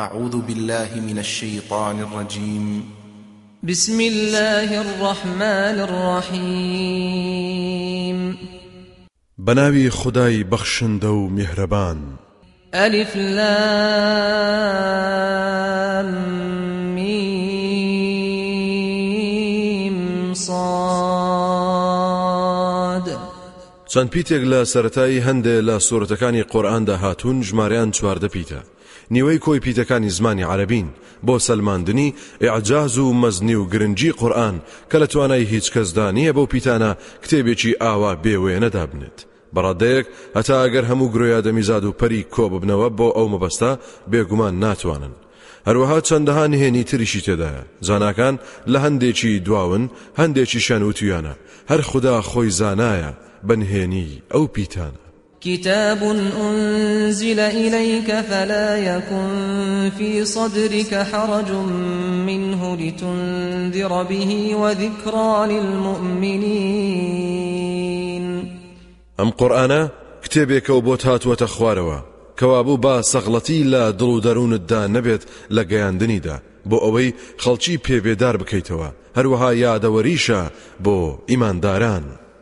أعوذ بالله من الشيطان الرجيم. بسم الله الرحمن الرحيم. بەناوی خودای بەخشندە و میهرەبان. ألف لام ميم صاد. چەند پیتێک لە سەرەتای هەندێ لە سوورەتەکانی قورئاندا هاتوون ژمارەیان چواردە پیتە. نیوەی کۆی پیتەکانی زمانی عەرەبین بۆ سەلماندنی ئیعجاز و مەزنی و گرنگی قورئان کە لە توانای هیچ کەسدا نییە بەو پیتانە کتێبێکی ئاوا بێ وێنە دابنێت. بە ڕادەیەک هەتا ئەگەر هەموو گرۆی ئادەمیزاد و پەری کۆ ببنەوە بۆ ئەو مەبەستە بێگومان ناتوانن. هەروەها چەندەها نهێنی تریشی تێدایە. زاناکان لە هەندێکی دواون هەندێکی شان و تویانە. هەر خودا خۆی زانایە بە نهێنی ئەو پیتانە. كتاب أنزل إليك فلا يكن في صدرك حرج منه لتنذر به وذكرى للمؤمنين. ئەم قورآانە کتێبێکە بۆ هاتووەتە خوارەوە کەوابوو با سەغڵەتی لە دڵ و دەروونتدا نەبێت لە گەیاندنیدا بۆ ئەوەی خەڵکی پێبێدار بکەیتەوە هەروەها یادەوەریشە بۆ ئیمانداران.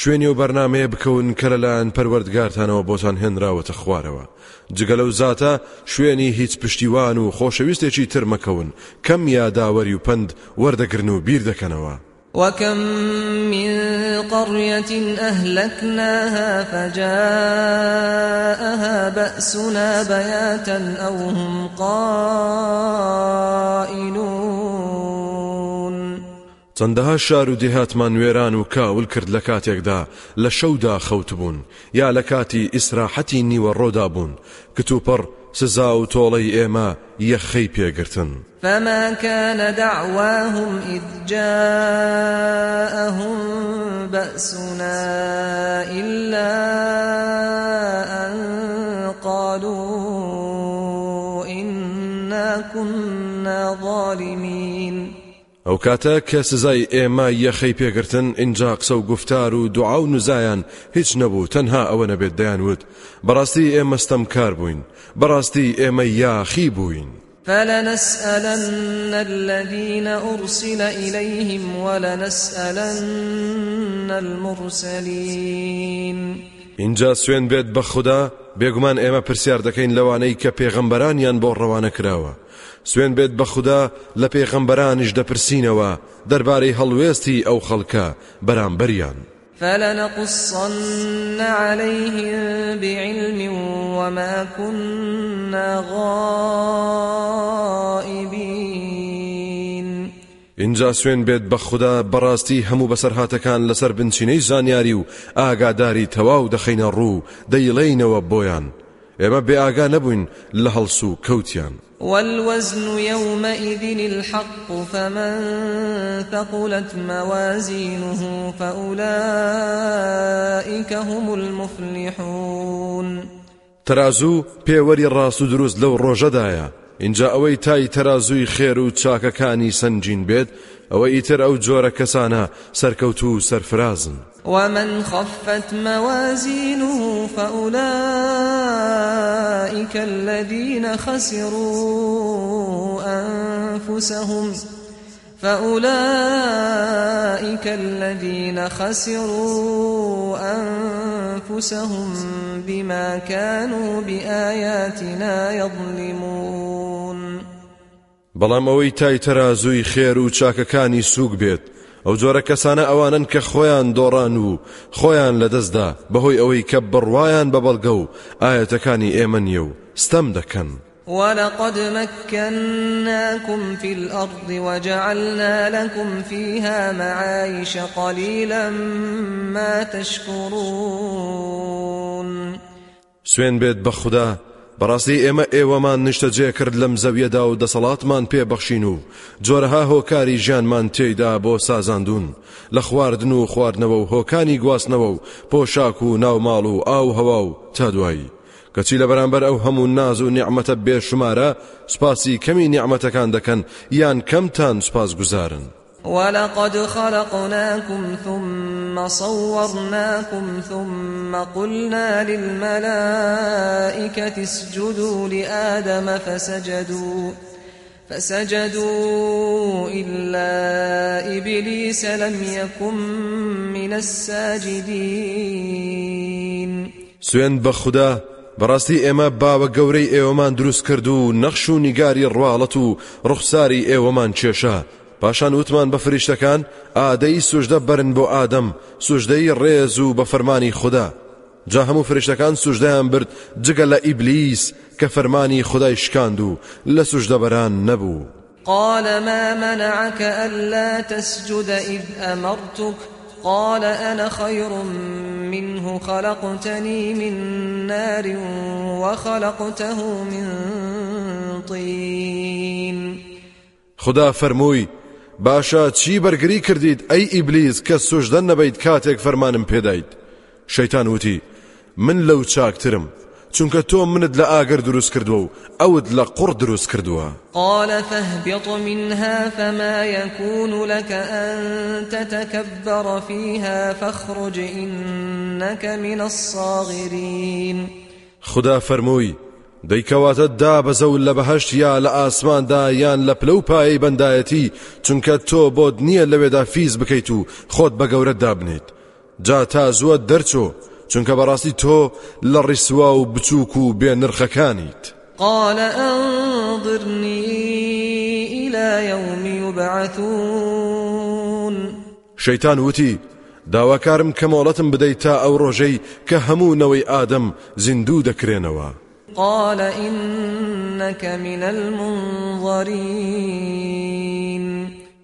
شوێنی و بەرنمەیە بکەون کە لەلایەن پەروەردگارتانەوە بۆتان هێنراوەتە خوارەوە. جگە لەو زاتە شوێنی هیچ پشتیوان و خۆشەویستێکی تر مەکەون. کەم یاداوەری و پند وەردەگرن و بیر دەکەنەوە. وكم من قرية أهلكناها فجاءها بأسنا بياتا أو هم قائلون چەندەها شار و دێهاتمان وێران و کاول کرد لە کاتێکدا لە شەودا خەوت بوون یا لە کاتی ئیسراحەتی نیوە ڕۆدا بوون کتوپەڕ سزا و تۆڵەی ئێمە یەخەی پێگرتن فما كان دعواهم إذ جاءهم بأسنا إلا أن قالوا إنا كنا ظالمين. ئەو کاتە کە سزای ئێمە یەخەی پێگرتن اینجا قسە و گفتار و دوعا و نزایان هیچ نەبوو تەنها ئەوە نەبێت دەیانوت بەڕاستی ئێمەستەم کار بووین. بەڕاستی ئێمە یاخی بووین. فلنسألن الذين أرسل إليهم ولنسألن المرسلين اینجا سوێن بێت بە خوددا بێگومان ئێمە پرسیار دەکەین لەوانەی کە پێغەمبەرانیان بۆ ڕەوانە کراوە. سوێن بێت بە خوددا لە پێغەمبەرانیش دەپرسینەوە دەربارەی هەڵوێستی ئەو خەڵکە بەرامبەریان. فلنقصن عليهم بعلم وما كنا غائبين. اینجا سوێن بێت بە خوددا بەڕاستی هەموو بەسەرهاتەکان لەسەر بنچینەی زانیاری و ئاگاداری تەواو دەخینە ڕوو دەیڵێینەوە بۆیان. ئێمە بێ ئاگا نەبووین لە هەڵسو کەوتیان. والوزن يومئذ الحق فمن ثقلت موازينه فأولئك هم المفلحون. ترازوو پێوەری ڕاست و دروست لەو ڕۆژەدایە اینجا ئەوەی تای تەرازووی خێر و چاکەکانی سنجین بێت ئەوە ئیتر ئەو جۆرە کەسانە سەرکەوت و سەرفرازن. ومن خفت موازينه فأولئك الذين خسروا أنفسهم فأولئك الذين خسروا أنفسهم بما كانوا بآياتنا يظلمون. بەڵام ئەوەی تای تەرازووی خێر و چاکەکانی سووک بێت. ئەو جۆرە کەسانە ئەوانن کە خۆیان دۆڕان و خۆیان لەدەستدا بەهۆی ئەوەی کە بڕوایان بە بەڵگە و ئاەتەکانی ئێمە نیە و ستەم دەکەن. ولقد مكناكم في الأرض وجعلنا لكم فيها معايش قليلا ما تشكرون. سوێن بێت بە خوددا بەڕاستی ئێمە ئێوەمان نیشتەجێ کرد لەم زەویەدا و دەسەڵاتمان پێبەخشین و جۆرەها هۆکاری ژیانمان تێیدا بۆ سازاندون لە خواردن و خواردنەوە و هۆکانی گواستنەوە و پۆشاک و ناوماڵ و ئاو هەوا و تا دوایی. کەچی لە بەرامبەر ئەو هەموو ناز و نیعممەتە بێشمارە سوپاسی کەمی نیعممەتەکان دەکەن یان کەمتان سوپاس گوزارن. ولقد خلقناكم ثم صورناكم ثم قلنا للملائكة اسجدوا لآدم فسجدوا فسجدوا إلا إبليس لم يكن من الساجدين. سوێند بەخودا بەڕاستی ئێمە باوە گەورەی ئێوەمان دروست کرد و نەخش و نیگاری ڕواڵەت و پاشان وتمان بە فریشتەکان ئادەی سوژدە بەرن بۆ ئادەم سوژدەی ڕێز و بە فەرمانی خودا. جا هەموو فریشتەکان سوژدەیان برد جگە لە ئیبلیس کە فەرمانی خودای شکاند و لە سوژدەبەران نەبوو. قال ما منعك ألا تسجد إذ أمرتك؟ قال أنا خير منه خلقتني من نار وخلقته من طين. خودا فرمووی باشە چی بەرگری کردید ئەی ئیبلیس کە سوژدە نەبەیت کاتێک فەرمانم پێدایت شەیتان وتی من لەو چاکترم چونکە تۆ منت لە ئاگەر دروست کردووە و ئەوت لە قوڕ دروست کردووە. قال فاهبط منها فما يكون لك أن تتكبر فيها فاخرج إنك من الصاغرين. خودا فرمووی دەی کەواتە دابەزە لە لە بەهشت یا لە ئاسماندا یان لە پلە و پایی بەندایەتی چونکە تۆ بۆت نییە لەوێدا فیز بکەیت و خۆت بە گەورەت دابنیت جا تا زووە دەرچۆ چونکە بەڕاستی تۆ لە ڕیسوا و بچووک و بێ نرخەکانیت قال أنظرني إلى يوم يبعثون. شەیتان وتی داواکارم کە مۆڵەتم بدەیت تا ئەو ڕۆژەی کە هەموو نەوەی ئادەم زیندوو دەکرێنەوە. قال إنك من المنظرين.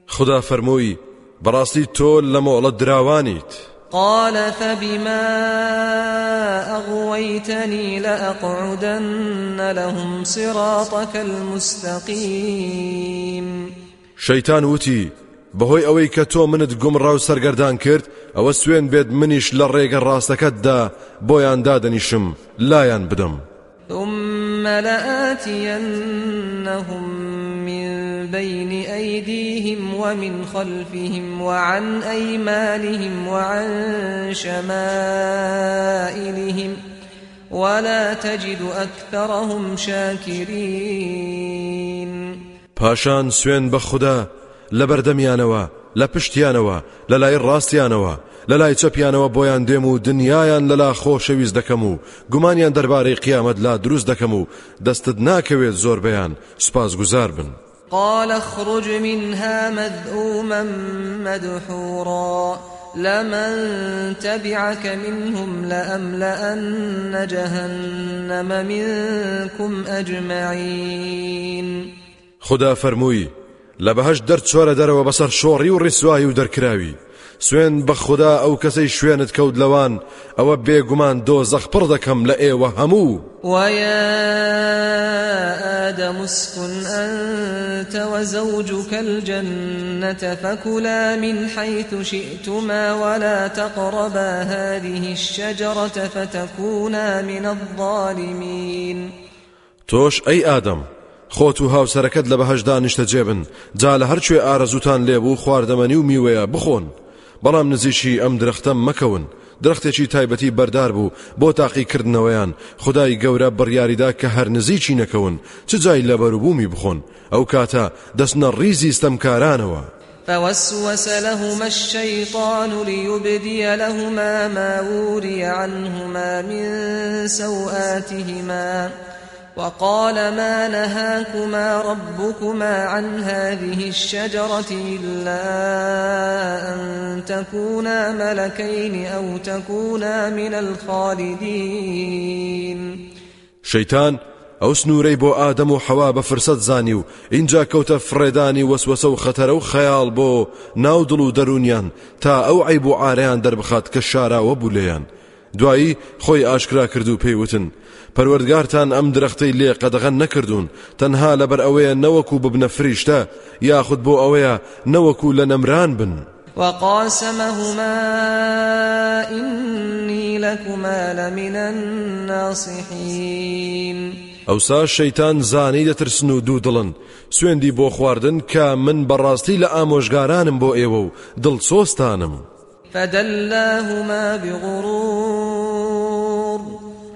خدا فرمووی بەڕاستی تۆ لە مۆڵەت دراوانیت. قال فبما أغويتني لأقعدن لهم صراطك المستقيم. شەیتان وتی بەهۆی ئەوەی کە تۆ منت گومڕا و سەرگەردان کرد ئەوە سوێن بێت منیش لە ڕێگە ڕاستەکەتدا بۆیان دادەنیشم لایەن بدەم. ثم لآتينهم من بين أيديهم ومن خلفهم وعن أيمانهم وعن شمائلهم ولا تجد أكثرهم شاكرين. پاشان خوددا لە بەردەمیانەوە. لە پشتیانەوە لە لای ڕاستیانەوە لە لای چەپیانەوە بۆیان دێم و دنیایان لەلا خۆشەویست دەکەم و گومانیان دەربارەی قیامەت لا دروست دەکەم و دەستت ناکەوێت زۆربیان سوپاس گوزار بن. قال اخرج منها مذءوما مدحورا. لمن تبعك منهم لأملأن جهنم منكم أجمعين. خدا فەرمووی لە بەهش دەرچۆرە دەرەوە بەسەر شۆڕی و ڕیسایی و دەرکراوی. سوێن بە خوددا ئەو کەسەی شوێنت کەوت لەوان ئەوە بێگومان دۆ زەخپڕ دەکەم لە ئێوە هەموو. ويا آدم اسكن أنت وزوجك الجنة فكلا من حيث شئتما ولا تقربا هذه الشجرة فتكونا من الظالمين. تۆش ئەی ئادەم خۆت و هاوسەرەکەت لە بەهشدا نیشتە جا لە هەرکوێ ئارەزوتان لێبوو و میوەیە بخۆن. بەڵام نزیشی ئەم درەختە مەکەون. درەختێکی تایبەتی بەردار بوو. بۆ تاقیکردنەوەیان خدای گەورە بڕیاریدا کە هەر نزیکی نەکەون. چ جای لەبەروبوومی بخۆن؟ ئەو کاتە دەستنە ڕیزی ستەمکارانەوە. فوسوس لهما الشيطان ليبدي لهما ما وري عنهما من سوآتهما. وقال ما نهاكما ربكما عن هذه الشجرة إلا أن تكونا ملكين أو تكونا من الخالدين. شەیتان ئەو سنوورەی بۆ ئادەم و حەوا بە فرسەت زانی و اینجا کەوتە فڕێدانی وەسوەسە و خەتەرە و خەیاڵ بۆ ناو دڵ و دەرونیان تا ئەو عیب و ئارەیان دەربخات کە شاراوە بوو لێیان پەروەردگارتان ئەم درەختەی لێ قەدەغەن نەکردوون. تەنها لەبەر ئەوەیە نەوەکو ببنە فریشتە یاخود بۆ ئەوەیە نەوەکو لە نەمران بن. وقاسمهما إني لكما لمن الناصحين. ئەوسا شەیتان زانەی دەترسن و دوو دڵن. سوێندی بۆ خواردن کە من بەڕاستی لە ئامۆژگارانم بۆ ئێوە و دڵسۆستانم فدلاهما بغرور.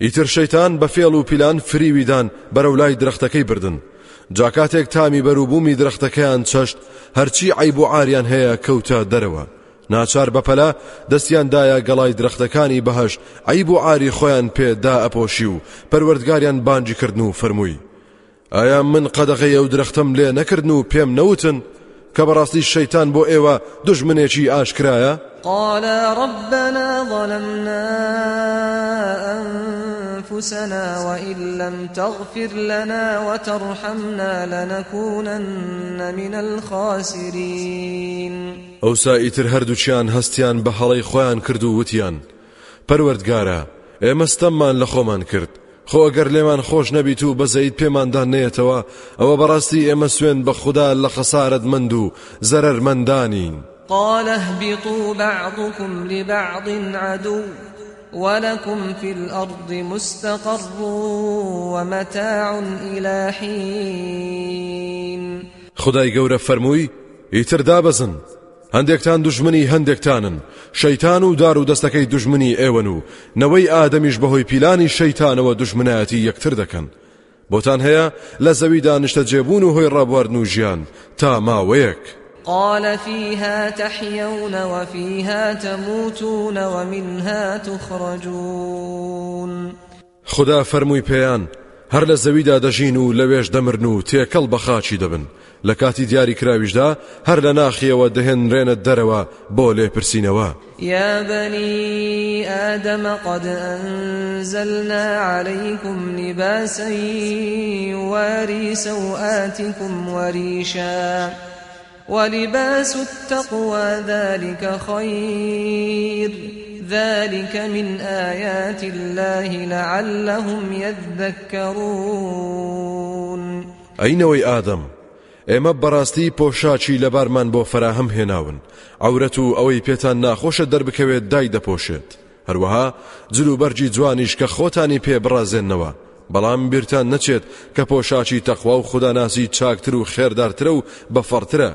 ئیتر شەیتان بە فێڵ و پیلان فریویدان بەرەو لای درەختەکەی بردن. جاکاتێک تامی بەروبوومی درەختەکەیان چەشت هەرچی عیب و ئاریان هەیە کەوتە دەرەوە. ناچار بەپەلا دەستیاندایە گەڵای درەختەکانی بەهش عیب و ئاری خۆیان پێدا ئەپۆشی و پەروەردگاریان بانجی کردن و فەرمووی. ئایا من قەدەغی ئەو درەختم لێ نەکردن و پێم نەوتن؟ کە بەڕاستی شەیتان بۆ ئێوە دژمنێکی ئاشکرایە؟ قال ربنا ظلمنا أنفسنا وإن لم تغفر لنا وترحمنا لنكونن من الخاسرين. ئەو سائیتر هەردووچیان هەستیان بە هەڵی خۆیان کرد و وتیان. پەروەردگارە ئێمەستەممان لە خۆمان کرد. خۆ ئەگەر لێمان خۆش نەبیت و بەزەیت پێماندان نێتەوە ئەوە بەڕاستی ئێمە سوێن بە خوددا لە خەسارت مند و زەرەرمەندانین قال اهبطوا بعضكم لبعض عدو. ولكم في الأرض مستقر ومتاع إلى حين. خدای گەورە فەرمووی ئیتر دابەزن. هەندێکتان دژمنی هەندێکتانن. شەیتان و دار و دەستەکەی دژمنی ئێوەن و نەوەی ئادەمیش بەهۆی پیلانی شەیتانەوە دژمنایەتی یەکتر دەکەن. بۆتان هەیە لە زەویدا نیشتە جێبوون و هۆی و تا قال فيها تحيون وفيها تموتون ومنها تخرجون. خدا فەرمووی پێیان هەر لە زەویدا دەژین و لەوێش دەمرن و تێکەڵ خاچی دەبن. لە کاتی دیاری کراویشدا هەر لە ناخیەوە دەهێنرێنە دەرەوە بۆ لێپرسینەوە. يا بني آدم قد أنزلنا عليكم لباسا يواري سوآتكم وريشا. ولباس التقوى ذلك خير. ذلك من آيات الله لعلهم يذكرون. ئەینەوەی ئادەم ئێمە بەڕاستی پۆشاچی لەبارمان بۆ فراهەم هێناون. ئەورەت و ئەوەی پێتان ناخۆشە دەربکەوێت دای دەپۆشێت. هەروەها جلوبەرجی جوانیش کە خۆتانی پێ بڕازێننەوە. بەڵام بیرتان نەچێت کە پۆشاچی تەخوا و خوداناسی چاکتر و خێردارترە و بەفەڕترە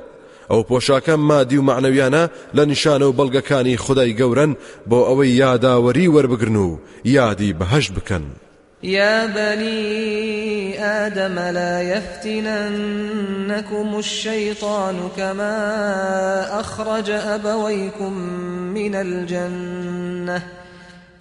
ئەو پۆشاکە مادی و معنەویانە لە نیشانە و بەڵگەکانی خدای گەورن بۆ ئەوەی یاداوەری وەربگرن و یادی بەهشت بکەن. يا بني آدم لا يفتننكم الشيطان كما أخرج أبويكم من الجنة.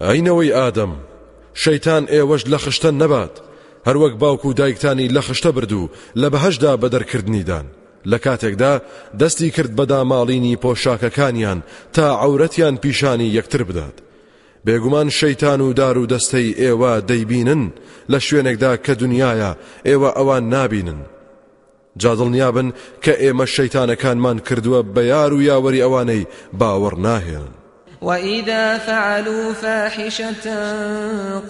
ئەینەوەی ئادەم شەیتان ئێوەش لە خشتە نەبات. هەروەک باوکو و دایکتانی لە خشتە بردو لە بەهشدا بەدەرکردنیدان. لە کاتێکدا دەستی کرد بەدا ماڵینی پۆشاکەکانیان تا عورەتیان پیشانی یەکتر بدات. بێگومان شەیتان و دار و دەستەی ئێوە دەیبینن لە شوێنێکدا کە دنیاە ئێوە ئەوان نابینن. جادڵنیابن کە ئێمە شەیتانەکانمان کردووە بە یار و یاوەری ئەوانەی باوەڕ ناهێنن وإذا فعلوا فاحشة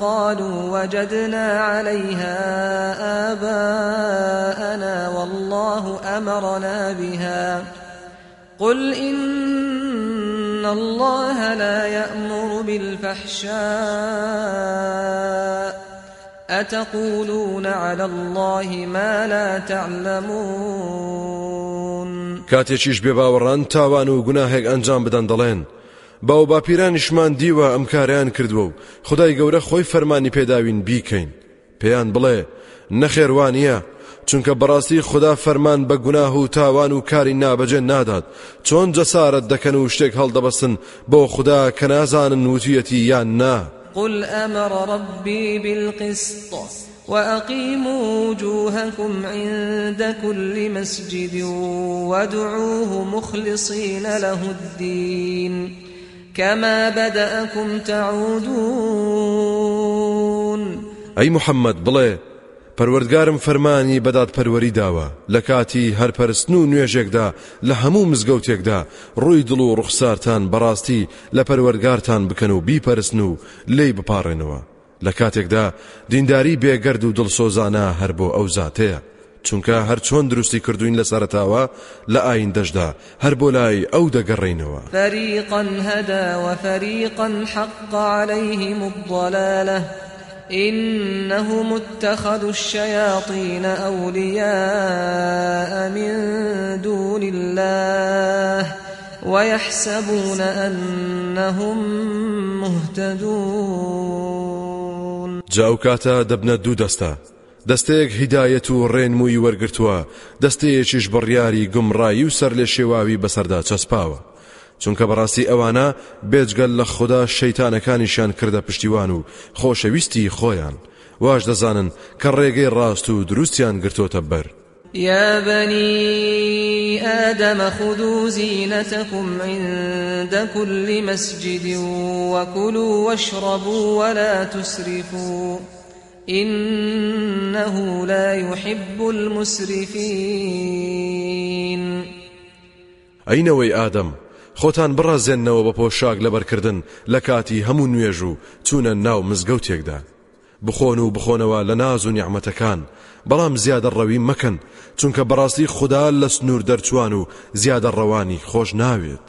قالوا وجدنا عليها آباءنا والله أمرنا بها. قل إن الله لا يأمر بالفحشاء. أتقولون على الله ما لا تعلمون. کاتێکیش بێ باوەڕان تاوان و گوناهێک ئەنجام بدەن دەڵێن. باو باپیرانیشمان دیوە ئەم کاریان کردووە و. خدای گەورە خۆی فەرمانی پێداوین بیکەین. پێیان بڵێ نەخێوانە چونکە بەڕاستی خدا فەرمان بە گوناه و تاوان و کاری نابەجێ نادات. چۆن جەسارت دەکەن و شتێک هەڵدەبەستن بۆ خدا کە نازانن وتویەتی یان نا. قل أمر ربي بالقسط وأقيموا وجوهكم عند كل مسجد وادعوه مخلصين له الدين. كما بدأكم تعودون ئەی محەممەد بڵێ پەروەردگارم فەرمانی بەدات پەروەری داوە. لە کاتی هەرپەرستن و نوێژێکدا لە هەموو مزگەوتێکدا ڕووی دڵ و ڕوخسارتان بەڕاستی لە پەروەرگارتان بکەن و بیپەرستن و لی بپارڕێنەوە. لە کاتێکدا دینداری بێگەرد و دڵسۆزانە هەر بۆ ئەو زاتەیە. چونکە هەر چۆن دروستی کردوین لە سەرتاوە لە ئاین دەشدا. هەر بۆ لای ئەو دەگەڕێینەوە فەریقا هەدا وفەریقا حق عليهم الضلالة إنهم اتخذوا الشياطين أولياء من دون الله ويحسبون أنهم مهتدون. جاو کاتا دەبنە دوو دەستە دەستەیەک هیدایەت و ڕێنمووی وەرگرتووە دەستەیەکیش بڕیاری گومڕایی و سەر لێ شێواوی بەسەردا چەسپاوە. چونکە بەڕاستی ئەوانە بێجگەل لە خوددا شەیتانەکانیشان کردە پشتیوان و خۆشەویستی خۆیان. واش دەزانن کە ڕێگەی ڕاست و دروستیان گرتۆتە بەر. يا بني آدم خذوا زينتكم عند كل مسجد وكلوا واشربوا ولا تسرفوا. إنه لا يحب المسرفين. ئەینەوەی ئادەم خۆتان بڕازێننەوە بە پۆشاک لەبەرکردن لە کاتی هەموو نوێژ و چوونە ناو مزگەوتێکدا بخۆن و بخۆنەوە لە ناز و نیعممەتەکان بەڵام زیادە ڕەوی مەکەن چونکە بەڕاستی خوددا لە سنوور دەرچوان و زیادە ڕەوانی خۆش ناوێت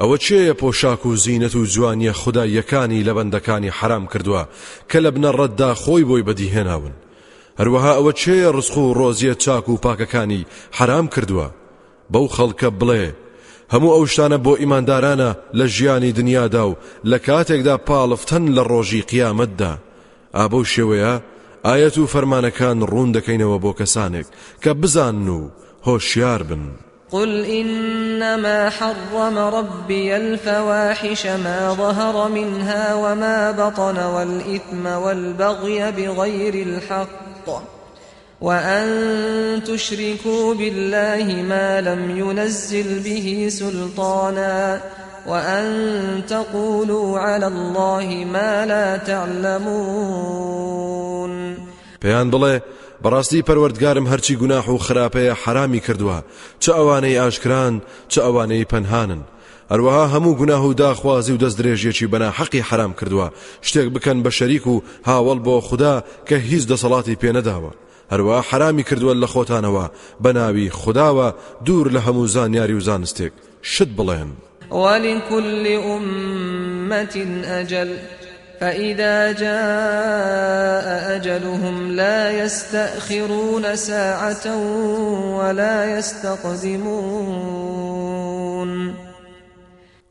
ئەوە چێیە پۆشاک و زیینەت و جوانیە خدایەکانی لە بەندەکانی حرام کردووە کە لە بنە ڕەتدا خۆی بۆی بەدیهێناون. هەروەها ئەوە چێە ڕسخ و ڕۆزیە چاک و پاکەکانی حرام کردووە. بەو خەڵکە بڵێ هەموو ئەو شتانە بۆ ئیماندارانە لە ژیانی دنیادا و لە کاتێکدا پاڵفتەن لە ڕۆژی قیامەتدا. ئابەو شێوەیە ئاەت و فەرمانەکان ڕوون دەکەینەوە بۆ کەسانێک کە بزان و هۆشیار بن. قل إنما حرم ربي الفواحش ما ظهر منها وما بطن والإثم والبغي بغير الحق وأن تشركوا بالله ما لم ينزل به سلطانا وأن تقولوا على الله ما لا تعلمون بەڕاستی پەروەردگارم هەرچی گوناح و خراپەیە حرامی کردووە. چ ئەوانەی ئاشکران چ ئەوانەی پەنهانن. هەروەها هەموو گوناه و داخوازی و دەست درێژێکی بەنا حەقی حرام کردووە. شتێک بکەن بە شەریک و هاوڵ بۆ خوددا کە هیچ دەسەڵاتی پێنەداوە هەروە حرامی کردووە لە خۆتانەوە. بە ناوی خداوە دوور لە هەموو زانیاری و زانستێک. شت بڵێن. ولكل أمة أجل فإذا جاء أجلهم لا يستأخرون ساعة ولا يستقدمون.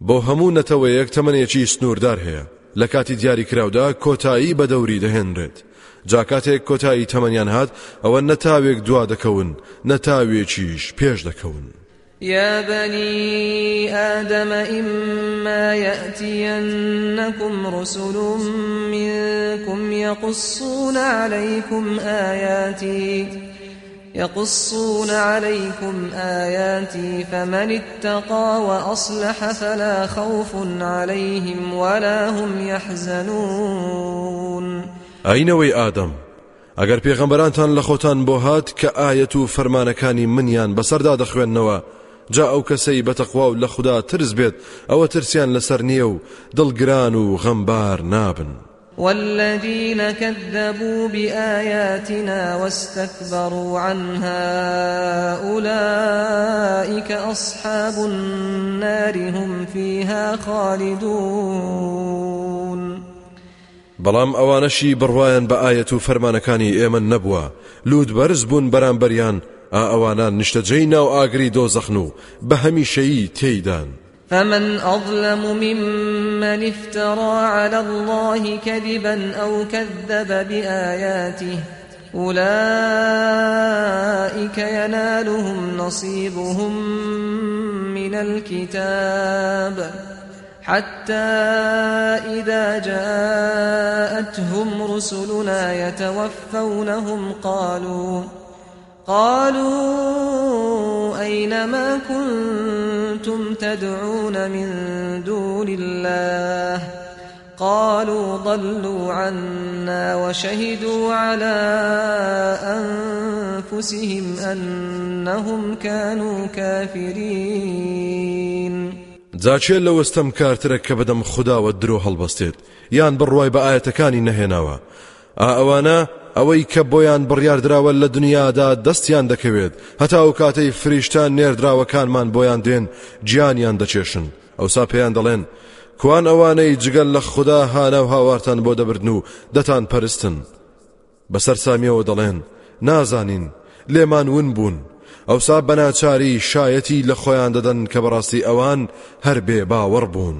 بۆ هەموو نەتەوەیەک تەمەنێکی سنووردار هەیە. لە کاتی دیاری کراودا کۆتایی بە دەوری دەهێنرێت جاکاتێک کۆتایی تەمەنیان هات ئەوە نەتاوێک دوا دەکەون نەتاوێکیش پێش دەکەون. يا بني آدم إما يأتينكم رسل منكم يقصون عليكم آياتي يقصون عليكم آياتي فمن اتقى وأصلح فلا خوف عليهم ولا هم يحزنون. ئەینەوەی ئادەم ئەگەر پێغەمبەرانتان لە خۆتان بۆ هات کە ئاەت و فەرمانەکانی منیان بەسەردا دەخوێندنەوە جا ئەو کەسەی بەتەخوا و لە خوددا ترس بێت ئەوە ترسیان لەسەر نییە و دڵگران و غەمبار نابن. والذين كذبوا بآياتنا واستكبروا عنها أولئك أصحاب النار هم فيها خالدون بەڵام ئەوانەشی بڕواان بە ئاەت و فەرمانەکانی ئێمە نەبووە لود بەرز بوون بەرامبەریان ئا ئەوانان نیشتەجەی ناو ئاگری دۆزەخن و تێیدان. فمن أظلم ممن افترى على الله كذبا أو كذب بآياته أولئك ينالهم نصيبهم من الكتاب حتى إذا جاءتهم رسلنا يتوفونهم قالوا قالوا أين ما كنتم تدعون من دون الله؟ قالوا ضلوا عنا وشهدوا على أنفسهم أنهم كانوا كافرين. جا کێ لەوە ستەمکارترە کە بەدەم خوداوە درۆ هەڵبەستێت یان بڕوای بە ئایەتەکانی نەهێناوە. ئا ئەوانە ئەوەی کە بۆیان بڕیاردراوە لە دنیادا دەستیان دەکەوێت. هەتا ئەو کاتەی فریشتە نێردراوەکانمان بۆیان دێن گیانیان دەکێشن. ئەوسا پێیان دەڵێن کوان ئەوانەی جگە لە خودا هانە و هاوارتان بۆ دەبردن و دەتان پەرستن. بەسەرسامیەوە دەڵێن نازانین لێمان ون بوون. ئەوسا بەناچاری شایەتی لە خۆیان دەدەن کە بەڕاستی ئەوان هەر بێ باوەڕ بوون.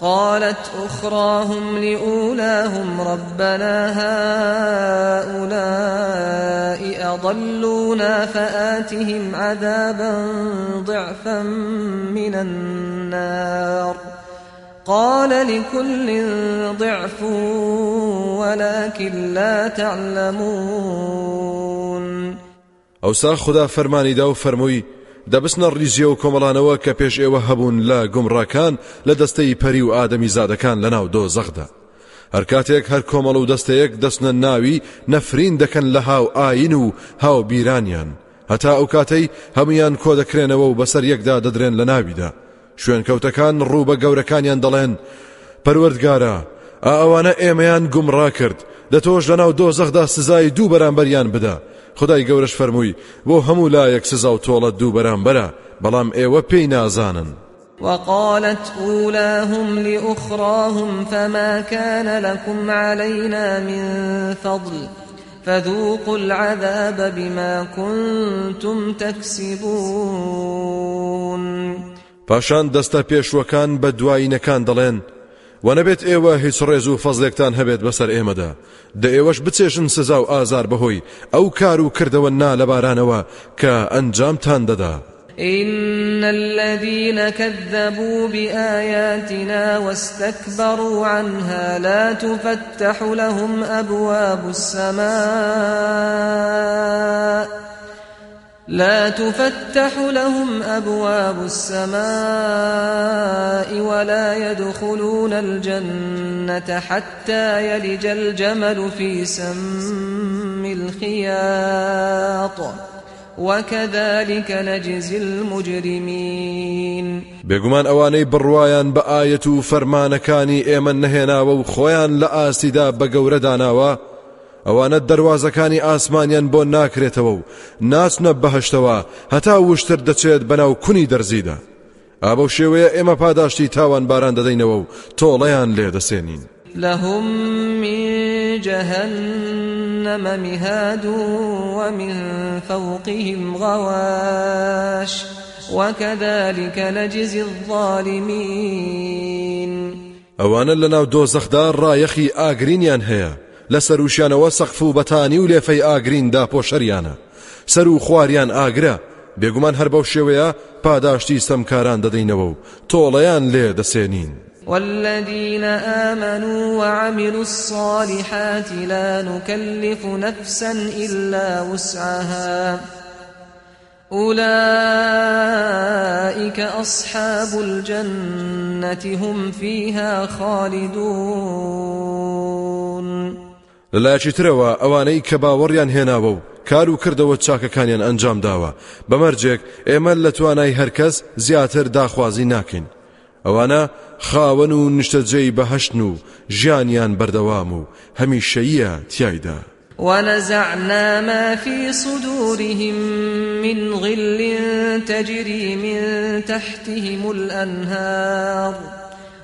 قالت أخراهم لأولاهم ربنا هؤلاء أضلونا فآتهم عذابا ضعفا من النار. قال لكل ضعف ولكن لا تعلمون. أوسا خدا فرماني داو فرموي دەبستنە ڕیزیە و کۆمەڵانەوە کە پێش ئێوە هەبوون لە گومڕاکان لە دەستەی پەری و ئادەمی زادەکان لە ناو دۆ زەخدا هەر کاتێک هەر کۆمەڵ و دەستەیەک دەستنە ناوی نەفرین دەکەن لە هاو ئاین و هاو بیرانیان. هەتا ئەو کاتەی هەمویان کۆ دەکرێنەوە و بەسەر یەکدا دەدرێن لە ناویدا. شوێن کەوتەکان ڕوو بە گەورەکانیان دەڵێن پەروەردگارە ئەوانە ئێمەیان گومڕا کرد دەتۆش لەناو دۆ زەخدا سزای دوو بەرامبەریان بدە خدای گەورەش فەرمووی بۆ هەموو لایەک سزا و تۆڵەت دوو بەرامبەرە بەڵام ئێوە پێی نازانن. وقالت أولاهم لأخراهم فما كان لكم علينا من فضل فذوقوا العذاب بما كنتم تكسبون. پاشان دەستە پێشوەکان بە دوایینەکان دەڵێن و نەبێت ئێوە هیچ ڕێز و فەزلێکتان هەبێت بەسەر ئێمەدا دە ئێوەش بچێشن سزا و ئازار بەهۆی ئەو کار و کردەوە نا لەبارانەوە کە ئەنجامتان دەدا إن الذين كذبوا بآياتنا واستكبروا عنها لا تفتح لهم أبواب السماء. لا تفتح لهم أبواب السماء ولا يدخلون الجنة حتى يلج الجمل في سم الخياط. وكذلك نجزي المجرمين. بێگومان ئەوانەی بڕواان بە ئاەت و فەرمانەکانی ئێمە نەهێناوە و خۆیان لە داناوە ئەوانە دەواازەکانی ئاسمانیان بۆ ناکرێتەوە و ناچنە بەهشتەوە هەتا وشتر دەچێت بەناو کونی دەرزیدا ئابە شێوەیە ئێمە پاداشتی تاوان باران دەدەینەوە و تۆڵەیان لێ دەسێنین. لهم من جهنم مهاد ومن فوقهم غواش وكذلك نجزي الظالمين. ئەوانە لەناو دۆزەخدا ڕایەخی ئاگرینیان هەیە. لە سەروشیانەوە سەقف و بەتانی و لێفەی ئاگریندا پۆشەریانە سەر و خواریان ئاگرە بێگومان هەر بەو شێوەیە پاداشتی سەمکاران دەدەینەوە و تۆڵەیان لێ دەسێنین. والذين آمنوا وعملوا الصالحات لا نكلف نفسا إلا وسعها. أولئك أصحاب الجنة هم فيها خالدون. لەلایەکی ترەوە ئەوانەی کە باوەڕیان هێناوە و کار و کردەوە چاکەکانیان ئەنجام داوە. بەمەرجێک ئێمە لە توانای هەرکەس زیاتر داخوازی ناکەین. ئەوانە خاوەن و نیشتەجێی بەهشتن و ژیانیان بەردەوام و هەمیشەیە تایدا ونزعنا ما في صدورهم من غل تجري من تحتهم الأنهار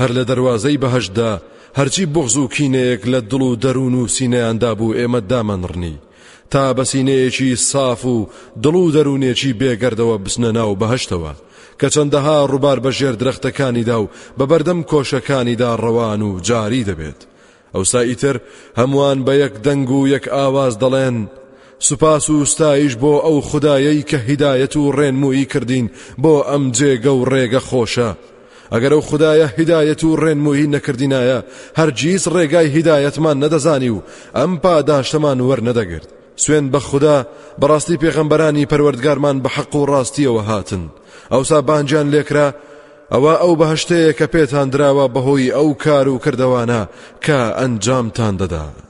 هەر لە دەروازەی بەهەشتدا هەرچی بغز و کینەیەک لە دڵ و دەروون و سینەیاندا بوو ئێمە دامانڕنی. تا بەسینەیەکی ساف و دڵ و دەروونێکی بێگەردەوە بچنە ناو بەهەشتەوە. کە چەندەها ڕووبار بەژێر درەختەکانیدا و بەبەردەم کۆشەکانیدا ڕەوان و جاری دەبێت. ئەوسا ئیتر هەمووان بە یەک دەنگ و یەک ئاواز دەڵێن سوپاس و ستایش بۆ ئەو خودایەی کە هیدایەت و ڕێنمویی کردین بۆ ئەم جێگە و ڕێگە خۆشە. ئەگەر ئەو خدایە هیدایەت و ڕێنمویی نەکردینایە هەرگیز ڕێگای هیدایەتمان نەدەزانی و ئەم پاداشتەمان وەرنەدەگرت. سوێن بە خوددا بەڕاستی پێغەمبەرانی پەروەردگارمان بە حەق و ڕاستیەوە هاتن. ئەوسا بانجیان لێکرا ئەوە ئەو بەهشتەیە کە پێتان دراوە بەهۆی ئەو کار و کردوانە کە ئەنجامتان دەدا.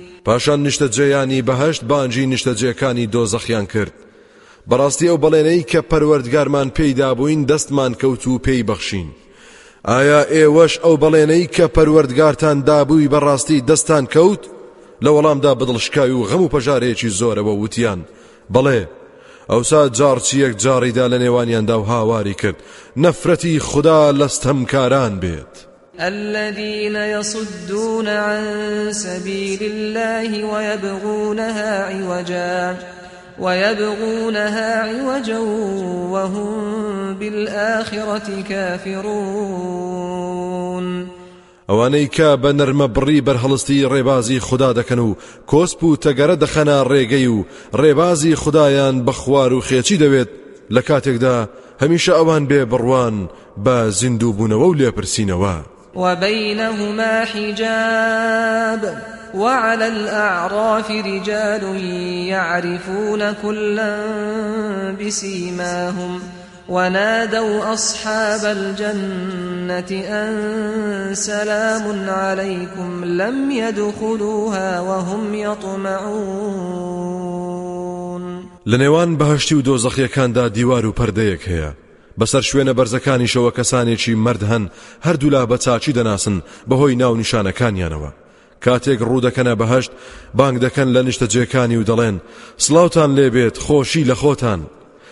پاشان نیشتەجێیانی بەهشت بانجی نیشتەجێەکانی دۆزەخیان کرد. بەڕاستی ئەو بەڵێنەی کە پەروەردگارمان پێیدا بووین دەستمان کەوت و پێی بەخشین. ئایا ئێوەش ئەو بەڵێنەی کە پەروەردگارتان دابووی بەڕاستی دەستان کەوت؟ لە وەڵامدا بدڵشکاوی و غەم و پەژارێکی زۆرەوە وتیان. بەڵێ ئەوسا جارچیەک جاڕیدا لە نێوانیاندا و هاواری کرد. نەفرەتی خدا لەستەمکاران بێت. الذين يصدون عن سبيل الله ويبغونها عوجا ويبغونها عوجا وهم بالآخرة كافرون. ئەوانەی کە بە نەرمە بڕی بەرهەڵستی ڕێبازی خوددا دەکەن و کۆسپ و تەگەرە دەخەنە ڕێگەی و ڕێبازی خدایان بە خوار و خێچی دەوێت لە کاتێکدا هەمیشە ئەوان بێ بڕوان وبينهما حجاب وعلى الأعراف رجال يعرفون كلا بسيماهم ونادوا أصحاب الجنة أن سلام عليكم لم يدخلوها وهم يطمعون. لنێوان بەهشتی و دۆزەخیەکاندا دیوار و پەردەیەک هەیە بەسەر شوێنە بەرزەکانیشەوە کەسانێکی مرد هەن هەردوولا بە چاچی دەناسن بەهۆی ناو نیشانەکانیانەوە. کاتێک ڕوودەکەنە بەهشت بانگ دەکەن لە نیشتەجێکانی و دەڵێن سلااوان لێبێت خۆشی لە خۆتان.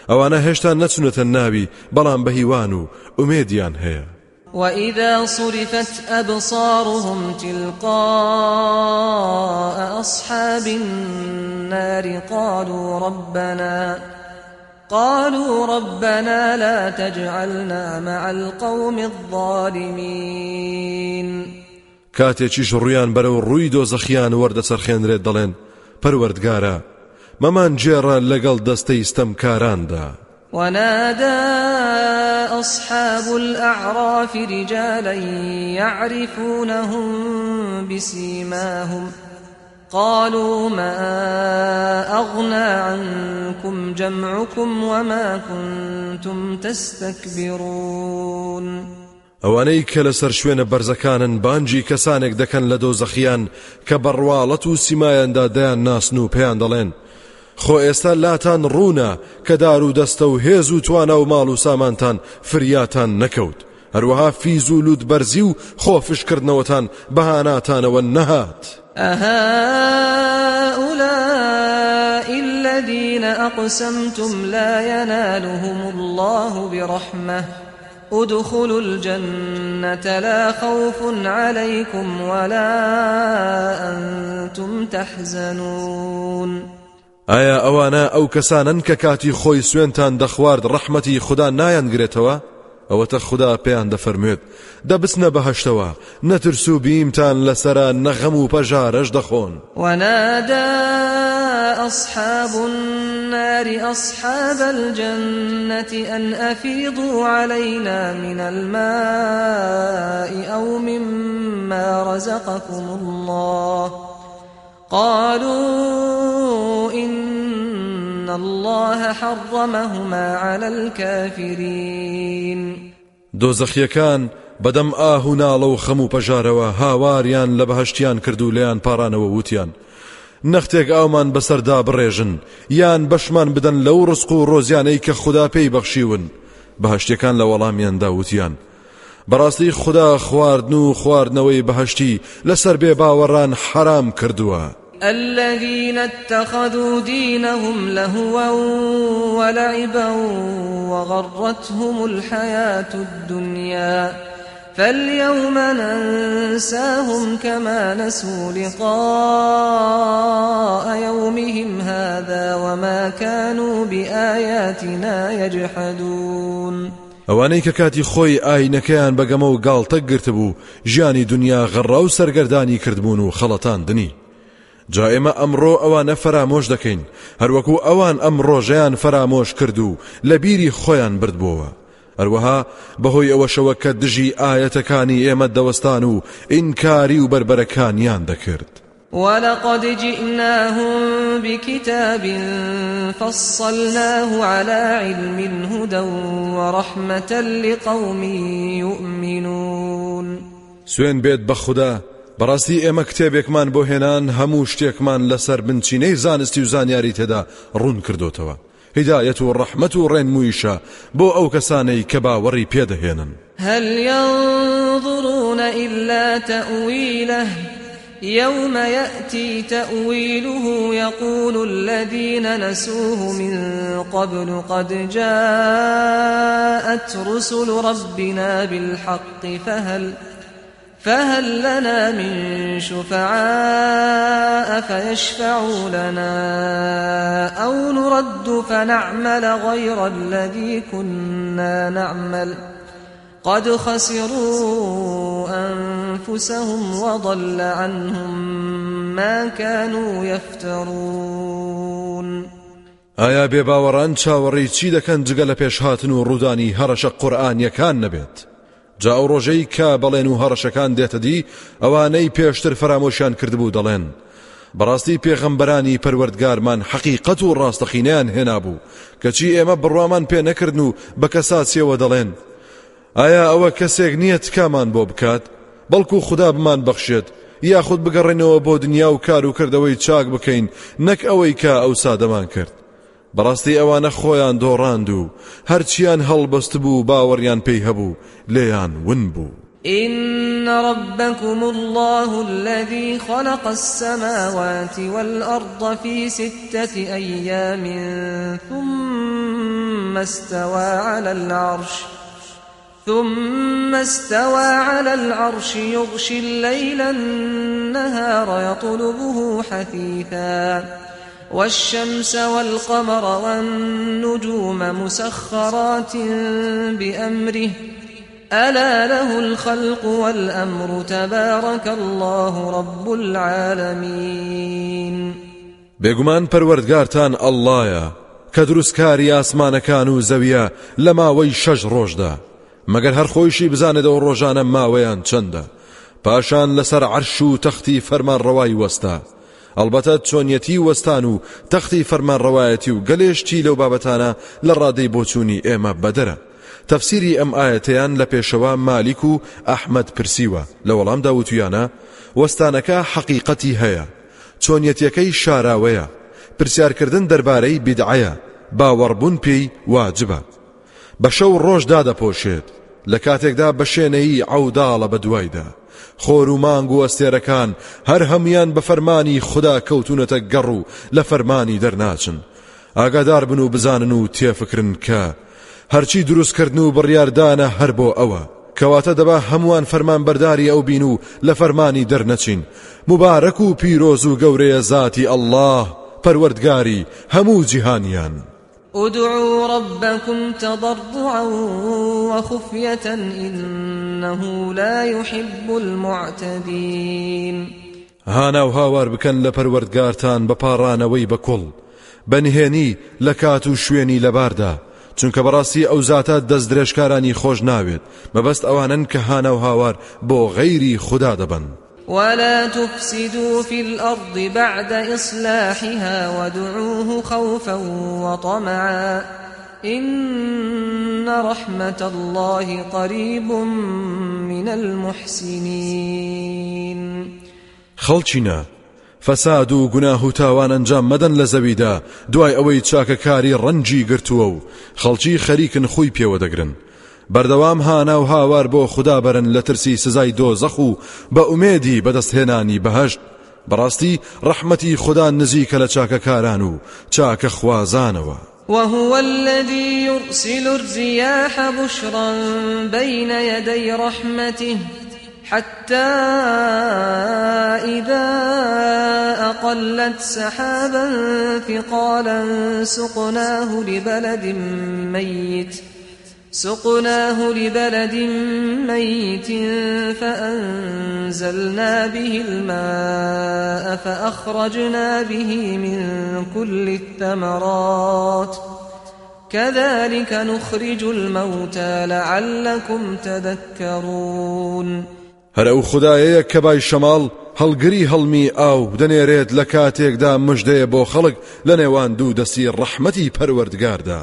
ئەوانە هێشتا نەچونەتە ناوی بەڵام بە هیوان و ئومێدیان هەیە. وإذا صرفت أبصارهم تلقاء أصحاب النار قالوا ربنا قالوا ربنا لا تجعلنا مع القوم الظالمين. کاتێکیش ڕویان بەرەو ڕووی دۆزەخیان وەردەسەرخێنرێت دەڵێن پەروەردگارە مەمان جێڕە لەگەڵ دەستەی ستەمکاراندا. ونادى أصحاب الأعراف رجالا يعرفونهم بسيماهم قالوا ما أغنى عنكم جمعكم وما كنتم تستكبرون. ئەوانەی کە لەسەر شوێنە بەرزەکانن بانجی کەسانێک دەکەن لە دۆزەخیان کە بەڕواڵەت و سیمایاندا دەیان ناسن و پێیان دەڵێن. خۆ ئێستا لاتان ڕوونە کە دار و دەستە و هێز و توانە و ماڵ و سامانتان فریاتان نەکەوت. هەروەها فیز و لود بەرزی و خۆفشکردنەوەتان بەهاناتانەوە نەهات. أهؤلاء الذين أقسمتم لا ينالهم الله برحمة. ادخلوا الجنة لا خوف عليكم ولا أنتم تحزنون. ئایا ئەوانە ئەو کەسانن کە کاتی خۆی سوێنتان دەخوارد ڕەحمەتی خوددا نایەنگرێتەوە؟ ئەوەتە خوددا پێیان دەفەرمێت دەبستنە بەهشتەوە نەترس و بیمتان لەسرە نەغەم و پەژارەش دەخۆن ونادى أصحاب النار أصحاب الجنة أن أفيضوا علينا من الماء أو مما رزقكم الله. قالوا الله حرمهما على الكافرين. دۆزەخیەکان بەدەم ئاه و ناڵە و خەم و پەژارەوە هاواریان لە بەهشتیان کرد و لێیان پارانەوە وتیان. نەختێک ئاومان بەسەردا بڕێژن یان بەشمان بدەن لەو ڕسق و ڕۆزیانەی کە خوددا پێی بەخشیون. بەهشتەکان لە وەڵامیاندا وتیان بەڕاستی خوددا خواردن و خواردنەوەی بەهشتی لەسەر بێ باوەڕان حرام کردووە. الذين اتخذوا دينهم لهوا ولعبا وغرتهم الحياة الدنيا فاليوم ننساهم كما نسوا لقاء يومهم هذا وما كانوا بآياتنا يجحدون. ئەوانەی کە کاتی خۆی ئاینەکەیان بەگەمە و گاڵتە گرت بوو ژیانی دنیا غەڕا و سەرگەردانی کردبوون و خەڵەتان دنی جا ئێمە ئەمڕۆ ئەوانە فەرامۆش دەکەین. هەروەکو ئەوان ئەم ڕۆژەیان فەرامۆش کرد و لە بیری خۆیان بردبووە. هەروەها بەهۆی ئەوەشەوە کە دژی ئاەتەکانی ئێمە دەوەستان و ئینکاری و بربەرەکانیان دەکرد. ولقد جئناهم بكتاب فصلناه على علم هدى ورحمة لقوم يؤمنون. سوێن بێت بە خوددا بەڕاستی ئێمە کتێبێکمان بۆ هێنان هەموو شتێکمان لەسەر بنچینەی زانستی و زانیاری تێدا ڕوون کردوتەوە. هدایەت و ڕەحمەت و ڕێنمویشە بۆ ئەو کەسانەی کە باوەڕی پێدەهێنن. هل ينظرون إلا تأويله يوم يأتي تأويله يقول الذين نسوه من قبل قد جاءت رسل ربنا بالحق فهل فهل لنا من شفعاء فيشفعوا لنا أو نرد فنعمل غير الذي كنا نعمل؟ قد خسروا أنفسهم وضل عنهم ما كانوا يفترون. ئایا بێباوەڕان چاوەڕی چی دەکەن جگە لە پێشهاتن و ڕوودانی هەڕەشە قورآانیەکان نەبێت؟ جا ئەو ڕۆژەی کە بەڵێن و هەڕەشەکان دێتە دی ئەوانەی پێشتر فرامۆشیان کردبوو دەڵێن. بەڕاستی پێغەمبەرانی پەروەردگارمان حەقیقەت و ڕاستەخینیان هێنابوو کەچی ئێمە بڕوامان پێ نەکردن و بە کەساتیەوە دەڵێن. ئایا ئەوە کەسێک نییە تکامان بۆ بکات؟ بەڵکو خوددا بمان بەخشێت یاخود بگەڕێنەوە بۆ دنیا و کار و کردەوەی چاک بکەین نەک ئەوەی کە ئەو سادەمان کرد. بەڕاستی ئەوانە خۆیان دۆڕاند و هەرچیان هەڵبەست بوو باوەڕیان پێی هەبوو لێیان إن ربكم الله الذي خلق السماوات والأرض في ستة أيام ثم استوى على العرش ثم استوى على العرش يغشي الليل النهار يطلبه حثيثا. والشمس والقمر والنجوم مسخرات بأمره. ألا له الخلق والأمر تبارك الله رب العالمين. بێگومان پەروەردگارتان ئەڵلایە کە دروستکاری ئاسمانەکان و زەویە لە ماوەی شەژ ڕۆژدا. مەگەر هەر خۆیشی بزانێتەوە ڕۆژانە ماوەیان چەندە. پاشان لەسەر عەرش و تەختی فەرمان ڕەوای ئەلبەتە چۆنیەتی وەستان و تەختی فەرمان ڕەوایەتی و گەلێشتی لەو بابەتانە لە ڕادەی بۆچوونی ئێمە بەدەرە. تەفسیری ئەم ئاەتەیان لە پێشەوە مالیک و ئەحمد پرسیوە. لە وەڵامدا وتویانە وەستانەکە حەقیقەتی هەیە. چۆنیەتیەکەی شاراوەیە. پرسیارکردن دەربارەی بیدعەیە. باوەڕبوون پێی واجبە. بە شەو ڕۆژدا دەپۆشێت لە کاتێکدا بە شوێنەی عوداڵە بە دوایدا. خۆر و مانگ و ئەستێرەکان هەر هەمویان بە فەرمانی خدا کەوتونەتە گەڕ و لە فەرمانی دەرناچن. ئاگادار بن و بزانن و تێفکردن کە هەرچی دروستکردن و بڕیاردانە هەر بۆ ئەوە. کەواتە دەبا هەمووان فەرمان بەرداری ئەو بین و لە فەرمانی دەرنەچین. مبارەک و پیرۆز و گەورەیە ذاتی ئەلله پەروەردگاری هەموو جیهانیان. ادعوا ربكم تضرعا وخفية إنه لا يحب المعتدين. هانا و هاوار بکەن لە پەروەردگارتان بە پاڕانەوەی بەکوڵ بەنهێنی لە کات و شوێنی لەباردا چونکە بەڕاستی ئەو زاتە دەست درێژکارانی خۆش ناوێت. مەبەست ئەوانن کە هانە و هاوار بۆ غەیری خوددا دەبن. ولا تفسدوا في الأرض بعد إصلاحها ودعوه خوفا وطمعا. إن رحمة الله قريب من المحسنين. خەڵچینە فەساد و گوناه و تاوان ئەنجام مەدەن لە زەویدا دوای ئەوەی چاکەکاری ڕەنجی گرتووە و خەڵکی خەریکن خۆی پێوە دەگرن. بەردەوام هانا و هاوار بۆ خوددا بەرن لە ترسی سزای دۆزەخ و بە ئومێدی بەدەستهێنانی بەهشت. بەڕاستی ڕەحمەتی خوددا نزیکە لە چاکەکاران و چاکە خوازانەوە. وهو الذي يرسل الرياح بشرا بين يدي رحمته حتى إذا أقلت سحابا ثقالا سقناه لبلد ميت. سقناه لبلد ميت فأنزلنا به الماء فأخرجنا به من كل الثمرات. كذلك نخرج الموتى لعلكم تذكرون. هەر ئەو خدایەیە کە بای شەماڵ هەڵگری هەڵمی ئاو دەنێرێت لە کاتێکدا مژدەیە بۆ خەڵک لە نێوان دوو دەستی ڕەحمەتی پەروەردگاردا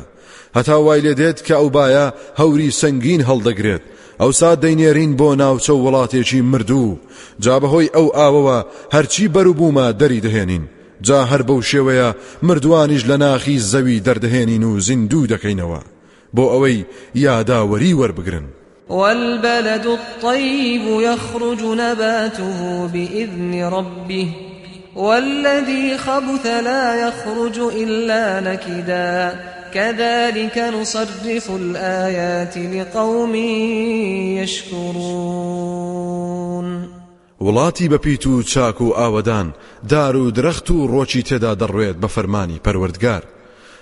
هەتا وای لێ دێت کە ئەو باە هەوری سەنگین هەڵدەگرێت. ئەوسا دەینێرین بۆ ناوچە وڵاتێکی مردوو جا بەهۆی ئەو ئاوەوە هەرچی بەروبوومە دەری دەهێنین. جا هەر بەو شێوەیە مردوانیش لە ناخی زەوی دەردەهێنین و زیندوو دەکەینەوە. بۆ ئەوەی یاداوەری وەربگرن. والبلد الطيب يخرج نباته بإذن ربه. والذي خبث لا يخرج إلا نكدا. كذلك نصرف الآيات لقوم يشكرون. وڵاتی بەپیت و چاک و ئاوەدان دار و درەخت و ڕۆکی تێدا دەڕوێت بە فەرمانی پەروەردگار.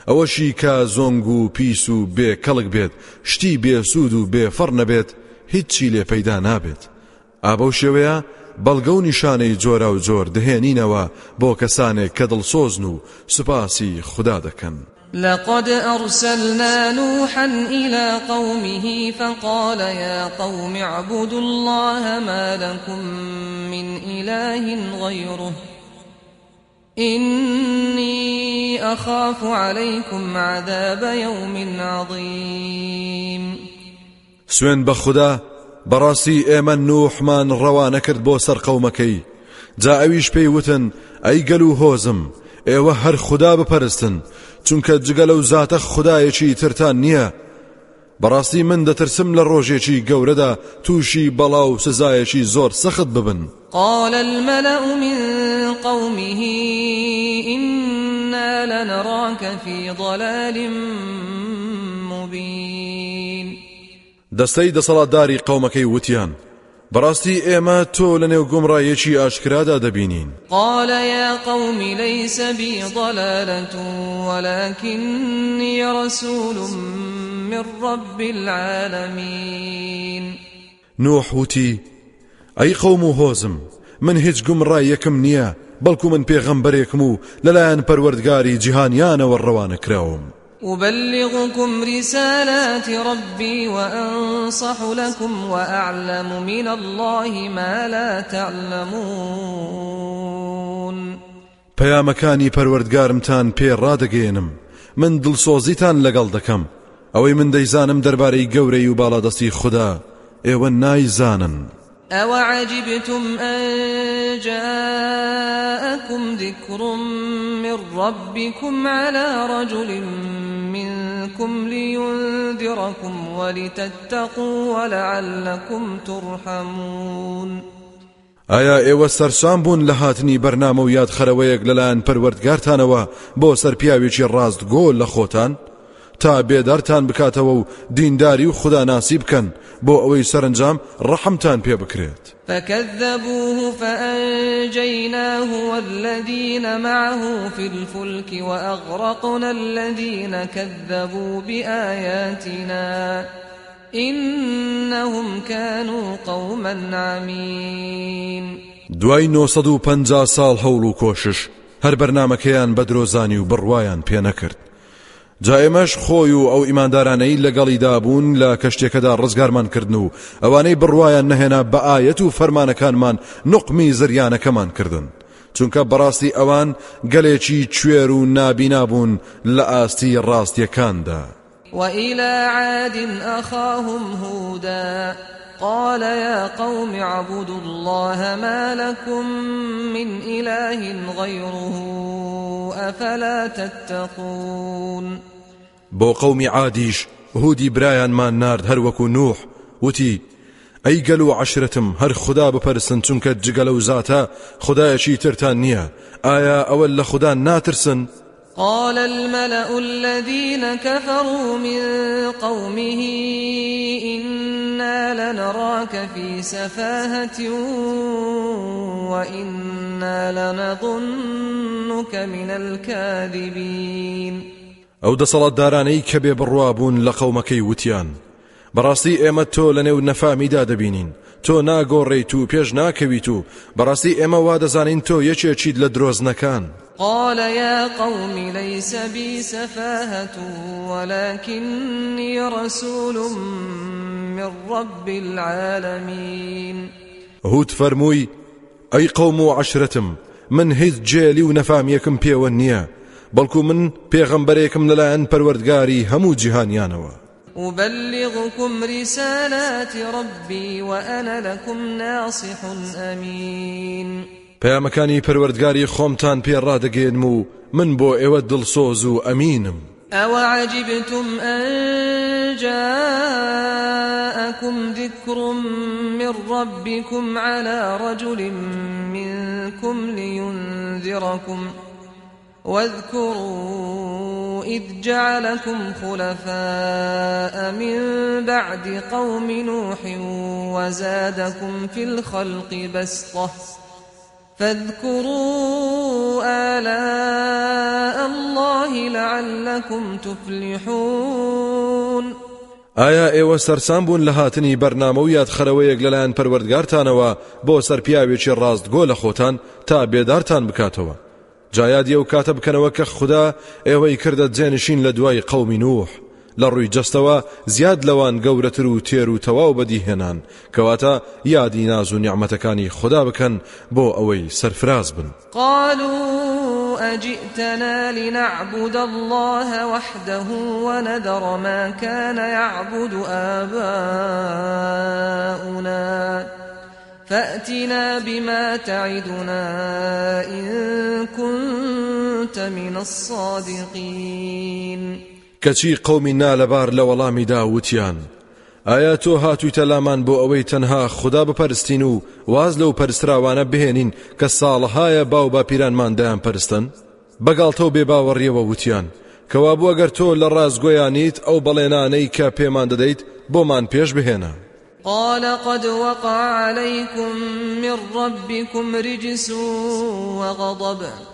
ئەوەشی کە زۆنگ و پیس و بێ کەڵک بێت شتی بێسوود و بێفەڕ نەبێت هیچی لێ پەیدا نابێت. ئابە شێوەیە بەڵگە و نیشانەی جۆرە و جۆر دهێنینەوە بۆ کەسانێک کە دڵسۆزن و سوپاسی خوددا دەکەن. لقد أرسلنا نوحا إلى قومه فقال يا قوم اعبدوا الله ما لكم من إله غيره. إني أخاف عليكم عذاب يوم عظيم. خوددا بەڕاستی ئێمە نوحمان ڕەوانە کرد بۆ سەر قەومەکەی جا ئەویش پێی وتن ئەی گەل و هۆزم ئێوە هەر خوددا بپەرستن چونکە جگە لەو زاتە خدایەکی ترتان نییە بەڕاستی من دەترسم لە ڕۆژێکی گەورەدا تووشی بەڵا و سزایەکی زۆر سەخت ببن قال الملأ من قومه إنا لنراك في ضلال مبين. دەستەی دەسەڵاتداری قەومەکەی وتیان بەڕاستی ئێمە تۆ لە نێو گومڕایەکی ئاشکرادا دەبینین. قال يا قوم ليس بي ضلالة ولكني رسول من رب العالمين. نوح وتی ئەی قەوم و هۆزم من هیچ گومڕای یەکم نییە بەڵکو من پێغەمبەرێکم و لەلایەن پەروەردگاری جیهانیانەوە ڕەوانە کراوم. أبلغكم رسالات ربي وأنصح لكم وأعلم من الله ما لا تعلمون. پەیامەکانی پەروەردگارمتان پێ ڕادەگەێنم. من دڵسۆزیتان لەگەڵ دەکەم. ئەوەی من دەیزانم دەربارەی گەورەی و باڵادەستی خوددا ئێوە نایزانن. أوعجبتم أن جاءكم ذكر من ربكم على رجل منكم لينذركم ولتتقوا ولعلكم ترحمون ئایا ئێوە سەرسام بوون لە هاتنی بەرنامە و یاد خەرەوەیەک لەلایەن پەروەردگارتانەوە بۆ ڕاست گۆل لە خۆتان؟ تا بێدارتان بکاتەوە و دینداری و خدا ناسی بکەن. بۆ ئەوەی سەرنجام ڕەحمتان پێ بکرێت. فكذبوه فأنجيناه والذين معه في الفلك وأغرقنا الذين كذبوا بآياتنا إنهم كانوا قوما عمين. دوای 950 ساڵ هەوڵ و کۆشش. هەر بەرنمەکەیان بە درۆزانی و بڕوایان پێ نەکرد. جا ئێمەش خۆی و ئەو ئیماندارانەی لەگەڵیدا بوون لە کەشتێکەدا ڕزگارمان کردن و ئەوانەی بڕواان نەهێنا بە ئاەت و فەرمانەکانمان نقمی زریانەکەمان کردن. چونکە بەڕاستی ئەوان گەلێکی کوێر و نابینابوون لە ئاستی ڕاستیەکاندا. وإلى عاد أخاهم هودا. قال يا قوم اعبدوا الله ما لكم من إله غيره أفلا تتقون بۆ قەومی عادیش هودی برایانمان نارد هەروەکو نوح وتی ئەی گەل و عشرتم هەر خدا بپەرسن چونکە جگەلە و زاتە خدایەکی ترتان نییە ئایا ئەوە ناترسن؟ قال الملأ الذين كفروا من قومه إنا لنراك في سفاهة وإنا لنظنك من الكاذبين. ئەو دەسەڵاتدارانەی کە بێ بڕوابوون لە قەومەکەی وتیان بەڕاستی ئێمە تۆ لە نێو نەفامیدا دەبینین تۆ ناگۆڕیت و پێش ناکەویت و بەڕاستی ئێمە وا دەزانین تۆ یەکێکیت لە درۆزنەکان قال يا قوم ليس بي سفاهة ولكني رسول من رب العالمين. هود فرمووی ئەی قەوم و عشرتم من هیچ جێلی و نەفامیەکم پێوە نییە بەڵکو من پێغەمبەرێکم لەلایەن پەروەردگاری هەموو جیهانیانەوە أبلغكم رسالات ربي وأنا لكم ناصح أمين. پەیامەکانی پەروەردگاری خۆمتان پێڕادەگەێنم و من بۆ ئێوە دڵسۆز و ئەمینم. أوعجبتم أن جاءكم ذكر من ربكم على رجل منكم لينذركم ۖ واذكروا إذ جعلكم خلفاء من بعد قوم نوح وزادكم في الخلق بسطة فاذكروا آلاء الله لعلكم تفلحون. ئایا ئێوە سەرسام بوون لە هاتنی بەرنامە و یاد خەرەوەیەک لەلایەن پەروەردگارتانەوە بۆ سەرپیاوێکی ڕاستگۆ لە خۆتان تا بێدارتان بکاتەوە؟ جایادیە و کاتە بکەنەوە کە خوددا ئێوەی کردە جێنشین لە دوای قەومی نوح. لە ڕووی جستەوە زیاد لەوان گەورەتر و تێر و تەواو بەدیهێنان کەواتە یادی ناز و نیعممەتەکانی خوددا بکەن بۆ ئەوەی سەرفراز بن. قالوا أجئتنا لنعبد الله وحده ونذر ما كان يعبد آباؤنا. فأتنا بما تعدنا إن كنت من الصادقين. کەچی قەومی نالەبار لە وەڵامی داوتیان ئایا تۆ هاتوویتە لامان بۆ ئەوەی تەنها خوددا بپەرستین و واز لەو پەرستراوانە بهێنین کە ساڵەهایە باو باپیرانمان دایان پەرستن؟ بەگاڵتەو بێ باوەڕیەوە وتیان. کەوا بووە گەر تۆ لە ڕازگۆیانیت ئەو بەڵێنانەی کە پێمان دەدەیت بۆمان پێش بهێنە. قال قد وقع عليكم من ربكم رجس وغضب.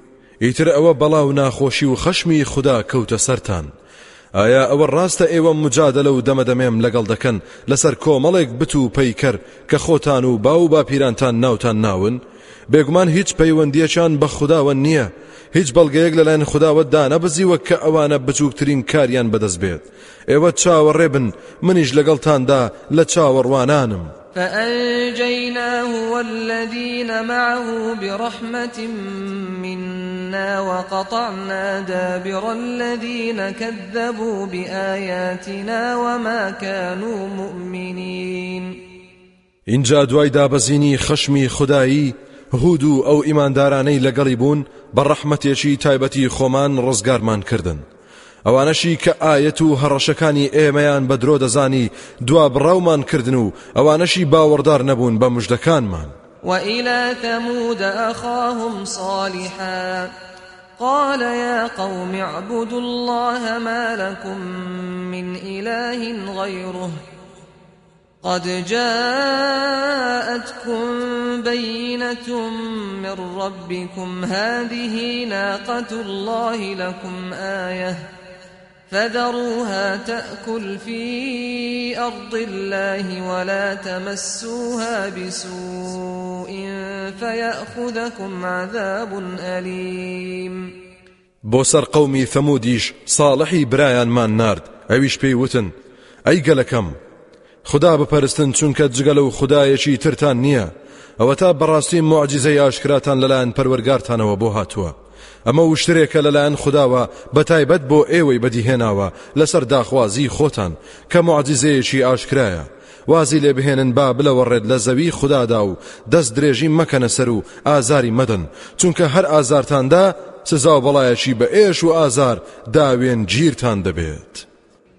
ئیتر ئەوە بەڵاو ناخۆشی و خەشمی خوددا کەوتە سەران. ئایا ئەوە ڕاستە ئێوە مجادە لەو دەمەدەمێم لەگەڵ دەکەن لەسەر کۆمەڵێک بت و پەیکەر کە خۆتان و باو باپیرانتان ناوتان ناون؟ بێگومان هیچ پەیوەندیەکان بە خودداوە نییە. هیچ بەڵگەیەک لەلایەن خودداوە دانەبزیوە کە ئەوانە بچووکترین کاریان بەدەست بێت. ئێوە چاوەڕێ بن منیش لەگەڵتاندا لە چاوەڕوانانم. فأنجيناه والذين معه برحمة منا وقطعنا دابر الذين كذبوا بآياتنا وما كانوا مؤمنين. اینجا دوای دابەزینی خەشمی خودایی هود و ئەو ئیماندارانەی لەگەڵی بوون بە ڕەحمەتێکی تایبەتی خۆمان ڕزگارمان کردن ئەوانەشی کە ئاەت و هەڕەشەکانی ئێمەیان بە درۆ دەزانی دوا بڕاومان کردن و ئەوانەشی باوەڕدار نەبوون بە مژدەکانمان وإلى ثمود أخاهم صالحا قال يا قوم اعبدوا الله ما لكم من إله غيره قد جاءتكم بينة من ربكم هذه ناقة الله لكم آيةً. فذروها تأكل في أرض الله ولا تمسوها بسوء فيأخذكم عذاب أليم. بۆ سەر قەومی سەمودیش ساڵحی برایانمان نارد ئەویش پێی وتن ئەی خودا بپەرستن چونکە جگە لەو خودایەکی ترتان نییە ئەوە تا بەڕاستی موعجیزەی ئاشکراتان لەلایەن پەروەرگارتانەوە بۆ هاتووە. ئەمە وشترێکە لەلایەن خوداوە بەتایبەت بۆ ئێوەی بەدیهێناوە لەسەر داخوازی خۆتان کە موعجیزەیەکی ئاشکرایە وازی لێ بهێنن با بلەوەڕێت لە زەوی خودادا و دەست درێژی مەکەنە سەر و ئازاری مەدەن چونکە هەر ئازارتاندا سزا و بەڵایەکی بە ئێش و ئازار داوێن گیرتان دەبێت.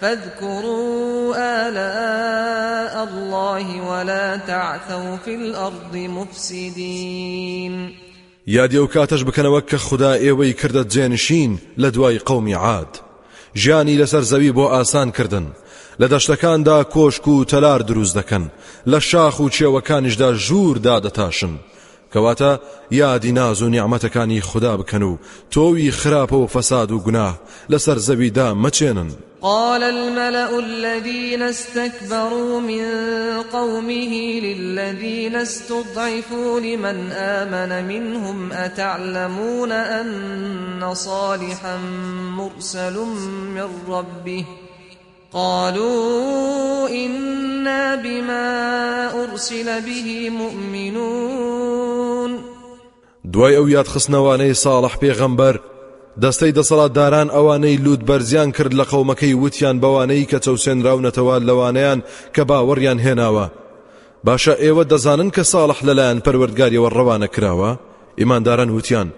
فاذكروا آلاء الله ولا تعثوا في الأرض مفسدين. یادی ئەو کاتەش بکەنەوە کە خودا ئێوەی کردە جێنشین لە دوای قەومی عاد. ژیانی لەسەر زەوی بۆ کردن لە دەشتەکاندا کۆشک و تەلار دروست دەکەن لە شاخ و کێوەکانیشدا ژوور دادەتاشن کەواتە یادی ناز و نیعممەتەکانی خدا بکەن و تۆوی خراپە و فەساد و گوناه لەسەر زەویدا مەچێنن قال الملأ الذين استكبروا من قومه للذين استضعفوا لمن آمن منهم أتعلمون أن صالحا مرسل من ربه؟ قالوا إنا بما أرسل به مؤمنون. دوای ئەو یاد خستنەوانەی ساڵح پێغەمبەر دەستەی دەسەڵاتداران ئەوانەی لوود بەرزیان کرد لە قەومەکەی وتیان بەوانەی کە چەوسێنراونەتەوە لەوانەیان کە باوەڕیان هێناوە. باشە ئێوە دەزانن کە ساڵح لەلایەن پەروەردگاریەوە ڕەوانە کراوە؟ ئیمانداران وتیان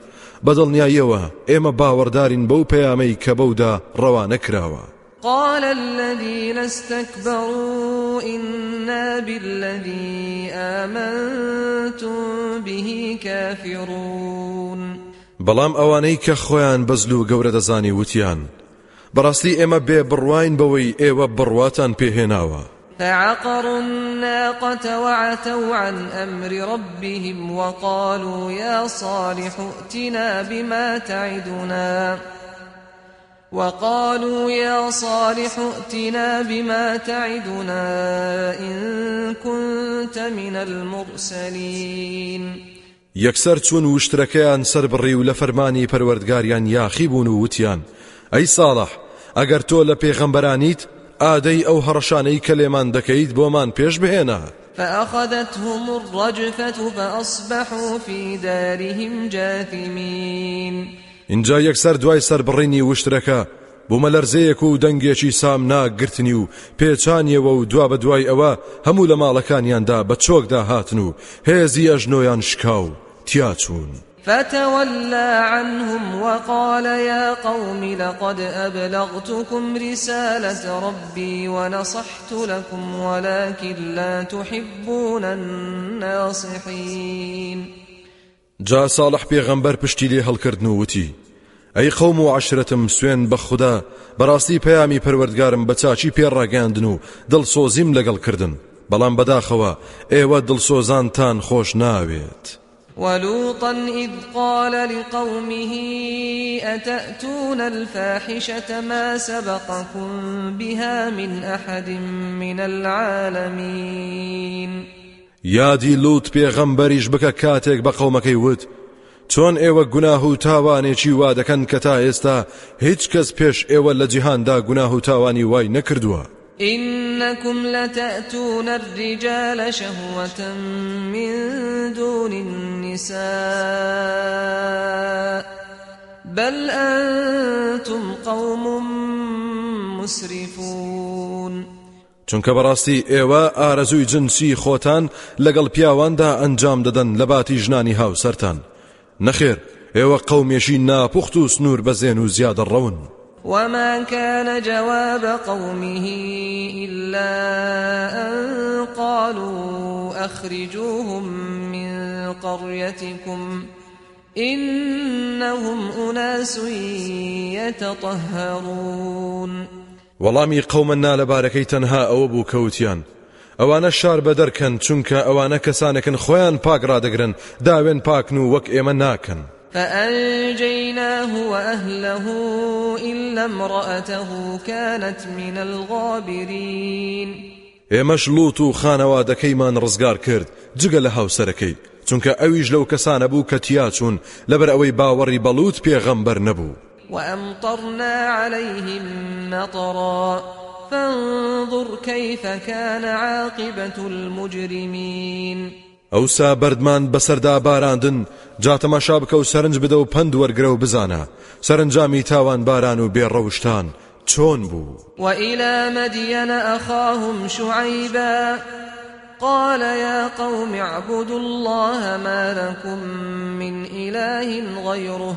بەدڵنیاییەوە ئێمە باوەڕدارین بەو پەیامەی کە بەودا ڕەوانە کراوە. قال الذين استكبروا إنا بالذي آمنتم به كافرون. بەڵام ئەوانەی کە خۆیان بەزل و گەورە دەزانی وتیان. بەڕاستی ئێمە بێ بڕواین بەوەی ئێوە بڕواتان پێهێناوە. فعقروا الناقة وعتوا عن أمر ربهم وقالوا يا صالح ائتنا بما تعدنا. وقالوا يا صالح ائتنا بما تعدنا إن كنت من المرسلين. یەکسەر چوون وشترەکەیان سەر بڕی و لە فەرمانی پەروەردگاریان یاخی بوون و وتیان. ئەی ساڵح ئەگەر تۆ لە پێغەمبەرانیت ئادەی ئەو هەڕەشانەی کە لێمان دەکەیت بۆمان پێش فأخذتهم الرجفة فأصبحوا في دارهم جاثمين. اینجا یەکسەر دوای سربڕینی وشترەکە بوومە لەرزەیەک و دەنگێکی سام ناگرتنی و پێچانیەوە و دوا بە دوای ئەوە هەموو لە ماڵەکانیاندا بە چۆکدا هاتن و هێزی ئەژنۆیان شکاو تیاچوون. فتولى عنهم وقال يا قوم لقد أبلغتكم رسالة ربي ونصحت لكم ولكن لا تحبون الناصحين جا صالح پێغەمبەر پشتی لێ هەڵکردن و وتی ئەی قەوم و عشرەتم سوێن بە خوددا بەڕاستی پەیامی پەروەردگارم بە چاچی پێڕاگەاندن و دڵسۆزیم لەگەڵ کردن بەڵام بەداخەوە ئێوە دڵسۆزانتان خۆش ناوێت. ولوطا إذ قال لقومه أتأتون الفاحشة ما سبقكم بها من أحد من العالمين یادی لوت پێغەمبەریش بکە کاتێک بە قەومەکەی وت چۆن ئێوە گوناه و تاوانێکی وا دەکەن کە تا ئێستا هیچ کەس پێش ئێوە لە جیهاندا گوناه و تاوانی وای نەکردووە. إنكم لتأتون الرجال شهوة من دون النساء بل أنتم قوم مسرفون. چونکە بەڕاستی ئێوە ئارەزووی جنسی خۆتان لەگەڵ پیاواندا ئەنجام دەدەن لە باتی ژنانی هاوسەرتان. نەخێر ئێوە قەومێشی ناپوخت و سنوور بەزێن و ڕەون. وما كان جواب قومه إلا أن قالوا أخرجوهم من قريتكم إنهم أناس يتطهرون وەڵامی قەومەنا لەبارەکەی تەنها ئەوە بوو کەوتیان. ئەوانە شار بە دەرکەن چونکە ئەوانە کەسانەکەن خۆیان پاک ڕدەگرن داوێن پاکن و وەک ئێمە ناکەن. فأنجيناه وأهله إلا امرأته كانت من الغابرين. ئێمەش لوت و خانەوادەکەیمان ڕزگار کرد جگە لە هاوسەرەکەی چونکە ئەویش لەو کەسانە بوو کە تیاچوون لەبەر ئەوەی باوەڕی بە لوت پێغەمبەر نەبوو. وأمطرنا عليهم مطرا. فانظر كيف كان عاقبة المجرمين. ئەوسا بەردمان بەسەردا باراندن جا تەماشا بکە و سەرنج بدە و پند وەرگرە و بزانە. سەرنجامی تاوانباران و بێڕەوشتان چۆن بوو؟ وإلى مدين أخاهم شعيبا. قال يا قوم اعبدوا الله ما لكم من إله غيره.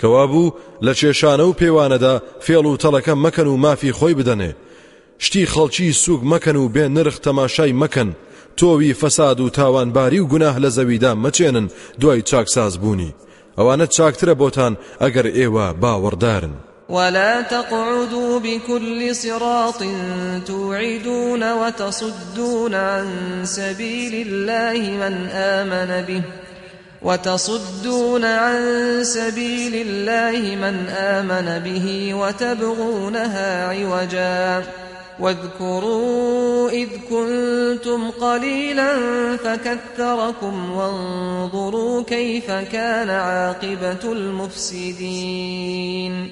کەوابوو لە کێشانە و پێوانەدا فێڵ و تەڵەکە مەکەن و مافی خۆی بدەنێ. شتی خەڵکی سوک مەکەن و بێ نرخ تەماشای مەکەن. تۆوی فەساد و تاوانباری و گوناه لە زەویدا مەچێنن دوای چاکساز بوونی. ئەوانە چاکترە بۆتان ئەگەر ئێوە باوەڕدارن. ولا تقعدوا بكل صراط توعدون وتصدون عن سبيل الله من آمن به وتصدون عن سبيل الله من آمن به وتبغونها عوجا. واذكروا إذ كنتم قليلا فكثركم وانظروا كيف كان عاقبة المفسدين.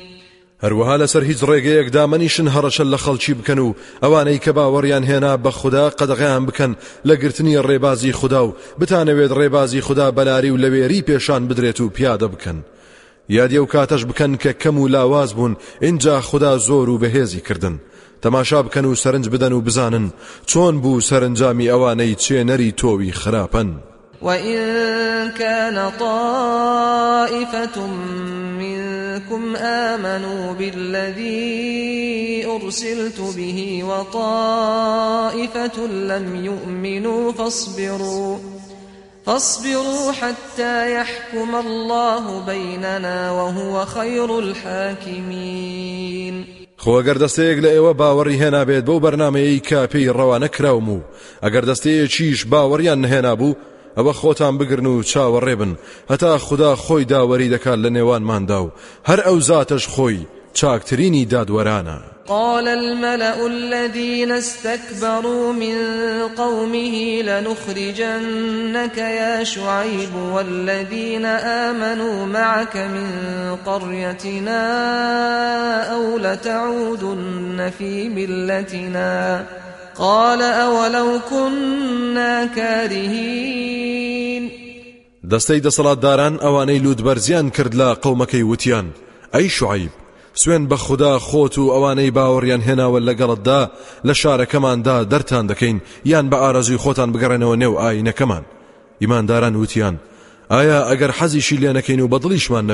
هەروەها لەسەر هیچ ڕێگەیەک دامەنیشن هەڕەشە لە خەڵکی بکەن و ئەوانەی کە باوەڕیان هێنا بە خودا قەدەغیان بکەن لە گرتنی ڕێبازی خودا و بتانەوێت ڕێبازی خودا بەلاری و لەوێری پێشان بدرێت و پیادە بکەن. یادی ئەو کاتەش بکەن کە کەم و لاواز بوون ئینجا خودا زۆر و بەهێزی کردن. تەماشا بکەن و سەرنج بدەن و بزانن چۆن بوو سەرنجامی ئەوانەی چێنەری تۆوی خراپەن. وإن كان طائفة منكم آمنوا بالذي أرسلت به وطائفة لم يؤمنوا فاصبروا فاصبروا حتى يحكم الله بيننا وهو خير الحاكمين خۆگەر دەستەیەک لە ئێوە باوەڕی هێنابێت بەو بەرنمەیەی کە پێی ڕەوانە کراوم و ئەگەر دەستەیەکیش باوەڕیان نهێنا بوو ئەوە خۆتان بگرن و چاوەڕێ بن خدا خۆی داوەری دەکات لە نێوانماندا و هەر ئەو زاتش خۆی چاکترینی دادوەرانە. قال الملأ الذين استكبروا من قومه لنخرجنك يا شعيب والذين آمنوا معك من قريتنا أو لتعودن في ملتنا. قال أولو كنا كارهين. دەستەی دەسەڵاتداران ئەوانەی لودبەرزیان کرد لە قەومەکەی وتیان. ئەی شعیب سوێن بە خوددا خۆت و ئەوانەی باوەڕیان هێناوە لەگەڵتدا لە شارەکەماندا دەرتان دەکەین یان بە ئارەزوی خۆتان بگەڕێنەوە نێو ئاینەکەمان. ئیمانداران وتیان ئایا ئەگەر حەزیشی لێ نەکەین و بەدڵیشمان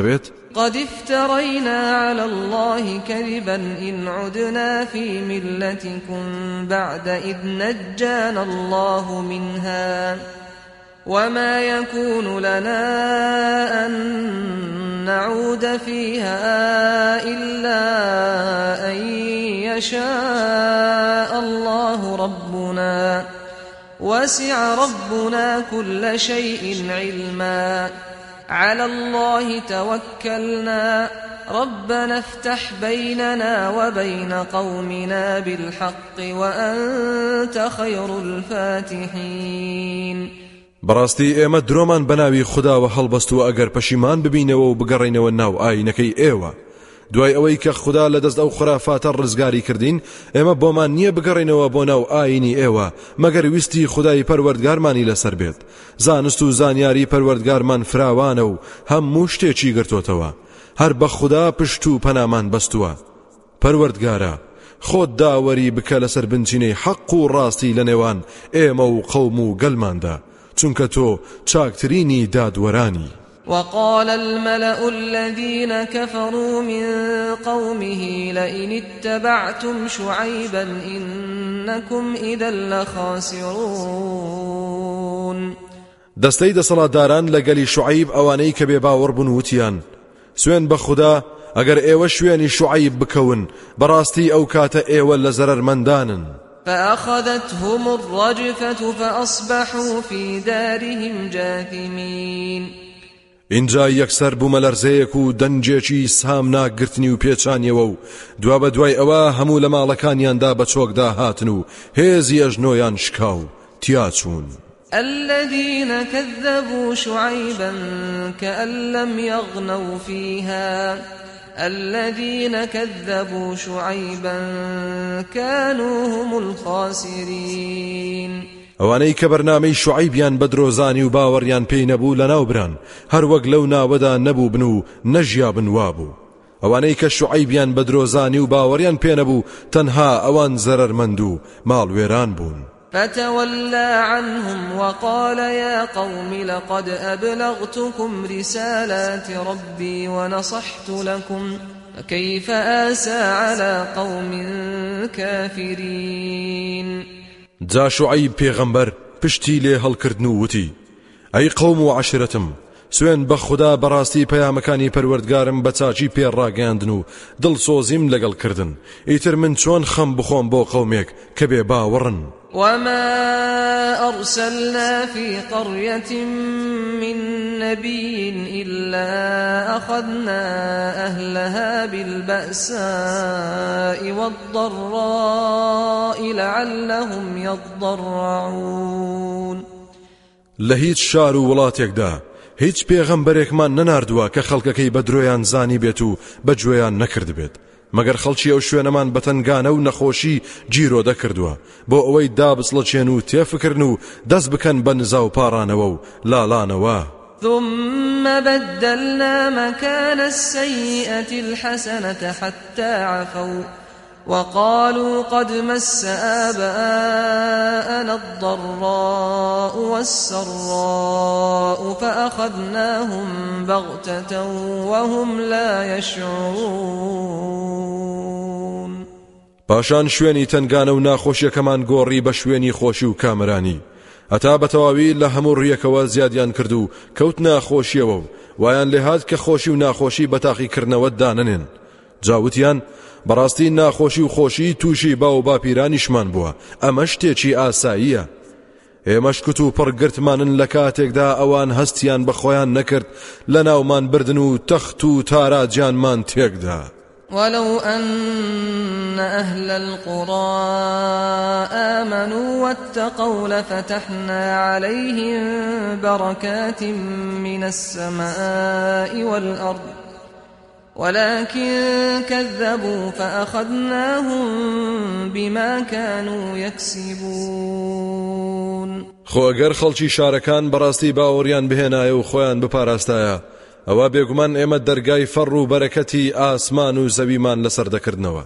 قد افترينا على الله كذبا إن عدنا في ملتكم بعد إذ نجانا الله منها وما يكون لنا أن نعود فيها إلا أن يشاء الله ربنا وسع ربنا كل شيء علما. على الله توكلنا. ربنا افتح بيننا وبين قومنا بالحق وأنت خير الفاتحين. بەڕاستی ئێمە درۆمان بەناوی خداوە هەڵبەستووە ئەگەر پەشیمان ببینەوە و بگەڕینەوە ناو ئاینەکەی دوای ئەوەی کە خودا لە دەست ئەو خرافاتە ڕزگاری کردین ئێمە بۆمان نییە بگەڕینەوە بۆ ناو ئاینی ئێوە مەگەر ویستی خودای پەروەردگارمانی لەسەر بێت. زانست و زانیاری پەروەردگارمان فراوانە و هەموو شتێکی گرتوتەوە. هەر بە خودا پشت و پەنامان بەستووە. پەروەردگارە خۆت داوەری بکە لەسەر بنچینەی حەق و ڕاستی لە نێوان ئێمە و قەوم و گەلماندا. چونکە تۆ چاکترینی دادوەرانی. وقال الملأ الذين كفروا من قومه لئن اتبعتم شعيبا إنكم إذا لخاسرون. دەستەی دەسەڵاتداران لەگەلی شعیب ئەوانەی کە بێ باوەڕ بوون وتیان. سوێن بە خوددا ئەگەر ئێوە شوێنی شعیب بکەون بەڕاستی ئەو کاتە ئێوە لە زەرمەندانن فأخذتهم الرجفة فأصبحوا في دارهم جاثمين. اینجا یەکسەر بوومە لەرزەیەک و دەنجێکی سام ناگرتنی و پێچانیەوە و دوا بە دوای ئەوە هەموو لە ماڵەکانیاندا بە چۆکدا هاتن و هێزی ئەژنۆیان شکاو. تیاچوون الذين كذبوا شعيبا كأن لم يغنوا فيها الذين كذبوا شعيبا كانوا هم الخاسرين ئەوانەی کە بەرنامەی شعیبیان بە درۆزانی و باوەڕیان پێی نەبوو لە ناوبران هەروەک لەو ناوەدا نەبوو بن و نەژیا بنوا بوو. ئەوانەی کە شعیبیان بە درۆزانی و باوەڕیان پێ نەبوو تەنها ئەوان زەرەرمەند و ماڵوێران بوون. فتولى عنهم وقال يا قوم لقد أبلغتكم رسالات ربي ونصحت لكم فكيف آسى على قوم كافرين؟ جا شعیب پێغەمبەر پشتی لێ هەڵکردن و وتی. ئەی قەوم و عشرەتم سوێن بە خوددا بەڕاستی پەیامەکانی پەروەردگارم بە چاچی پێڕاگەاندن و دڵسۆزیم لەگەڵ کردن. ئیتر من چۆن خەم بخۆم بۆ قەومێک کە بێ باوەڕن. وما أرسلنا في قرية من نبي إلا أخذنا أهلها بالبأساء والضراء لعلهم يضرعون. لهيت شار ولاتيكدا هیچ پێغەمبەرێکمان نەناردووە کە خەڵکەکەی بە درۆیان زانی بێت و بەگوێیان نەکرد بێت. مەگەر خەڵکی ئەو شوێنەمان بەتەنگانە و نەخۆشی جیرۆ دەکردووە. بۆ ئەوەی دابسڵەچێن و تێفکردن و دەست بکەن بە نزا و پارانەوە و لاڵانەوە ثم بدلنا مكان السيئة الحسنة حتى عفوا. وقالوا قد مس آباءنا الضراء والسراء فأخذناهم بغتة وهم لا يشعرون. پاشان شوێنی تنگانە و ناخۆشیەکەمان گۆڕی بە شوێنی خۆشی و کامرانی. هەتا بەتەواوی لە هەموو ڕیەکەوە زیادیان کرد و کەوت ناخۆشیەوە و وایان لێهات کە خۆشی و ناخۆشی بەڕاستی ناخۆشی و خۆشی تووشی با و باپیرانیشمان بووە ئەمە شتێکی ئاساییە ئێمەش کت و پڕگرتمانن لە کاتێکدا ئەوان هەستیان بە خۆیان نەکرد لە ناومان بردن و تەخت و تاراجیانمان تێکدا. ولو أن أهل القرى آمنوا واتقوا لفتحنا عليهم بركات من السماء والأرض ولكن كذبوا فأخذناهم بما كانوا يكسبون. خۆ ئەگەر خەڵکی شارەکان بەڕاستی باوەڕیان بهێنایە و خۆیان بپاراستایە ئەوە بێگومان ئێمە دەرگای فەڕ و بەرەکەتی ئاسمان و زەویمان لەسەر دەکردنەوە.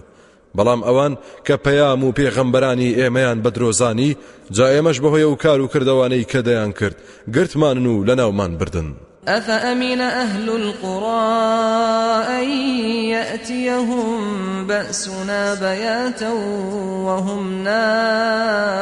بەڵام ئەوان کە پەیام و پێغەمبەرانی ئێمەیان بە درۆزانی جا ئێمەش بەهۆیە و کار و کردوانەی کە دەیان کرد گرتمانن و لەناومان بردن. أفأمن أهل القرى أن يأتيهم بأسنا بياتا وهم نائمون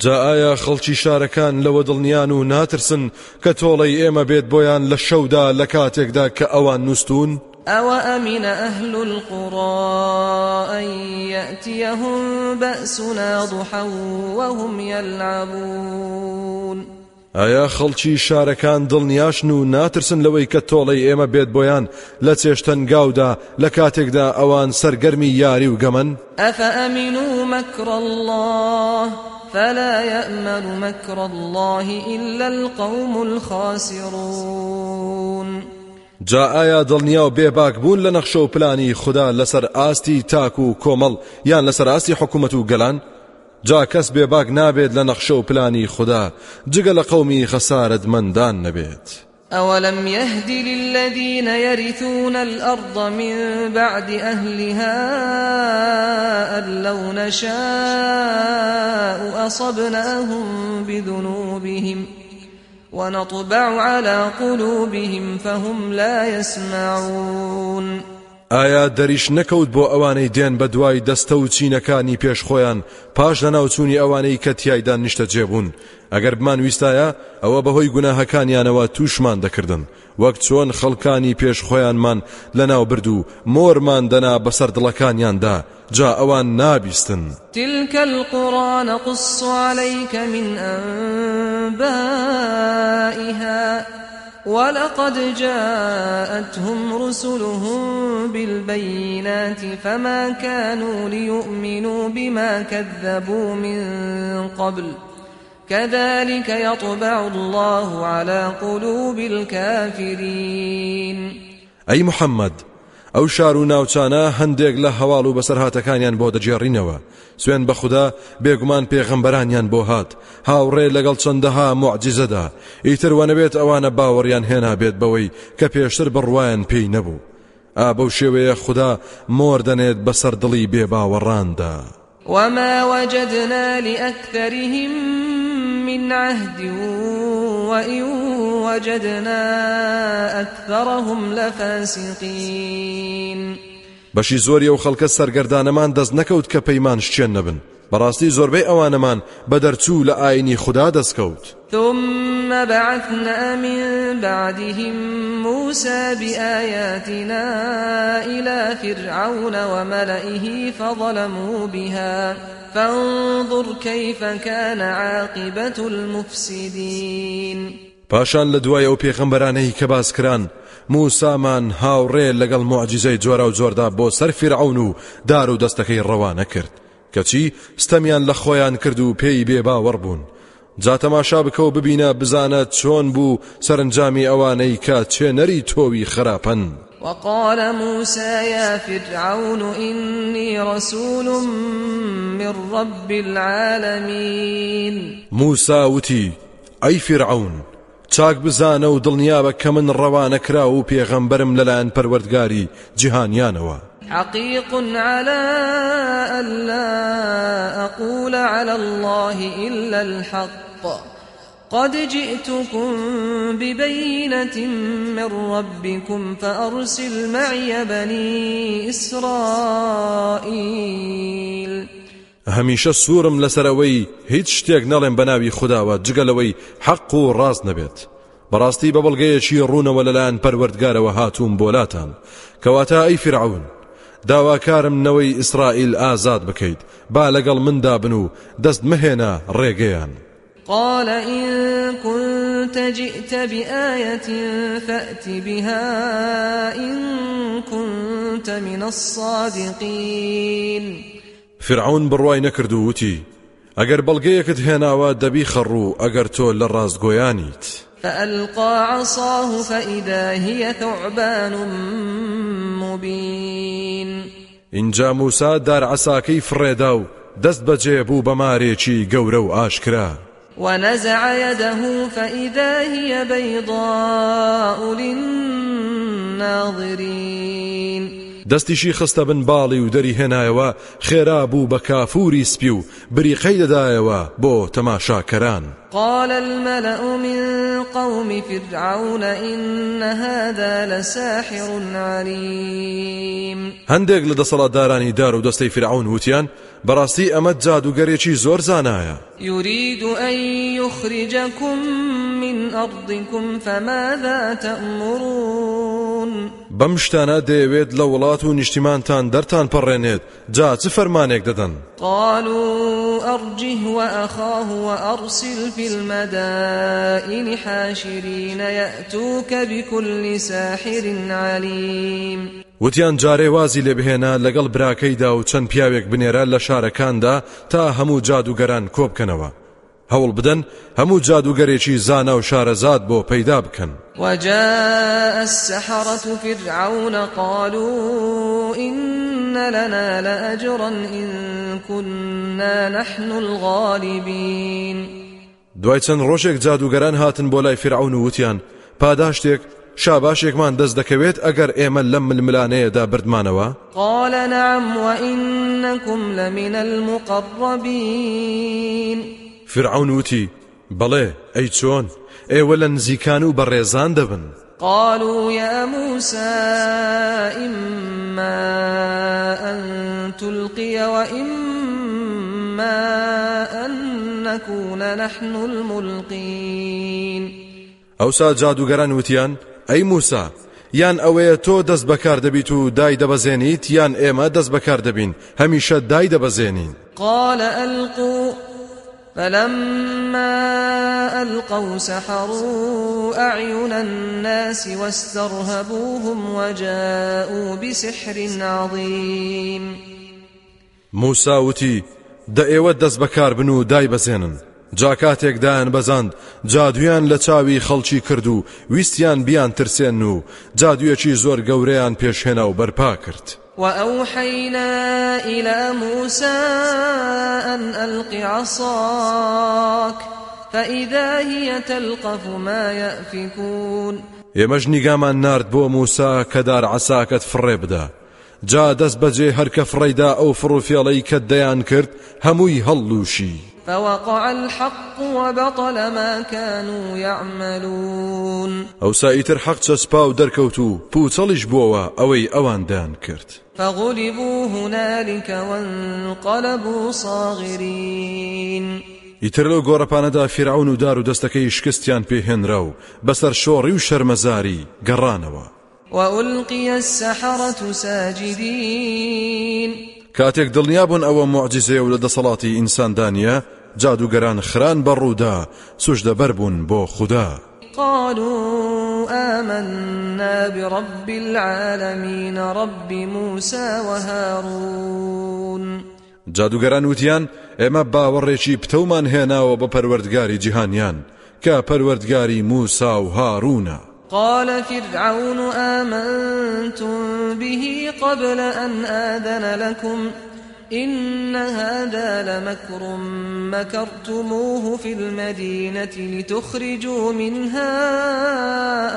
جا ئایا خەڵکی شارەکان لەوە دڵنیان و ناترسن کە تۆڵەی ئێمە بێت بۆیان لە شەودا لە کاتێکدا کە ئەوان نووسون؟ أوأمن أهل القرى أن يأتيهم بأسنا ضحى وهم يلعبون ئایا خەڵکی شارەکان دڵنیاشن و ناترسن لەوەی کە تۆڵەی ئێمە بێت بۆیان لە چێشتەنگاودا لە کاتێکدا ئەوان سەرگەرمی یاری و گەمن؟ ئەفەئەمین و مەکڕ الله فلا يأمن مكر الله إلا القوم الخاسرون. جا ئایا دڵنیا و بێباک بوون لە نەخشە و پلانی خوددا لەسەر ئاستی تاک و کۆمەڵ یان لەسەر ئاستی حکوومەت و گەلان؟ جا کەس بێباک نابێت لە نەخشە و پلانی خوددا جگە لە قەومی خەسارت مندان نەبێت. أولم يهد للذين يرثون الأرض من بعد أهلها أن لو نشاء أصبناهم بذنوبهم ونطبع على قلوبهم فهم لا يسمعون ئایا دەریش نەکەوت بۆ ئەوانەی دێن بە دوای دەستە و چینەکانی پێش خۆیان؟ پاش لە ناوچوونی ئەوانەی کە تایدا نیشتە جێبوون. ئەگەر بمان ویستایە ئەوە بەهۆی گوناهەکانیانەوە تووشمان دەکردن. وەک چۆن خەڵکانی پێش خۆیانمان لە ناو برد و مۆرمان دەنا بەسەر دڵەکانیاندا. جا ئەوان نابیستن. القرى نقص عليك من أنبائها. ولقد جاءتهم رسلهم بالبينات فما كانوا ليؤمنوا بما كذبوا من قبل كذلك يطبع الله على قلوب الكافرين. أي محمد ئەو شار و ناوچانە هەندێک لە هەواڵ و بەسەرهاتەکانیان بۆ دەجێڕینەوە. سوێن بە خوددا بێگومان پێغەمبەرانیان بۆ هات. هاوڕێ لەگەڵ چەندەها معجززەدا ئیتر وەنەبێت ئەوانە باوەڕیان هێنا بێت بەوەی کە پێشتر بڕواان پێی نەبوو. ئا بەو شێوەیە خوددا مۆر دەنێت بەسەر دڵی بێ باوەڕاندا وما وجدنا لأكثرهم من عهد وإن وجدنا أكثرهم لفاسقين بەشی زۆری ئەو خەڵکە سەرگەردانەمان دەست نەکەوت کە پەیمان شتێن نەبن. بەڕاستی زۆربەی ئەوانەمان بە دەرچوو لە ئاینی خوددا دەستکەوت. ثم بعثنا من بعدهم موسى بآياتنا إلى فرعون وملئه فظلموا بها. فانظر كيف كان عاقبة المفسدين. پاشان لە دوای ئەو پێخەمبەرانەی کە باسکران موسامان هاوڕێ لەگەڵ معجززەی جۆرە و جۆردا بۆ سەر فرعون و دار و کرد. کەچی ستەمیان لە خۆیان کرد و پێی جا تەماشا بکە و ببینە بزانە چۆن بوو سەرنجامی ئەوانەی کە چێنەری تۆوی خراپەن وقال موسى يا فرعون إني رسول من رب العالمين. موسى وتي أي فرعون چاک بزانە و دڵنیابە کە من ڕەوانە کرا و پێغەمبەرم لەلایەن پەروەردگاری جیهانیانەوە. حقيق على ألا أقول على الله إلا الحق. قد جئتكم ببينة من ربكم فأرسل معي بني إسرائيل. هەمیشە سوورم لەسەرەوەی هیچ شتێک نەڵێم بەناوی خودداوە جگەلەوەی حەق و ڕاست نەبێت. بەڕاستی بە بەڵگەیەکی ڕوونەوە لەلایەن پەروەردگارەوە هاتووم بۆلاتان کەواتە ئەی فرعون داواکارم نەوەی ئیسرائیل ئازاد بکەیت. با لەگەڵ مندا بن و دەست مهێنا ڕێگەیان. قال إن كنت جئت بآية فأت بها إن كنت من الصادقين. فرعون بڕوای نەکرد و وتی ئەگەر بەڵگەیەکت هێناوە دەبی خەڕوو ئەگەر تۆ لە ڕاستگۆیانیت فألقى عصاه فإذا هي ثعبان مبين. اینجا موسا دار عساکەی فڕێدا و دەست بەجێ بوو بە مارێکی گەورە و ئاشکرا. ونزع يده فإذا هي بيضاء للناظرين. دەستیشی خستە بن باڵی و دەری هێنایەوە خێرا بوو بە کافوری سپی و بریقەی دەدایەوە بۆ تەماشاکەران. قال الملأ من قوم فرعون إن هذا لساحر عليم. هەندێک لە دەسەڵاتدارانی دار و دەستەی فرعون وتیان بەڕاستی ئەمە جادوگەرێکی زۆر زانایە يريد أن يخرجكم من أرضكم فماذا تأمرون؟ بەم شتانە دەیەوێت لە وڵات و نیشتیمانتان دەرتان پەڕێنێت جا چ فەرمانێک دەدەن قالوا أرجه وأخاه وأرسل في المدائن حاشرين يأتوك بكل ساحر عليم. وتیان جارێ وازی لێ بهێنا لەگەڵ براکەیدا و چەند پیاوێک بنێرە لە شارەکاندا تا هەموو جادوگەران کۆبکەنەوە. هەوڵ بدەن هەموو جادوگەرێکی زانە و شارەزاد بۆ پەیدا بکەن. وجاء السحرة فرعون قالوا إن لنا لأجرا إن كنا نحن الغالبين. دوای چەند ڕۆژێک جادوگەران هاتن بۆ لای فرعون و وتیان. پاداشتێک شاباشێکمان دەست دەکەوێت ئەگەر ئێمە لەم ململانەیەدا بردمانەوە؟ قال نعم وإنكم لمن المقربين. فرعون وتی بەڵێ ئەی چۆن؟ ئێوە لە نزیکان و بەڕێزان دەبن. قالوا يا موسى إما أن تلقي وإما أن نكون نحن الملقين. ئەوسا جادوگەران وتیان ئەی موسا یان ئەوەیە تۆ دەست بەکار دەبیت و دای دەبەزێنیت یان ئێمە دەست بەکار دەبین هەمیشە دای دەبەزێنین. قال ألقوا فلما ألقوا سحروا أعين الناس واسترهبوهم وجاءوا بسحر عظيم. موسا وتی دە ئێوە دەست بەکار بن و دای بەزێنن جاکاتێک دایان بەزاند. جادویان لە چاوی خەڵکی کرد و ویستیان بیان ترسێن و جادویەکی زۆر گەورەیان پێشهێنا و بەرپا کرد. وأوحينا إلى موسى أن ألق عصاك فإذا هي تلقف ما يأفكون. ئێمەش نیگامان نارد بۆ موسا کە دار عساکەت فڕێ بدە جا دەست بەجێ هەرکە فڕێدا ئەو فڕوفێڵەی کە دەیان کرد هەمووی هەڵلوشی. فوقع الحق وبطل ما كانوا يعملون. ئەو سایتر حەق چەسپا و دەرکەوت و پوچەڵیش بووەوە ئەوەی ئەوان دایان کرد. فغلبوا هنالك وانقلبوا صاغرين. ئیتر لەو گۆڕەپانەدا فرعون و دار و دەستەکەی شکستیان پێهێنرا و بەسەر شۆڕی و شەرمەزاری گەڕانەوە. وألقي السحرة ساجدين. کاتێک دڵنیا بوون ئەوە معجززێ و لە دەسەڵاتی ئینساندانە جادوگەران خران بەڕوودا سوش دەبەر بوون بۆ خوددا. قالوا آمنا برب العالمين رب موسى وهارون. جادوگەران وتیان ئێمە باوەڕێکی پتەومان هێناوە بە پەروەردگاری جیهانیان کە پەروەردگاری موسا و هاروونە قال فرعون آمنتم به قبل أن آذن لكم إن هذا لمكر مكرتموه في المدينة لتخرجوا منها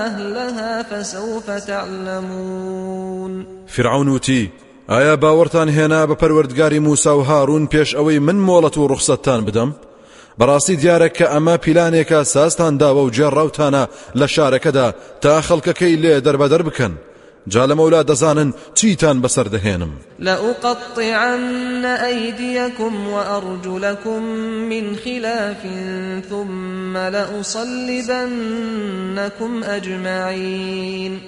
أهلها فسوف تعلمون. فرعون وتی ئایا باوەڕتان هێنا بە پەروەردگاری موسا و هاڕون پێش ئەوەی من مۆڵەت و ڕوخسەتتان بدەم؟ بەڕاستی دیارە کە ئەمە پیلانێکە ساستان داوە و جێڕاوتانە لە تا خەڵکەکەی لێ دەربەدەر بکەن. جا لە مەولا دەزانن چیتان بەسەر دەهێنم لأقطعن أيديكم وأرجلكم من خلاف ثم لأصلبنكم أجمعين.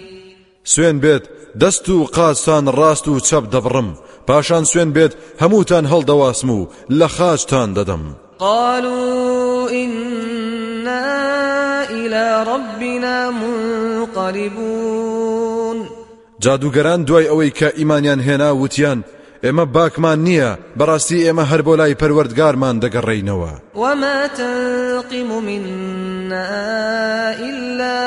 سوێن بێت دەست و قاسان ڕاست و چەپ دەبڕم. پاشان سوێن بێت هەمووتان هەڵدەواسم و لە دەدەم. قالوا إنا إلى ربنا منقلبون. جادوگەران دوای ئەوەی کە ئیمانیان هێنا وتیان ئێمە باکمان نییە بەڕاستی ئێمە هەر بۆ لای پەروەردگارمان دەگەڕێینەوە وما تنقم منا إلا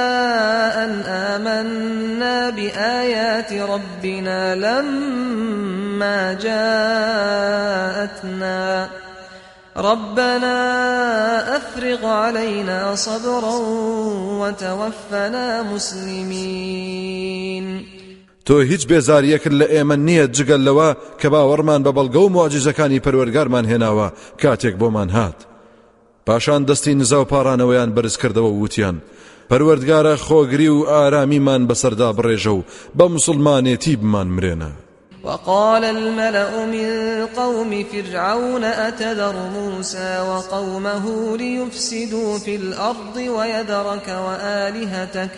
أن آمنا بآيات ربنا لما جاءتنا. ربنا أفرغ علينا صبرا وتوفنا مسلمين. تۆ هیچ بێزاریەکرد لە ئێمە نییە جگەل لەوە کە باوەڕمان بە بەڵگە و معجزەکانی پەروەرگارمان هێناوە. کاتێک بۆمان هات. پاشان دەستی نزا و پارانەوەیان بەرز کردەوە وتیان. پەروەردگارە خۆگری و ئارامیمان بەسەردا بڕێژە و بە مسلمانێتی بمان مرێنە. وقال الملأ من قوم فرعون أتذر موسى وقومه ليفسدوا في الأرض ويذرك وآلهتك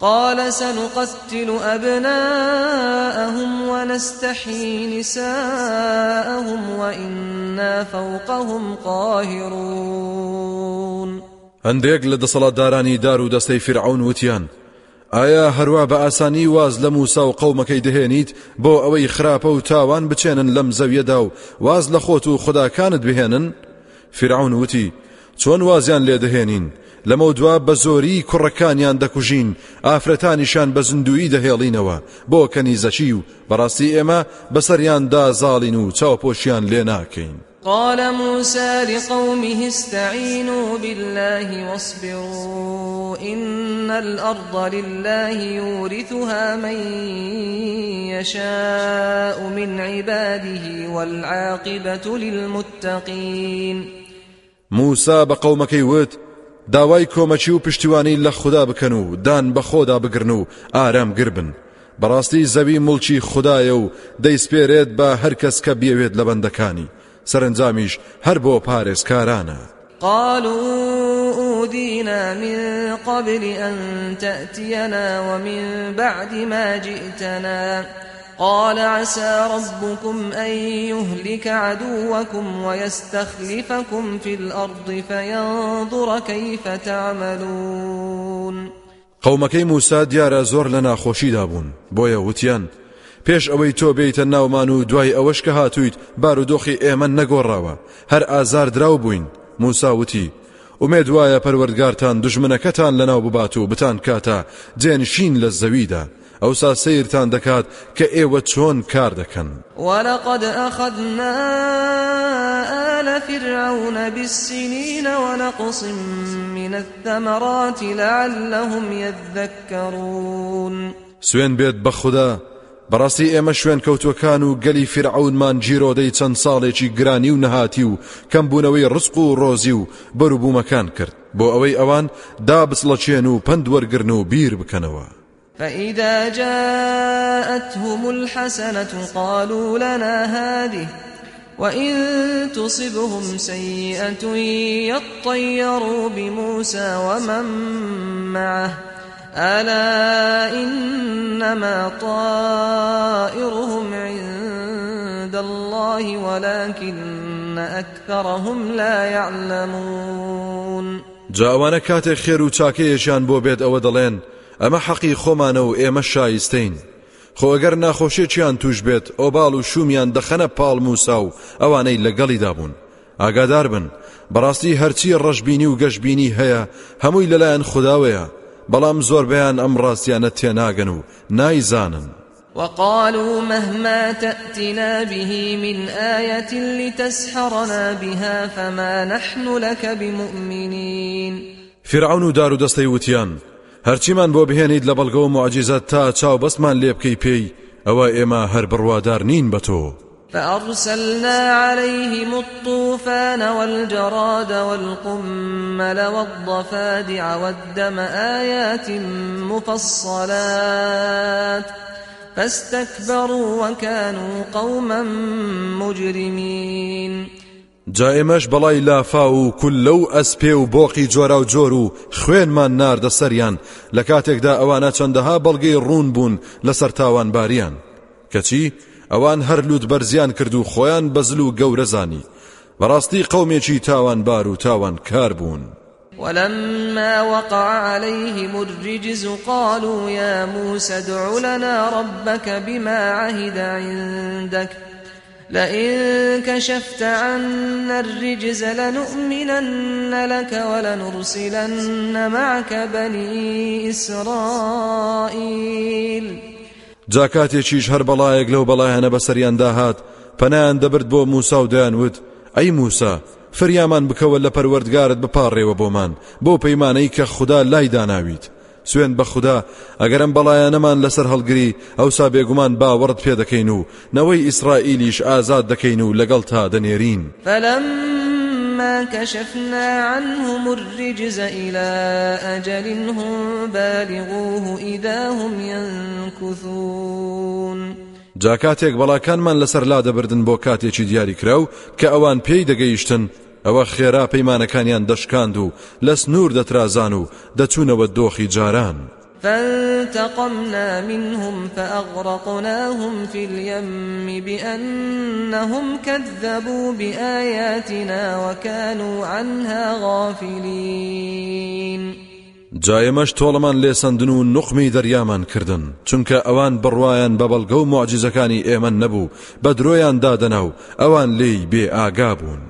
قال سنقتل أبناءهم ونستحيي نساءهم وإنا فوقهم قاهرون. هەندێک لە دەسەڵاتدارانی دار و دەستەی فرعون وتیان. ئایا هەروە بە ئاسانی واز لە موسا و قەومەکەی دەهێنیت؟ بۆ ئەوەی خراپە و تاوان بچێنن لەم زەویەدا و واز لە خۆت و بهێنن؟ فرعون وتی چۆن وازیان لێ دەهێنین؟ لەمە دوا بە زۆری کوڕەکانیان دەکوژین. ئافرەتانیشان بە زندویی دەهێڵینەوە. بۆ کەنیزەکی و بەڕاستی ئێمە بەسەریاندا زاڵین و چاوپۆشیان لێ ناکەین. قال موسى لقومه استعينوا بالله واصبروا. إن الأرض لله يورثها من يشاء من عباده والعاقبة للمتقين. موسى بقومكي وت داوای کۆمەچی و پشتیوانی لە خوددا بکەن و دان بە خۆدا بگرن و ئارام گربن. بەڕاستی زەوی مڵکی خدایە و دەیسپێرێت بە هەر کەس کە بێوێت لە بەندەکانی. سەرنجامیش هەر بۆ پارێزکارانە. قالوا أودينا من قبل أن تأتينا ومن بعد ما جئتنا. قال عسى ربكم أن يهلك عدوكم ويستخلفكم في الأرض فينظر كيف تعملون. قومەکەی موسا دیارە زۆر لە ناخۆشیدا بوون بۆیە وتیان پێش ئەوەی تۆ بیتە ناومان و دوای ئەوەش کە هاتوویت بارودۆخی ئێمە نەگۆڕاوە هەر ئازار دراو بووین موسا وتی. ومێ دوایە پەروەردگارتان دژمنەکەتان لەناو ببات و بتان کاتە جێنشین لە زەویدا ئەوسا سیرتان دەکات کە ئێوە چۆن کار دەکەن. وەلقد ئەخذنا آل فرعون بالسنين ونقص من الثمرات لعلهم يذكرون. سوێن بێت بە خوددا بەڕاستی ئێمە شوێن کەوتوەکان و گەلی فرعونمان جیرۆدەی چەند ساڵێکی گرانی و نەهاتی و کەمبوونەوەی ڕسق و ڕۆزی و بەروبوومەکان کرد. بۆ ئەوەی ئەوان دابسڵەچێن و پند وەرگرن و بیر بکەنەوە. فإذا جاءتهم الحسنة قالوا لنا هذه وإن تصبهم سيئة يطيروا بموسى ومن معه. ألا إنما طائرهم عند الله ولكن أكثرهم لا يعلمون. جاوانە کاتێک خێر و چاکەیەشان بۆ بێت ئەوە ئەمە حەقی خۆمانە و ئێمە شایستین خۆ ئەگەر ناخۆشیێکیان توش بێت ئۆباڵ و شومیان دەخەنە پاڵ موسا و ئەوانەی لەگەڵیدا بوون ئاگادار بن. بەڕاستی هەرچی ڕەشببینی و گەشتبینی هەیە هەمووی لەلایەن خودداوەیە بەڵام زۆربیان ئەم ڕاستیانە تێناگەن و نایزانن. وقالوا مهما تأتنا به من آية لتسحرنا بها فما نحن لك بمؤمنين. فرعون دار وتیان. هەرچیمان بۆ بهێنیت لە بەڵگە و تا چاو بەستمان لێ بکەی پێی ئەوە ئێمە هەر بڕوادار نین بە تۆ. فأرسلنا عليهم الطوفان والجراد والقمل والضفادع والدم آيات مفصلات. فاستكبروا وكانوا قوما مجرمين. جا ئێمەش بەڵای لافا و کول لەو ئەسپێ و بۆقی جۆرا و جۆر و خوێنمان ناردە سەریان. لە کاتێکدا ئەوانە چەندەها بەڵگەی ڕوون بوون لەسەر تاوان باریان کەچی؟ ئەوان هەر لوت بەرزیان کرد و خۆیان بەزل و گەورەزانی. بەڕاستی قەومێکی تاوانبار و تاوان کار بوون. ولما وقع عليهم الرجز قالوا يا موسى ادع لنا ربك بما عهد عندك. لئن كشفت عنا الرجز لنؤمنن لك ولنرسلن معك بني إسرائيل. جا کاتێکیش هەر بەڵایەک لەو بەڵایەنە بەسەریان داهات. پەنیان دەبرد بۆ موسا و دەیانوت ئەی موسا فریامان بکەوە لە پەروەردگارت بپاڕێوە بۆمان بۆ پەیمانەی کە خوددا لای سوێن بە خوددا ئەگەرم بەڵایەنەمان لەسەر هەڵگری ئەوسا بێگومان باوەڕت پێ دەکەین و نەوەی ئیسرائیلیش ئازاد دەکەین و لەگەڵ تا دەنێرین. فلما كشفنا عنهم الرجز إلى أجل هم بالغوه إذا هم ينكثون. جا کاتێک بەڵاکانمان لەسەر لا دەبردن بۆ کاتێکی دیاری کراو کە ئەوان پێی دەگەیشتن ئەوە خێرا پەیمانەکانیان دەشکاند و لە سنوور دەترازان و دەچوونەوە دۆخی جاران. فانتقمنا منهم فأغرقناهم في اليم بأنهم كذبوا بآياتنا وكانوا عنها غافلين. جایەمەش تۆڵەمان لێسەندن و نقمی دەریامان کردن چونکە ئەوان بڕواان بە بەڵگە و معجزەکانی ئێمە نەبوو بە درۆیان دادەنا و ئەوان لێی بێ ئاگا بوون.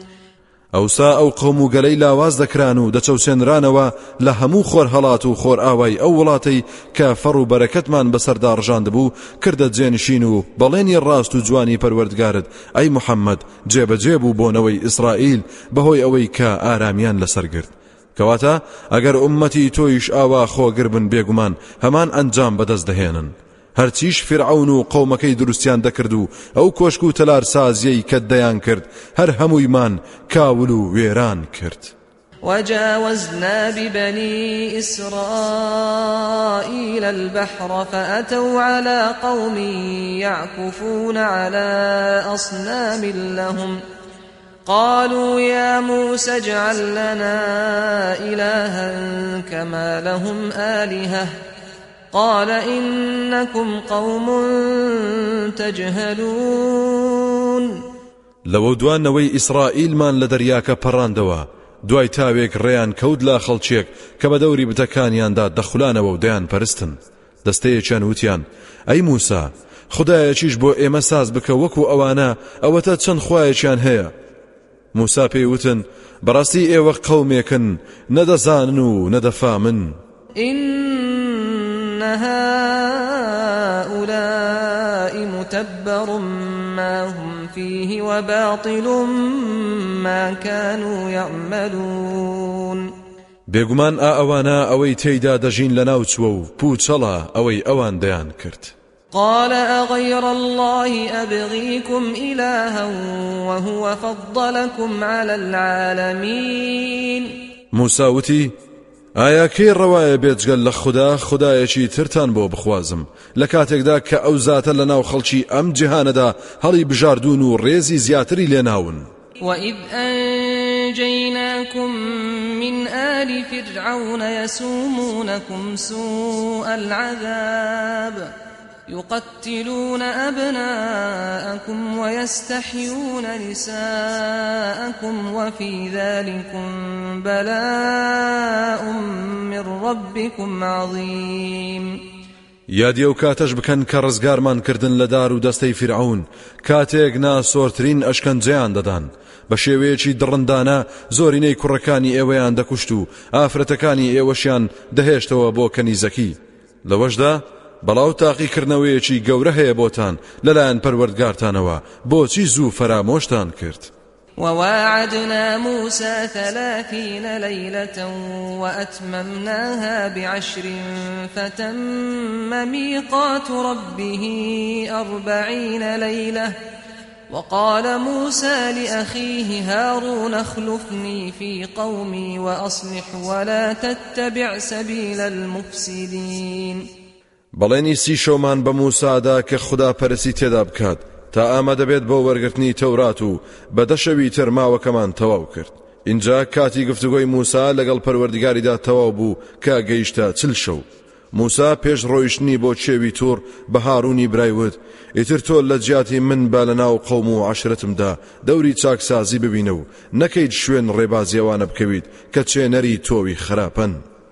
ئەوسا ئەو قوم و گەلەی لاواز دەکران و دەچەوسێنرانەوە لە هەموو خۆر هەڵات و خۆر ئاوای ئەو وڵاتەی کە فەڕ و بەرەکەتمان بەسەردا ڕژاند بوو کردە جێنشین و بەڵێنی ڕاست و جوانی پەروەردگارت. ئەی محەممەد جێبەجێ بوو بۆنەوەی ئیسرائیل بەهۆی ئەوەی کە ئارامیان لەسەرگرت کەواتە ئەگەر ئومەتی تۆیش ئاوا خۆگر بن بێگومان هەمان ئەنجام بەدەست دەهێنن. هەرچیش فرعون و قەومەکەی دروستیان دەکرد و ئەو کۆشک و تەلار سازیەی کە دەیان کرد هەر هەموویمان کاول و وێران کرد. وجاوزنا ببني إسرائيل البحر فأتوا على قوم يعكفون على أصنام لهم قالوا يا موسى اجعل لنا إلها كما لهم آلهة قال إنكم قوم تجهلون. لەوە دوانەوەی ئیسرائیلمان لە دەریاکە پەڕاندەوە. دوای تاوێک ڕێیان کەوت لا خەڵچێک کە بە دەوری بتەکانیاندا دەخولانەوە و دەیان پەرستن. دەستەیەکیان وتیان. ئەی موسا خدایەکیش بۆ ئێمە ساز بکە وەکو ئەوانە ئەوەتە چەند خوایەکیان هەیە؟ موسا پێی وتن بەڕاستی ئێوە قەومێکن نەدەزانن و نەدەفامن. إن هؤلاء متبر ما هم فيه وباطل ما كانوا يعملون بێگومان ئا ئەوانە ئەوەی تێیدا دەژین لە ناوچوە و پوچەڵە ئەوەی ئەوان دەیان کرد. قال أغير الله أبغيكم إلها وهو فضلكم على العالمين. موسى وتی ئایا کەی ڕەوایە بێجگەل لە خوددا؟ خدایەکی ترتان بۆ بخوازم. لە کاتێکدا کە ئەو زاتە لە ناو خەڵکی ئەم جیهانەدا هەڵی بژاردون و ڕێزی زیاتری لێناون وإذ أنجيناكم من آل فرعون يسومونكم سوء العذاب يقتلون أبناءكم ويستحيون نساءكم وفي ذلكم بلاء من ربكم عظيم. یادی ئەو کاتەش بکەن کە کردن لە دار و دەستەی فرعون کاتێک ناسۆرترین ئەشکەنجیان دەدان بە شێوەیەکی دڕندانە زۆرینەی کوڕەکانی ئێوەیان دەکوشت و ئافرەتەکانی ئێوەشیان دەهێشتەوە بۆ کەنیزەکی لەوەشدا بەڵاو تاقیکردنەوەیەکی گەورە هەیە بۆتان لەلایەن پەروەردگارتانەوە بۆچی زوو فەرامۆشتان کرد؟ وواعدنا موسى ثلاثين ليلة وأتممناها بعشر فتم ميقات ربه أربعين ليلة وقال موسى لأخيه هارون اخلفني في قومي وأصلح ولا تتبع سبيل المفسدين بەڵێنی سی شەومان بە موسادا کە خوددا پەرسی تێدا بکات تا ئامە دەبێت بۆ وەرگرتنی تەورات و بەدەشەوی تەرماوەکەمان تەواو کرد. اینجا کاتی گفتوگۆی موسا لەگەڵ پەروەردگاریدا تەواو بوو کە گەیشتە چل شەو. موسا پێش ڕۆیشتنی بۆ چێوی تۆر بە هاڕوونی برایوت ئیتر تۆ لە جیاتی من با لە ناو قەوم و عشرەتمدا دەوری چاکسازی ببینە و نەکەیت شوێن ڕێبازیەوانە بکەویت کە چێنەری تۆوی خراپەن.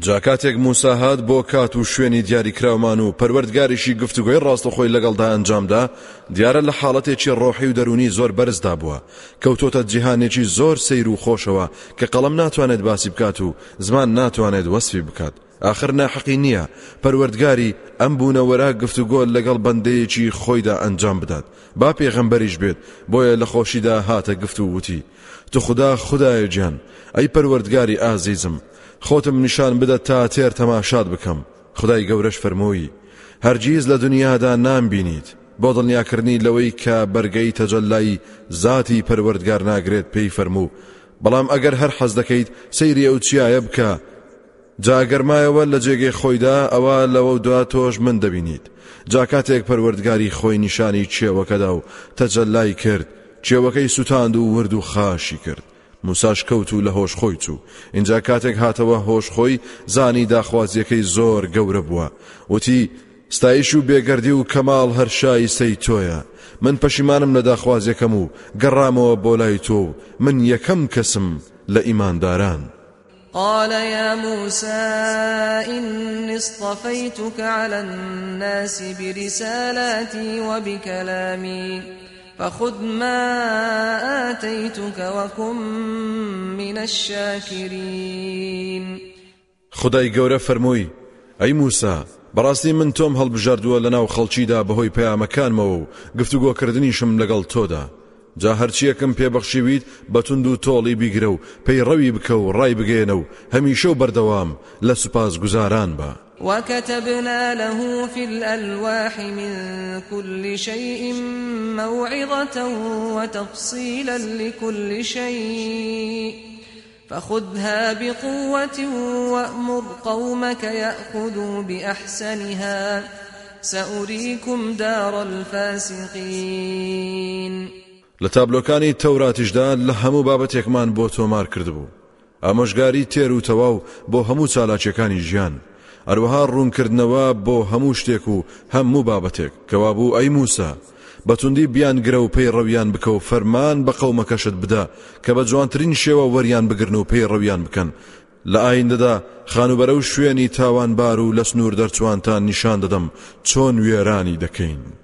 جاکاتێک موسا هات بۆ کات و شوێنی دیاری کراومان و پەروەردگاریشی گفتوگوی ڕاستەخۆی لەگەڵدا ئەنجامدا دیارە لە حاڵەتێکی ڕۆحی و دەرونی زۆر بەرزدا بووە. کەوتۆتە جیهانێکی زۆر سیر و خۆشەوە کە قەڵم ناتوانێت باسی بکات و زمان ناتوانێت وەسفی بکات. آخر ناحقی نییە. پەروەردگاری ئەم بوونەوەرا گفتوگۆ لەگەڵ بەندەیەکی خۆیدا ئەنجام بدات. با پێغەمبەریش بێت بۆیە لە خۆشیدا هاتە گفت و وتی تو خدا خدایە گیان ئەی پەروەردگاری ئازیزم خۆتم نیشان بدە تا تێر تەماشاد بکەم. خدای گەورەش فەرمۆیی هەرگیز لە دنیادا نامبینیت. بۆ دڵنیاکردنی لەوەی کە بەرگەی تەجەلای ذاتی پەروەردگار ناگرێت پێی فەرموو. بەڵام ئەگەر هەر حەز دەکەیت سەیری ئەو چیایە بکە. جاگەرمایەوە لە جێگەی خۆیدا ئەوە لەوە دوا تۆش من دەبینیت. جاکاتێک پەروەردگاری خۆی نیشانی کێوەکەدا و تەجەلای کرد. کێوەکەی سوتاند و ورد و خاشی کرد. موساش کەوت و لە هۆش خۆی چوو اینجا کاتێک هاتەوە هۆش خۆی زانی داخوازیەکەی زۆر گەورە بووە. وتی ستایش و بێگەردی و کەماڵ هەر شایستەی تۆیە. من پەشیمانم لە داخوازیەکەم و گەڕامەوە بۆ لای تۆ من یەکەم کەسم لە ئیمانداران. قال يا موسى إني اصطفيتك على الناس برسالاتي وبكلامي. فخذ ما آتيتك وكن من الشاكرين. خدای گەورە فەرمووی ئەی موسا بەڕاستی من تۆم هەڵبژاردووە لەناو خەڵکیدا بەهۆی پەیامەکانمەوە و گفتوگۆکردنیشم لەگەڵ تۆدا. جا هەرچیەکەم پێبەخشیویت بەتونند و تۆڵی بیگرە و پەیڕەوی بکە و ڕای بگێنە و هەمیشە و بەردەوام لە سوپاس گوزاران بە. وكتبنا له في الألواح من كل شيء موعظة وتفصيلا لكل شيء. فخذها بقوة وأمر قومك يأخذوا بأحسنها. سأريكم دار الفاسقين. لە تابلۆکانی تەوراتیشدا لە هەموو بابەتێکمان بۆ تۆمار کردبوو. ئامۆژگاری تێر و تەواو بۆ هەموو چالاکیەکانی ژیان. ئەروەها ڕوونکردنەوە بۆ هەموو شتێک و هەموو بابەتێک کەوا بوو ئەی موسا بەتوندی بیان گرە و پێی ڕەویان بکە و فەرمان بە قەومەکەشت بدە کە بە جوانترین شێوە وەریان بگرن و پێی ڕەویان بکەن لە ئایندەدا خانوبەرە و شوێنی تاوانبار و لە سنوور دەرچوانتان نیشان دەدەم چۆن وێرانی دەکەین.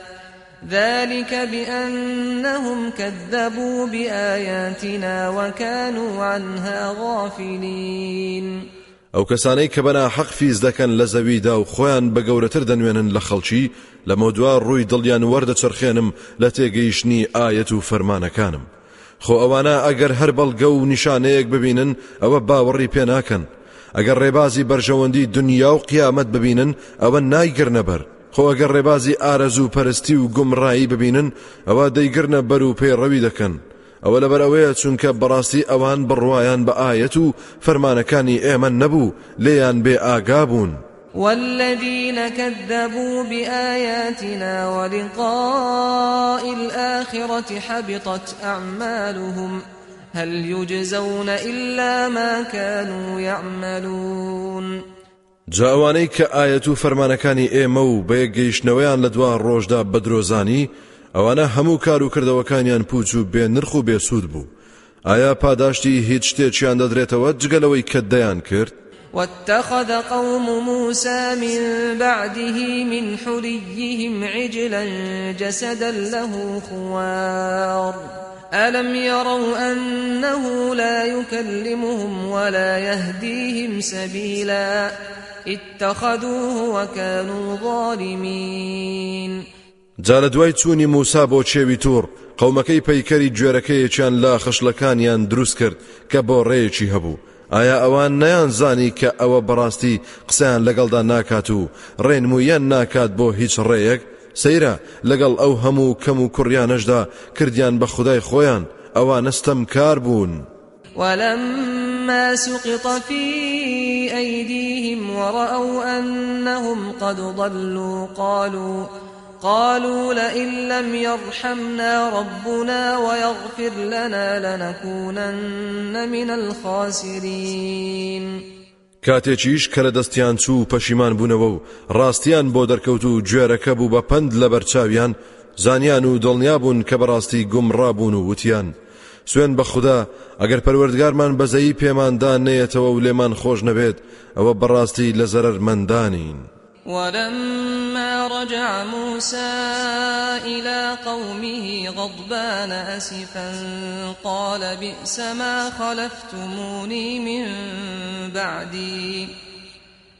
ذلك بأنهم كذبوا بآياتنا وكانوا عنها غافلين. ئەو کەسانەی کە بەنا حەق فیز دەکەن لە زەویدا و خۆیان بە گەورەتر دەنوێنن لە خەڵکی لە مەودوا ڕووی دڵیان وەردەچرخێنم لە تێگەیشتنی ئاەت و فەرمانەکانم. خۆ ئەوانە ئەگەر هەر بەڵگە و نیشانەیەک ببینن ئەوە باوەڕی پێ ناکەن. ئەگەر ڕێبازی بەرژەوەندی دنیا و قیامەت ببینن ئەوە نایگرنە بەر خۆ ئەگەر ڕێبازی ئارەزوو پەرستی و گومڕایی ببینن ئەوە دەیگرنە بەر و پێڕەوی دەکەن ئەوە لەبەر ئەوەیە چونکە بەڕاستی ئەوان بڕواان بە ئاەت و فەرمانەکانی ئێمە نەبوو لێیان بێ ئاگا بوون. والذين كذبوا بآياتنا ولقاء الآخرة حبطت أعمالهم هل يجزون إلا ما كانوا يعملون جاوانەی کە ئاەت و فەرمانەکانی ئێمە و بە یەکگەیشتنەوەیان لە دووار ڕۆژدا بەدرۆزانی ئەوانە هەموو کار و کردەوەکانیان پوچ و بێ نرخ و بێسوود بوو. ئایا پاداشتی هیچ شتێکیان دەدرێتەوە؟ جگەلەوەی کە کرد. واتخذ قوم موسى من بعده من حليهم عجلا جسدا له خوار. ألم يروا أنه لا يكلمهم ولا يهديهم سبيلا؟ اتخذوه وكانوا ظالمين. جا لە دوای چوونی موسا بۆ چێوی توور قەومەکەی پەیکەری گوێرەکەیەکیان لا خشلەکانیان دروست کرد کە بۆ ڕێیەکی هەبوو. ئایا ئەوان نەیان زانی کە ئەوە بەڕاستی قسەیان لەگەڵدا ناکات و ڕێنمویان ناکات بۆ هیچ ڕێیەک؟ سەیرە لەگەڵ ئەو هەموو کەم و کوڕیانەشدا کردیان بە خودای خۆیان ئەوان نستەم کار بوون. ولما سقط في أيديهم ورأوا أنهم قد ضلوا قالوا قالوا لئن لم يرحمنا ربنا ويغفر لنا لنكونن من الخاسرين. کاتێکیش کە لە دەستیان چوو پەشیمان بوونەوە و ڕاستیان بۆ دەرکەوت و گوێرەکە بوو بە پند لە بەرچاویان زانیان و دڵنیا بوون سوێن بە خوددا ئەگەر پەروەردگارمان بەزەیی پێماندان نێتەوە و لێمان خۆش نەبێت ئەوە بەڕاستی لە زەرەر مندانین. ولما رجع موسى إلى قومه غضبان أسفا قال بئس ما خلفتموني من بعدي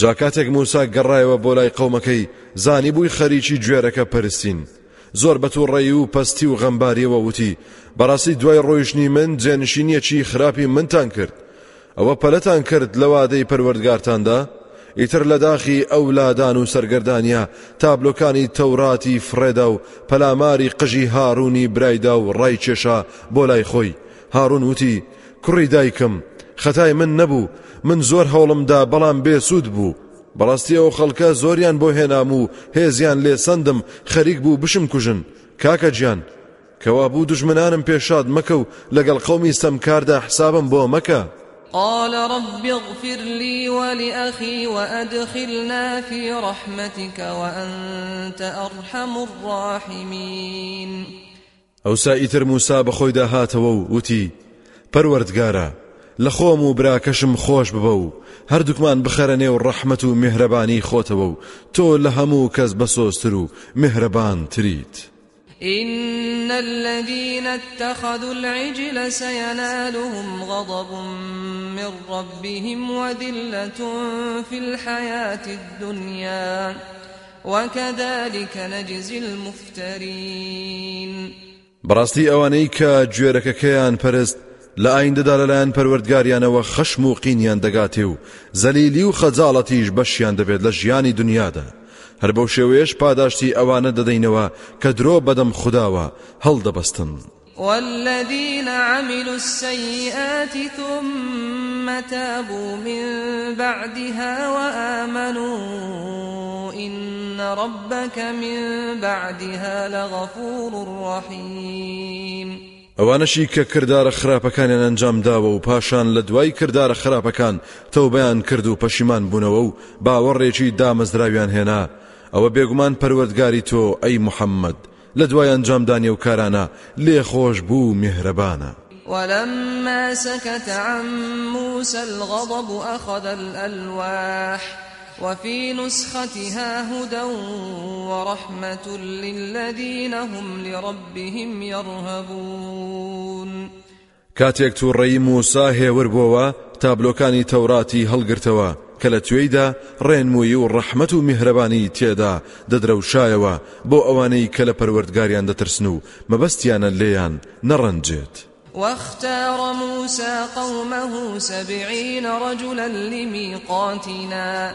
جاکاتێک موسا گەڕایەوە بۆ لای قەومەکەی زانی بووی خەریکی گوێرەکە پەرستین زۆر بەتوڕێی و پەستی و غەمباریەوە وتی بەڕاستی دوای ڕۆیشتنی من جێنشینیەکی خراپی منتان کرد. ئەوە پەلەتان کرد لە وادەی پەروەردگارتاندا ئیتر لە داخی ئەولادان و سەرگردانیا تابلۆکانی تەوراتی فرێدا و پەلاماری قژی هاڕوونی برایدا و ڕای کێشا بۆ لای خۆی. هاڕون وتی کوڕی دایکم خەتای من نەبوو من زۆر هەوڵمدا بەڵام بێسوود بوو. بەڕاستی ئەو خەڵکە زۆریان بۆ هێنام و هێزیان لێ سندم خەریک بوو بشم کوژن. کاکە گیان کەوا بوو دژمنانم پێشاد مەکە و لەگەڵ قەومی سەمکاردا حسابم بۆ مەکە. قال رب اغفر لي ولأخي وأدخلنا في رحمتك وأنت أرحم الراحمين. ئەو سائیتر موسا بەخۆیدا هاتەوە و وتی پەروەردگارە لە خۆم و براکەشم خۆش ببە و هەردووکمان بخەرە نێو ڕەحمەت و میهرەبانی خۆتەوە و تۆ لە هەموو کەس بەسۆستر و میهرەبان تریت. إن الذين اتخذوا العجل سينالهم غضب من ربهم وذلة في الحياة الدنيا. وكذلك نجزي المفترين. بەڕاستی ئەوانەی کە گوێرەکەکەیان پەرست لە ئایندەدا لەلایەن پەروەردگاریانەوە خەشم و قینیان دەگاتێ و زەلیلی و خەجاڵەتیش بەشیان دەبێت لە ژیانی دنیادا. هەر بەو شێوەیەش پاداشتی ئەوانە دەدەینەوە کە درۆ بەدەم خودداوە هەڵدەبەستن. والذين عملوا السيئات ثم تابوا من بعدها وآمنوا إن ربك من بعدها لغفور رحيم ئەوانەشی کە کردارە خراپەکانیان ئەنجام داوە و پاشان لە دوای کردارە خراپەکان تەوبیان کرد و پەشیمان بوونەوە و باوەڕێکی دامەزراویان هێنا. ئەوە بێگومان پەروەردگاری تۆ ئەی محەممەد. لە دوای ئەنجامدانی و کارانە لێ خۆش بوو میهرەبانە. ولما سكت عن موسى الغضب أخذ الألواح وفي نسختها هدى ورحمة للذين هم لربهم يرهبون. کاتێک تووڕێی موسا هێور بووە تابلۆکانی تەوراتی هەڵگرتەوە. کە لە توێیدا ڕێنمووی و ڕەحمت و میهرەبانی تێدا دەدرەوشایەوە بۆ ئەوانەی کە لە پەروەردگاریان دەترسن و مەبەستیانە لێیان نەڕەنجێت. واختار موسى قومه سبعين رجلا لميقاتنا.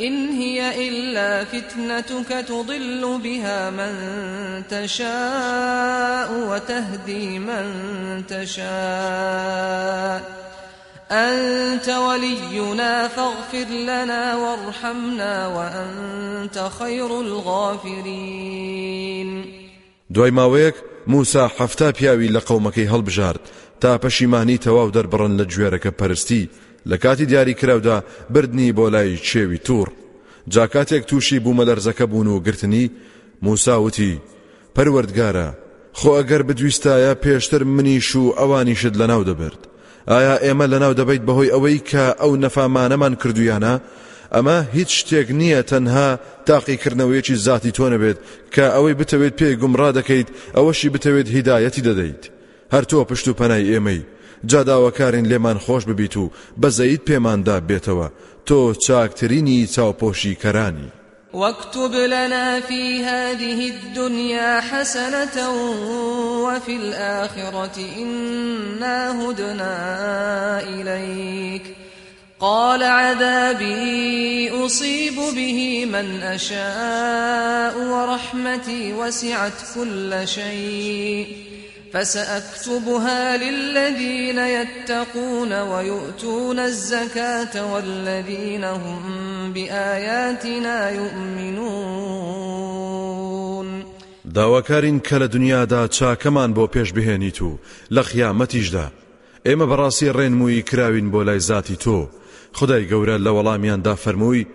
إن هي إلا فتنتك تضل بها من تشاء وتهدي من تشاء. أنت ولينا فاغفر لنا وارحمنا وأنت خير الغافرين. دوای ماوەیەک موسا حەفتا پیاوی لە هەڵبژارد تا پەشیمانی تەواو دەربڕن لە گوێرەکە پەرستی لە کاتی دیاری کراودا بردنی بۆ لای چێوی توور جاکاتێک تووشی بوومە لەرزەکە بوون و گرتنی موساوتی پەروەردگارە خۆ ئەگەر بدویستایە پێشتر منیش و ئەوانیشت لەناو دەبرد. ئایا ئێمە لەناو دەبیت بەهۆی ئەوەی کە ئەو نەفامانەمان کردویانە؟ ئەمە هیچ شتێک نییە تەنها تاقیکردنەوەیەکی ذاتی تۆ نەبێت کە ئەوەی بتەوێت پێی گومڕا دەکەیت ئەوەشی بتەوێت هیدایەتی دەدەیت. هەر تۆ پشت و پەنای ئێمەی. جاداوەکارین لێمان خۆش ببیت و بەزەیت پێماندا بێتەوە. تۆ چاکترینی چاوپۆشی کەرانی. واكتب لنا في هذه الدنيا حسنة وفي الآخرة إنا هدنا إليك. قال عذابي أصيب به من أشاء ورحمتي وسعت كل شيء. فسأكتبها للذين يتقون ويؤتون الزكاة والذين هم بآياتنا يؤمنون. داواکارین کە لە دنیادا چاکەمان بۆ پێش بهێنیت و لە خیامەتیشدا ئێمە بەڕاستی ڕێنمووی کراوین بۆ لای زاتی تۆ. خدای گەورە لە وەڵامیاندا فەرمووی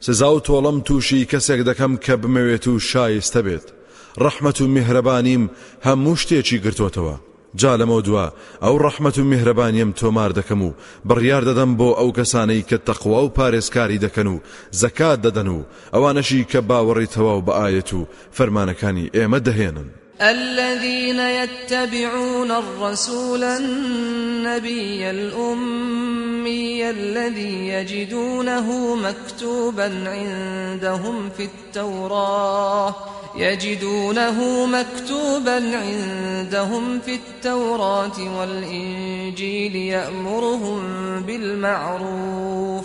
سزا و تۆڵم تووشی کەسێک دەکەم کە بمەوێت و شایستە بێت. ڕەحمەت و میهرەبانیم هەموو شتێکی گرتوتەوە. جا لەمە دووە ئەو ڕەحمەت و میهرەبانیم تۆمار دەکەم و بڕیار دەدەم بۆ ئەو کەسانەی کە تەقوا و پارێزکاری دەکەن و زەکات دەدەن و ئەوانەشی کە باوەڕی تەواو بە ئاەت و فەرمانەکانی ئێمە دەهێنن. الذين يتبعون الرسول النبي الأمي الذي يجدونه مكتوبا عندهم في التوراة يجدونه مكتوبا عندهم في التوراة والإنجيل يأمرهم بالمعروف.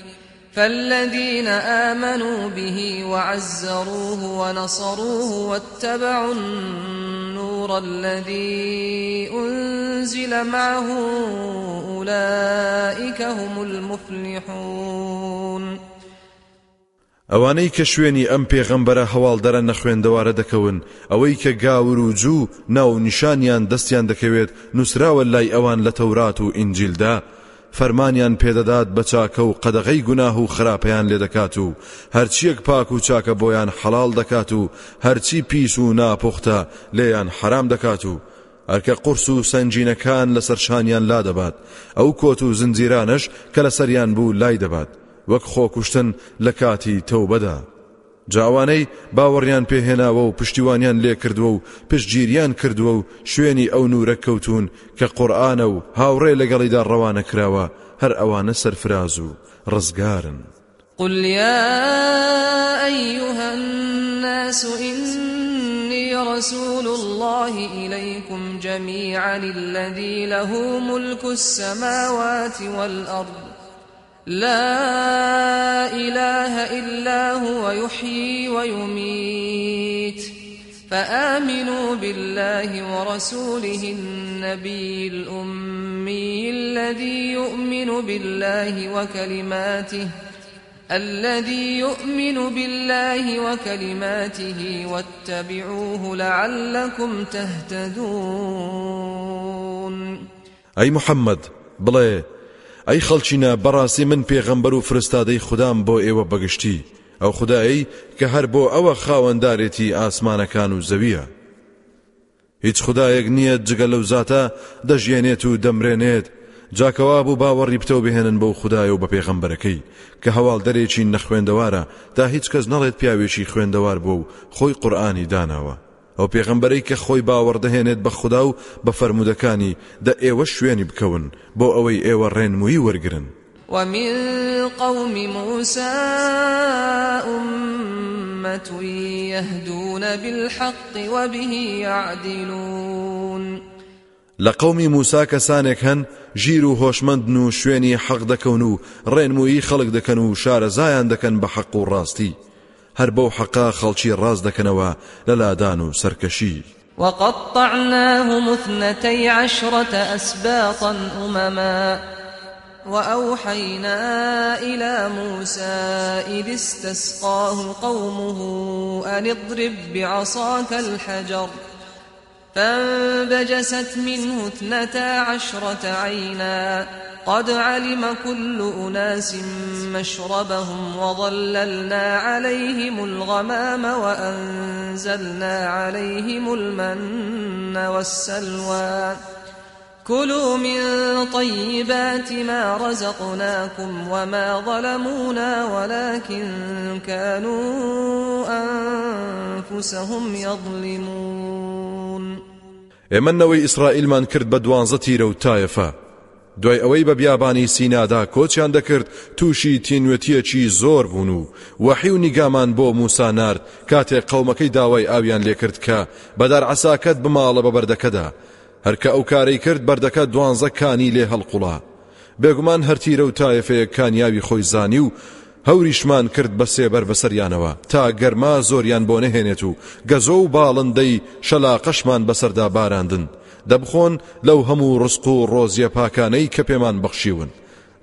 فالذين آمنوا به وعزروه ونصروه واتبعوا النور الذي أنزل معه أولئك هم المفلحون. ئەوانەی کە شوێنی ئەم پێغەمبەرە هەواڵدەرە نەخوێندەوارە دەکەون ئەوەی کە گاور و جوو ناو نیشانیان دەستیان دەکەوێت نووسراوە لای ئەوان لە و ئینجیلدا فەرمانیان پێدەدات بە چاکە و قەدەغەی گوناه و خراپەیان لێ دەکات و هەرچیەک پاک و چاکە بۆیان حەڵال دەکات و هەرچی پیس و ناپۆختە لێیان حرام دەکات و ئەرکە قورس و سەنگینەکان لەسەر شانیان لا دەبات. ئەو کۆت و زنجیرانش کە لەسەریان بوو لای دەبات. وەک خۆکوشتن لە کاتی تەوبەدا. جاوانەی باوەڕیان پێهێناوە و پشتیوانیان لێ کردووە و پشتگیریان کردووە و شوێنی ئەو نورە کەوتون کە قورآانە و هاوڕێ لەگەڵیدا ڕەوانە کراوە هەر ئەوانە سەرفراز و ڕزگارن. قل يا أيها الناس إني رسول الله إليكم جميعا الذي له ملك السماوات والأرض لا إله إلا هو يحيي ويميت. فآمنوا بالله ورسوله النبي الأمي الذي يؤمن بالله وكلماته الذي يؤمن بالله وكلماته واتبعوه لعلكم تهتدون. أي محمد بڵێ ئەی خەڵچینە بەڕاستی من پێغەمبەر و فرستادەی خوددام بۆ ئێوە بەگشتی. ئەو خدایی کە هەر بۆ ئەوە خاوەندارێتی ئاسمانەکان و زەویە. هیچ خدایەک نییە جگە لەو زاتە دەژێنێت و دەمرێنێت. جاکەوا بوو باوەڕی پتەو بهێنن بەو خدایە و بە پێغەمبەرەکەی. کە هەواڵ دەرێکی نەخوێندەوارە تا هیچ کەس نەڵێت پیاوێکی خوێندەوار بوو خۆی قورآانی داناوە. ئەو پێغەمبەرەی کە خۆی باوەڕدەهێنێت بە خوددا و بە فەرمودەکانی دە ئێوە شوێنی بکەون بۆ ئەوەی ئێوە ڕێنمویی وەرگن ومن قوم موسى أمة يهدون بالحق وبه يعدلون لقوم موسى كسانك هن جيرو هوشمندن و شوێنی حەق دەکەون و ڕێنمویی خەڵک دەکەن و شارەزایان دەکەن بە حەق و ڕاستی. هەر بەو حەقا خەڵکی ڕاز دەکەنەوە لە لادان و وقطعناهم اثنتي عشرة أسباطا أمما وأوحينا إلى موسى إذ استسقاه قومه أن اضرب بعصاك الحجر. فانبجست منه اثنتا عشرة عينا. قد علم كل أناس مشربهم وظللنا عليهم الغمام وأنزلنا عليهم المن والسلوى. كلوا من طيبات ما رزقناكم وما ظلمونا ولكن كانوا أنفسهم يظلمون. ئێمەنەوەی ئیسرائیلمان کرد بە دوانزە تیرە و تایەفە دوای ئەوەی بە بیابانی سینادا کۆچیان دەکرد تووشی تینوێتیەکی زۆر بوون و وەحی و نیگامان بۆ موسا نارد قەومەکەی داوای ئاویان لێکرد کە بە دار عەساکەت بماڵە بە بەردەکەدا. هەرکە ئەو کارەی کرد بەردەکە دوانزە کانی لێ هەڵقوڵا. بێگومان هەرتیرە و تایفەیە کانیاوی خۆی زانی و هەوریشمان کرد بە سێبەر بەسەریانەوە تا گەرما زۆریان بۆ نەهێنێت و گەزۆ و باڵندەی شەلاقەشمان بەسەردا باراندن. دەبخۆن لەو هەموو ڕسق و ڕۆزیە پاکانەی کە پێمان بەخشیون.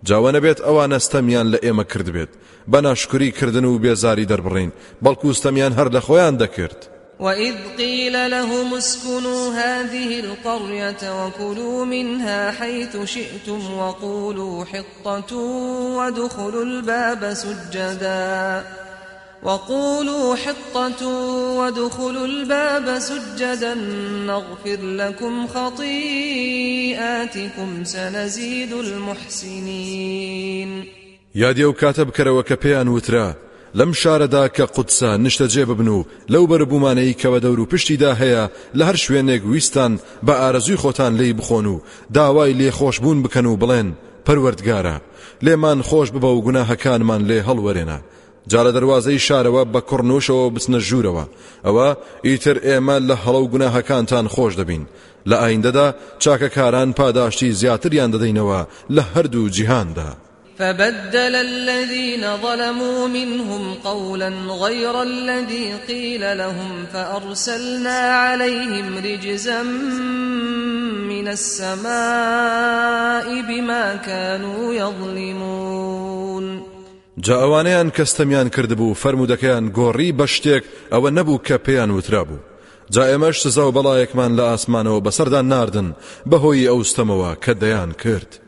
جاوە نەبێت ئەوان ئەستەمیان لە ئێمە کرد بێت بە ناشکری کردن و بێزاری دەربڕین بەڵکو ستەمیان هەر لە خۆیان دەکرد. وإذ قيل لهم اسكنوا هذه القرية وكلوا منها حيث شئتم وقولوا حطة وادخلوا الباب سجدا وقولوا حطة وادخلوا الباب سجدا نغفر لكم خطيئاتكم سنزيد المحسنين. يا ديو كاتب كروا كبيان وترا لەم شارەدا کە قودسە نیشتە جێ ببن و لەو بەربوومانەی کەوە دەور و پشتیدا هەیە لە هەر شوێنێک ویستان بە ئارەزوی خۆتان لی بخۆن و داوای لێ خۆشببوون بکەن و بڵێن پەروەردگارە. لێمان خۆش ببە و گوناهەکانمان لێ هەڵوەرێنە. جا لە دەواازەی شارەوە بە کوڕنوشەوە بچنە ژوورەوە. ئەوە ئیتر ئێمە لە هەڵە و گوناهەکانتان خۆش دەبین. لە ئایندەدا چاکەکاران پاداشتی زیاتریان دەدەینەوە لە هەردوو جیهاندا. فبدل الذين ظلموا منهم قولا غير الذي قيل لهم فأرسلنا عليهم رجزا من السماء بما كانوا يظلمون جا ئەوانەیان کەستەمیان کردبوو فەرمودەکەیان گۆڕی بە شتێک ئەوە نەبوو کە پێیان جا ئێمەش سزا و بەڵایەکمان ناردن ئەوستەمەوە کە دەیان کرد.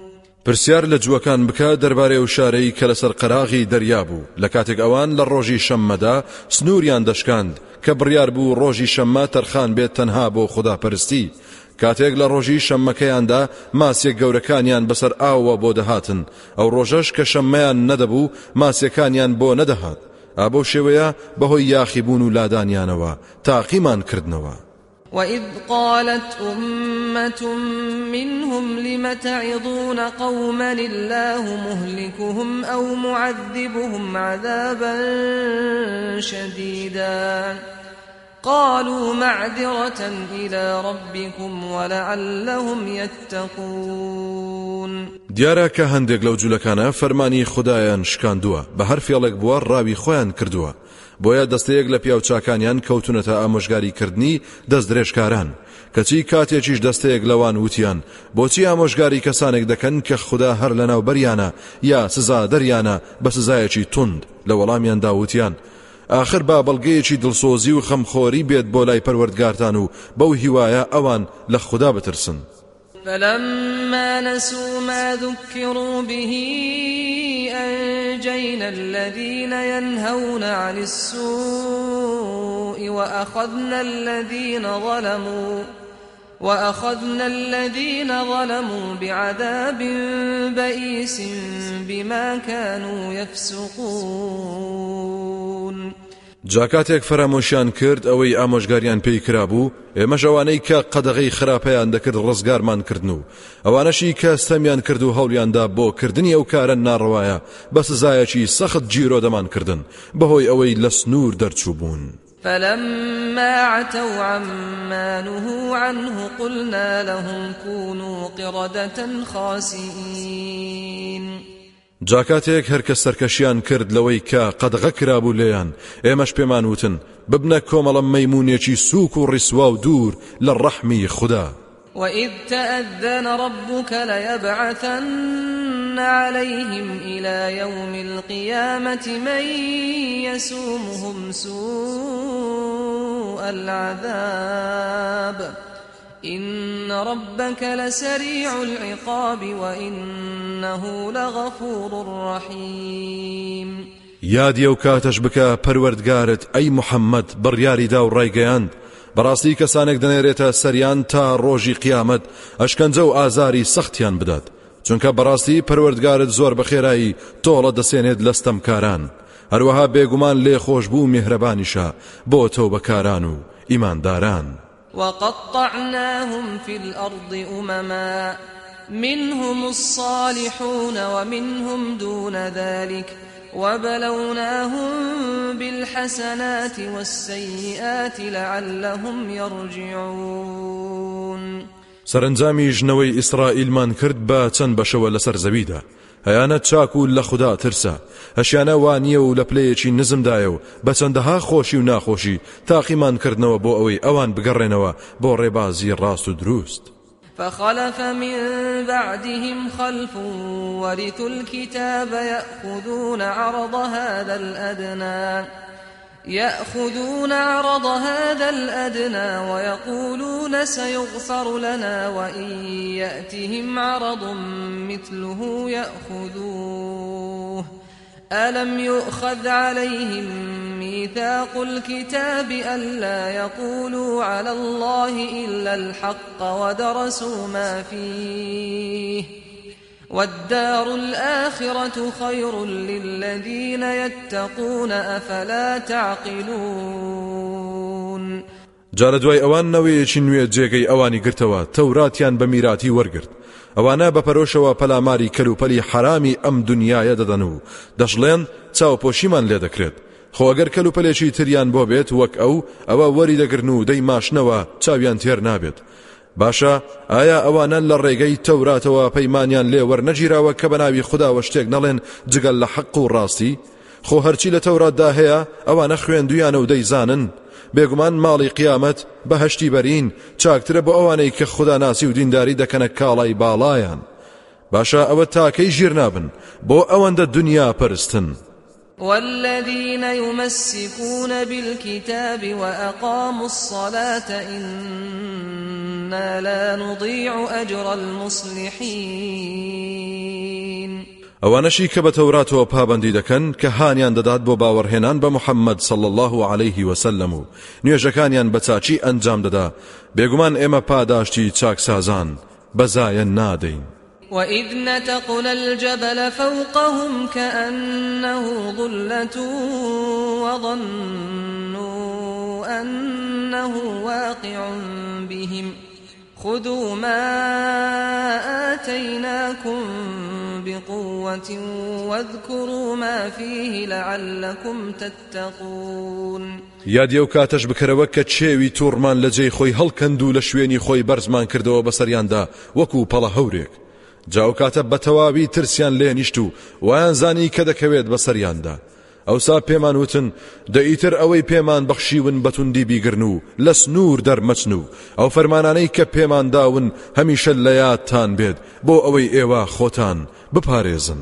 پرسیار لە جووەکان بکە دەربارەی و شارەی کە لەسەر قەراغی دەریا بوو. لە کاتێک ئەوان لە ڕۆژی شەممەدا سنووریان دەشکاند کە بڕیار بوو ڕۆژی شەممە تەرخان بێت تەنها بۆ خوداپەرستی. کاتێک لە ڕۆژی شەممەکەیاندا ماسیێک گەورەکانیان بەسەر ئاوە بۆ دەهاتن. ئەو ڕۆژەش کە شەممەیان نەدەبوو ماسیەکانیان بۆ نەدەهات. ئابۆ شێوەیە بەهۆی یاخیبوون و لادانیانەوە تاقیمان کردنەوە وإذ قالت أمة منهم لم تعظون قوما الله مهلكهم أو معذبهم عذابا شديدا قالوا معذرة إلى ربكم ولعلهم يتقون دیارە لەو جوولەکانە فەرمانی خدایان شکاندووە بە هەر فێڵێک بووە ڕاوی خۆیان کردووە. بۆیە دەستەیەک لە پیاوچاکانیان کەوتونەتە ئامۆژگاریکردنی دەست درێژکاران کەچی کاتێکیش دەستەیەک لەوان وتیان بۆچی ئامۆژگاری کەسانێک دەکەن کە خوددا هەر لەناو بەریانە یا سزا دەریانە بە سزایەکی تند لە وەڵامیان داوتیان آخر با بەڵگەیەکی دڵسۆزی و خەمخۆری بێت بۆ لای پەروەردگارتان و بەو هیوایە ئەوان لە خوددا بترسن. فلما نسوا ما ذكروا به أنجينا الذين ينهون عن السوء وأخذنا الذين ظلموا وأخذنا الذين ظلموا بعذاب بئيس بما كانوا يفسقون. جاکاتێک فەرامۆشیان کرد ئەوەی ئامۆژگاریان پێی کرابوو ئێمەش ئەوانەی کە قەدەغی خراپەیان دەکرد ڕزگارمان کردن و ئەوانەشی کە ستەمیان کرد و هەولیاندا بۆ کردنی ئەو کارە ناڕەوایە بە سزایەکی سەخت جیرۆ دەمان کردن بەهۆی ئەوەی لە سنوور دەرچوو بوون. فلما عتوا عما نهوا عنه قلنا لهم كونوا قردة خاسئين جاکاتێک هەرکە سەرکەشیان کرد لەوەی کە قەدغە کرابوو لێیان. ئێمەش پێمان وتن ببنە کۆمەڵە مەمونونێکی سووک و ڕیسوا و دوور لە ڕەحمی خوددا. وإذ تأذن ربك ليبعثن عليهم إلى يوم القيامة من يسومهم سوء العذاب. إن ربك لسريع العقاب وإنه لغفور رحيم. یادیە و کاتەش بکە پەروەردگارت ئەی محەممەد بڕیاریدا و ڕایگەیاند بەڕاستی کەسانێک دەنێرێتە سەریان تا ڕۆژی قیامەت ئەشکەنجە و ئازاری سەختیان بدات. چونکە بەڕاستی پەروەردگارت زۆر بەخێرایی تۆڵە دەسێنێت لەستەم کاران هەروەها بێگومان لێ خۆش بوو میهرەبانیشە بۆ تۆ بەکاران و ئیمانداران. وقطعناهم في الأرض أمما. منهم الصالحون ومنهم دون ذلك. وبلوناهم بالحسنات والسيئات لعلهم يرجعون. سەرنجامی ژنەوەی ئیسرائیلمان کرد بە چەند بەشەوە لەسەر هەیانە چاک و لە خوددا ترسە هەشیانە وانییە و لە پلەیەکی نزمدایە و بە چەندەها خۆشی و ناخۆشی تاقیمان کردنەوە بۆ ئەوەی ئەوان بگەڕێنەوە بۆ ڕێبازی و دروست. فخلف من بعدهم خلف ورثوا الكتاب يأخذون عرض هذا الأدنى. يأخذون عرض هذا الأدنى ويقولون سيغفر لنا وإن يأتهم عرض مثله يأخذوه. ألم يؤخذ عليهم ميثاق الكتاب ألا يقولوا على الله إلا الحق ودرسوا ما فيه؟ والدار الآخرة خير للذين يتقون أفلا تعقلون. جارە دوای ئەوان نەوەیەکی نوێ جێگەی ئەوانی گرتەوە تەوراتیان بە میراتی وەرگرت. ئەوانە بەپەرۆشەوە پەلاماری کەلوپەلی حرامی ئەم دنیاە دەدەن و دەژڵێن چاوپۆشیمان لێ دەکرێت. خۆگەر کەلوپەلێکی تریان بۆ بێت وەک ئەو ئەوە وەری دەگرن و دەی ماشنەوە چاویان تێر نابێت. باشە ئایا ئەوانە لە ڕێگەی تەوراتەوە پەیمانیان لێ وەرنەگیراوە کە بەناوی خودداوە شتێک نەڵێن جگەل لە حەق و ڕاستی؟ خۆ هەرچی لە تەوراتدا هەیە ئەوانە خوێندویانە و دەیزانن. بێگومان ماڵی قیامەت بەهشتی بەرین چاکترە بۆ ئەوانەی کە خوددا ناسی و دینداری دەکەنە کاڵای باڵایان. باشە ئەوە تاکەی ژیر نابن بۆ ئەوەندە دنیا پەرستن. والذين يمسكون بالكتاب وأقاموا الصلاة إنا لا نضيع أجر المصلحين. ئەوانەشی کە بە تەوراتەوە پابندی دەکەن کە هانیان دەدات بۆ باوەڕهێنان بە محەممەد صل الله عليه وسلم. و نوێژەکانیان بە چاچی ئەنجام دەدا بێگومان ئێمە پاداشتی چاکسازان بەزایەن نادەین وإذ نتقنا الجبل فوقهم كأنه ظلة وظنوا أنه واقع بهم. خذوا ما آتيناكم بقوة واذكروا ما فيه لعلكم تتقون. یادی ئەو کاتەش بکەرەوە کە چێوی تووڕمان لە جێی خۆی هەڵکەند و لە شوێنی خۆی بەرزمان جاو کاتە بە تەواوی ترسیان لێ نیشت و وایان زانی کە دەکەوێت بەسەریاندا ئەوسا پێمان وتن دەئیتر ئەوەی پێمان بەخشیون بەتوندی بیگرن و لە سنوور دەرمەچن و ئەو فەرمانانەی کە پێمان داون هەمیشە لە یادتان بێت بۆ ئەوەی ئێوە خۆتان بپارێزن.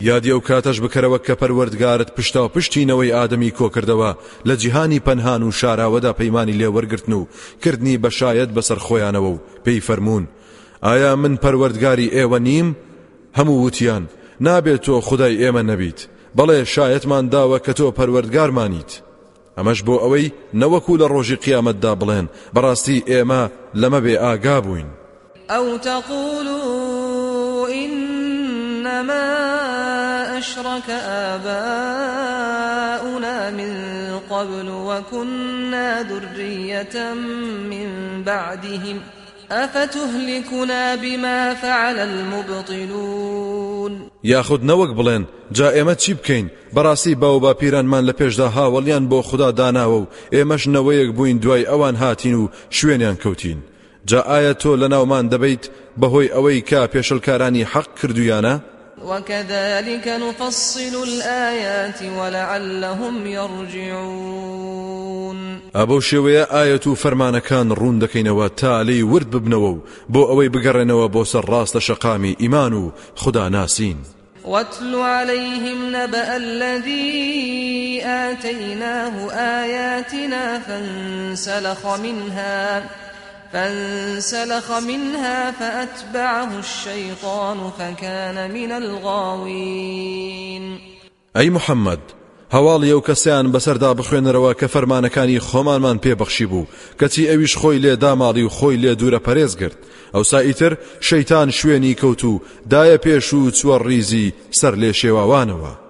یادی ئەو کاتەش بکەرەوە کە پەروەردگارت پشتا و پشتینەوەی ئادەمی کۆکردەوە لە جیهانی پەنهان و شاراوەدا پەیمانی لێوەرگرتن و کردنی بەشایەت بەسەر خۆیانەوە و پێی فەرمونون. ئایا من پەروەردگاری ئێوە نیم؟ هەموو وتیان. نابێت تۆ خدای ئێمە نەبیت. بەڵێ شایەتمان داوە کە تۆ پەروەردگارمانیت. ئەمەش بۆ ئەوەی نەوەکو لە ڕۆژی قیامەتدا بڵێن. بەڕاستی ئێمە لەمە بێ ئاگا بووین. ئەو تەقولوا إنما أشرك آباؤنا من قبل وكنا ذرية من بعدهم ۖ أفتهلكنا بما فعل المبطلون؟ یاخود نەوەک بڵێن جا ئێمە چی بکەین؟ باو با پیرانمان لە پێشدا هاوڵیان بۆ خوددا داناوە و ئێمەش نەوەیەک بووین دوای ئەوان هاتین و شوێنیان کەوتین. جا ئایا تۆ لە ناومان دەبیت بەهۆی ئەوەی کا پێشلکارانی حەق کردویانە؟ وكذلك نفصل الآيات ولعلهم يرجعون. ئەبەو شێوەیە ئاەت و فەرمانەکان ڕوون دەکەینەوە تا ورد ببنەوە و بۆ ئەوەی بگەڕێنەوە بۆ سەر ڕاستە شەقامی ئیمان و خدا ناسین واتل عليهم نبأ الذي آتيناه آياتنا فانسلخ منها. فانسلخ منها فأتبعه الشيطان فكان من الغاوين. أي محمد هەواڵی ئەو کەسیان بەسەردا بخوێنەرەوە کە فەرمانەکانی خۆمانمان پێبەخشی بوو کەچی ئەویش خۆی لێ داماڵی و خۆی لێ دوورە پەرێز گرت. ئەو سائیتر شەیتان شوێنی کەوت و دایە پێش و چوە ڕیزی سەر لێ شێواوانەوە.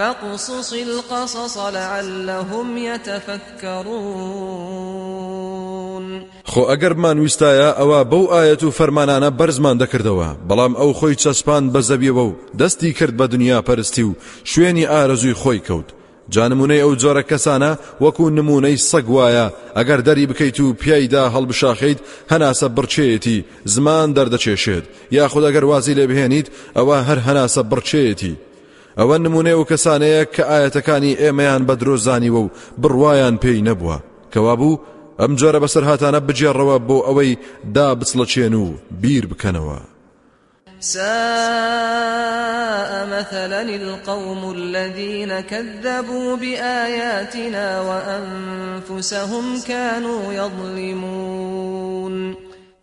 فاقصص القصص لعلهم يتفكرون. خۆ ئەگەرمان ویستایە ئەوە بەو ئاەت و فەرمانانە بەرزمان دەکردەوە. بەڵام ئەو خۆی چەسپان بە زەبیەوە و دەستی کرد بە دنیا پەرستی و شوێنی ئارەزووی خۆی کەوت. جانمونەی ئەو جۆرە کەسانە وەکو نمونەی سەگ وایە ئەگەر دەری بکەیت و پیایدا هەڵبشاخیت هەناسە بڕچێتی زمان دەردەچێشێت. یاخود ئەگەر وازی لێ بهێنیت ئەوە هەر هەناسە بڕچێتی. ئەوە نمونێ و کەسانەیە کە ئاەتەکانی ئێمەیان بە درۆزانیوە و بڕواان پێی نەبووە کەوا بوو ئەم جۆرە بەسەر هاتانە بجێڕەوە بۆ ئەوەی دا بچڵەچێن بیر بکەنەوە ساء مثلا القوم الذين كذبوا بآياتنا وأنفسهم كانوا يظلمون.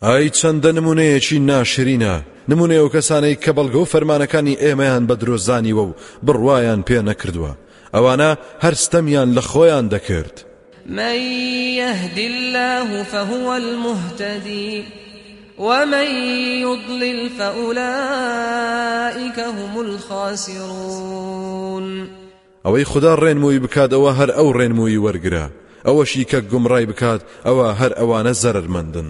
ئای چەندە نمونەیەکی ناشرینە. نمونێ و کەسانەی کە بەڵگە و فەرمانەکانی ئێمەیان بە درۆزانیوە و بڕواان پێ نەکردووە. ئەوانە هەرستەمیان لە خۆیان دەکرد. من يهد الله فهو المهتدي ومن يضلل فأولئك هم الخاسرون. ئەوەی خدا ڕێنمووی بکات ئەوە هەر ئەو ڕێنمووی وەرگرە. ئەوەشی کە گومڕای بکات ئەوە هەر ئەوانە زەرمەندن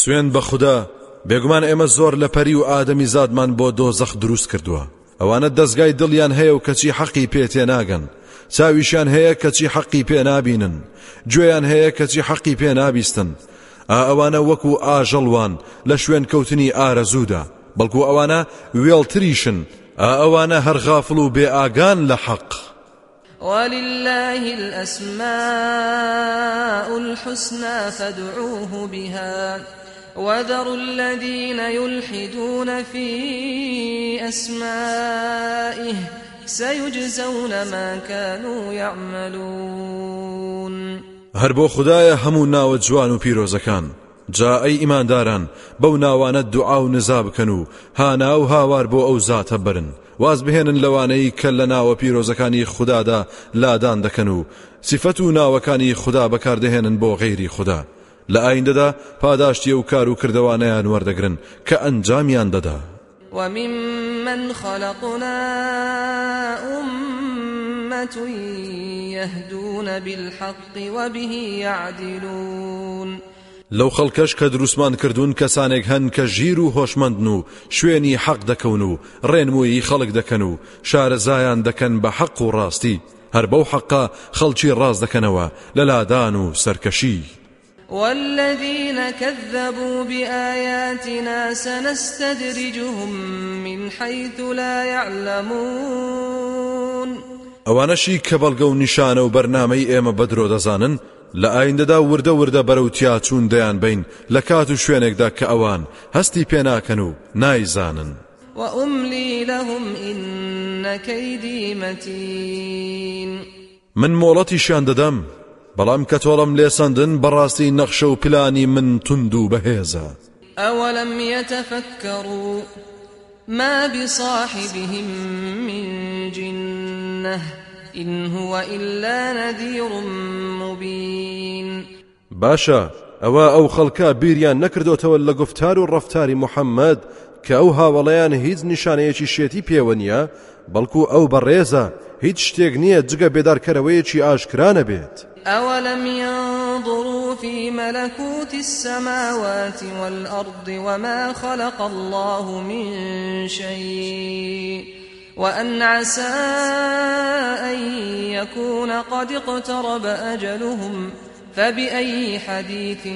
سوێن بە خوددا بێگومان ئێمە زۆر لە پەری و ئادەمی زادمان بۆ دۆزەخ دروست کردووە. ئەوانە دەستگای دڵیان هەیە و کەچی حەقی پێتێ ناگەن چاویشیان هەیە کەچی حەقی پێ نابینن. گوێیان هەیە کەچی حەقی پێ نابیستن. ئەوانە وەکو ئاژەڵوان لە شوێن کەوتنی ئارەزوودا. بەڵکو ئەوانە وێڵتریشن. ئەوانە هەر غافڵ و بێ ئاگان لە حەق. ولله الأسماء الحسنى فادعوه بها وذروا الذين يلحدون في أسمائه سيجزون ما كانوا يعملون. هەر بۆ خدایە هەموو ناوە جوان و پیرۆزەکان جا ئەی ئیمانداران بەو ناوانە دوعا و نزا بکەن و هانا و هاوار بۆ ئەو زاتە برن واز بهێنن لەوانەی کە لە ناوە پیرۆزەکانی خوددادا لادان دەکەن و سیفەت و ناوەکانی خوددا بەکاردەهێنن بۆ غەیری لە ئایندەدا پاداشتی و کار و کردوانیان وەردەگرن کە ئەنجامیان دەدا. وممن خلقنا أمة يهدون بالحق وبه يعدلون لەو خەڵکەش کە دروستمان کردوون کەسانێک هەن کە ژیر و هۆشمەندن و شوێنی حەق دەکەون و ڕێنمووی خەڵک دەکەن و شارەزایان دەکەن بە حەق و ڕاستی هەر بەو حەقا خەڵکی ڕاست دەکەنەوە لە لادان و سەرکەشی. والذين كذبوا بآياتنا سنستدرجهم من حيث لا يعلمون. ئەوانەشی کە بەڵگە و نیشانە و بەرنامەی ئێمە بەدرۆ دەزانن لە ئایندەدا وردە وردە بەرەوتیا چوون دەیان بین لە کات و شوێنێکدا کە ئەوان هەستی پێناکەن و نایزانن وأملي لهم إن كيدي متين. من مۆڵەتیشیان دەدەم بەڵام کە تۆڵم لێسەندن بەڕاستی نەخشە و پلانی من تند و بەهێزە. أولم يتفكروا ما بصاحبهم من جنة إن هو إلا نذير مبين. باشە ئەوە ئەو خەڵکە بیریان نەکردوتەوە لە گفتار و ڕفتاری محەممەد کە ئەو هاوڵەیان هیچ نیشانەیەکی شێتی پێوە نیە بەڵکو ئەو بەڕێزە هیچ شتێک نییە جگە بێدارکەرەوەیەکی ئاشکرانە بێت. أولم ينظروا في ملكوت السماوات والأرض وما خلق الله من شيء وأن عسى أن يكون قد اقترب أجلهم فبأي حديث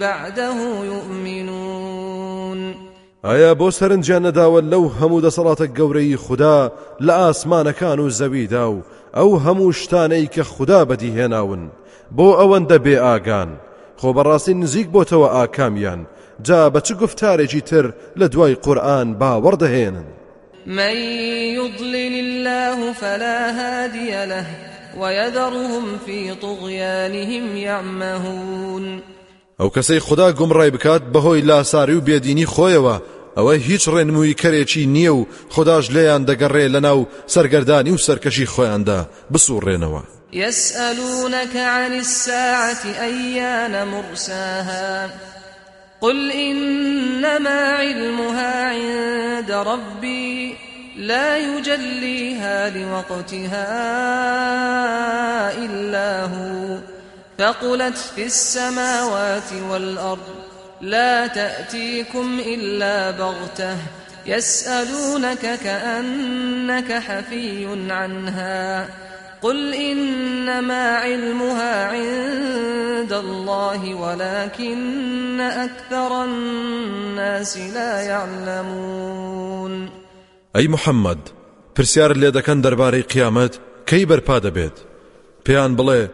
بعده يؤمنون ئایا بۆ سەرنجیان نەداوە لەو هەموو دەسەڵاتە گەورەی خوددا لە ئاسمانەکان و زەویدا و ئەو هەموو شتانەی کە خوددا بەدیهێناون بۆ ئەوەندە بێ ئاگان خۆ بەڕاستی نزیک بۆتەوە ئاکامیان جا بە چ گفتارێکی تر لە دوای قورآن من يضلل الله فلا هادي له ويذرهم في طغيانهم يعمهون. ئەو کەسەی خوددا گومڕای بکات بەهۆی لاساری و بێدینی خۆیەوە. ئەوە هیچ ڕێنمووی کەرێکی نییە و خۆداش لێیان دەگەڕێ لە ناو سەرگەردانی و سەرکەشی خۆیاندا بسوڕێنەوە. يسألونك عن الساعة أيان مرساها؟ قل إنما علمها عند ربي لا يجليها لوقتها إلا هو. ثقلت في السماوات والأرض لا تأتيكم إلا بغتة يسألونك كأنك حفي عنها قل إنما علمها عند الله ولكن أكثر الناس لا يعلمون. ئەی محەممەد پرسیار لێ دەکەن دەربارەی قیامەت کەی بەرپا دەبێت؟ پێیان بڵێ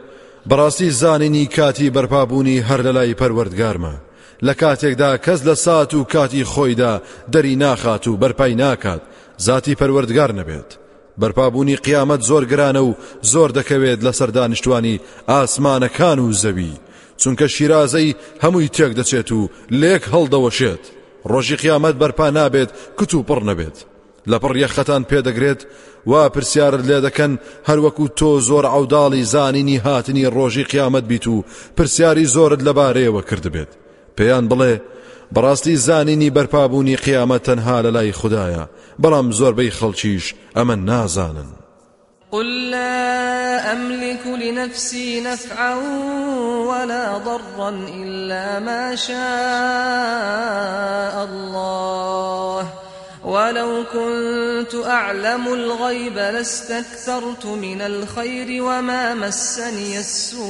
بەڕاستی زانینی کاتی بەرپابوونی هەر لە لای پەروەردگارمە. لە کاتێکدا کەس لە سات و کاتی خۆیدا دەری ناخات و بەرپای ناکات ذاتی پەروەردگار نەبێت. بەرپابوونی قیامەت زۆر گرانە و زۆر دەکەوێت لەسەر دانیشتوانی ئاسمانەکان و زەوی. چونکە شیرازەی هەمووی تێک دەچێت و لێک هەڵدەوەشێت. ڕۆژی قیامەت بەرپا نابێت کت و پڕ نەبێت. لە پڕ یەخەتان پێدەگرێت وا پرسیارت لێ دەکەن هەروەکو تۆ زۆر عوداڵی زانینی هاتنی ڕۆژی قیامەت بیت و پرسیاری زۆرت لەبارەیەوە کردبێت پێیان بڵێ بەڕاستی زانینی بەرپابوونی قیامەت تەنها لە لای خدایە بەڵام زۆربەی خەڵکیش ئەمە نازانن. قل لا أملك لنفسي نفعا ولا ضرا إلا ما شاء الله. ولو كنت أعلم الغيب لاستكثرت من الخير وما مسني السوء.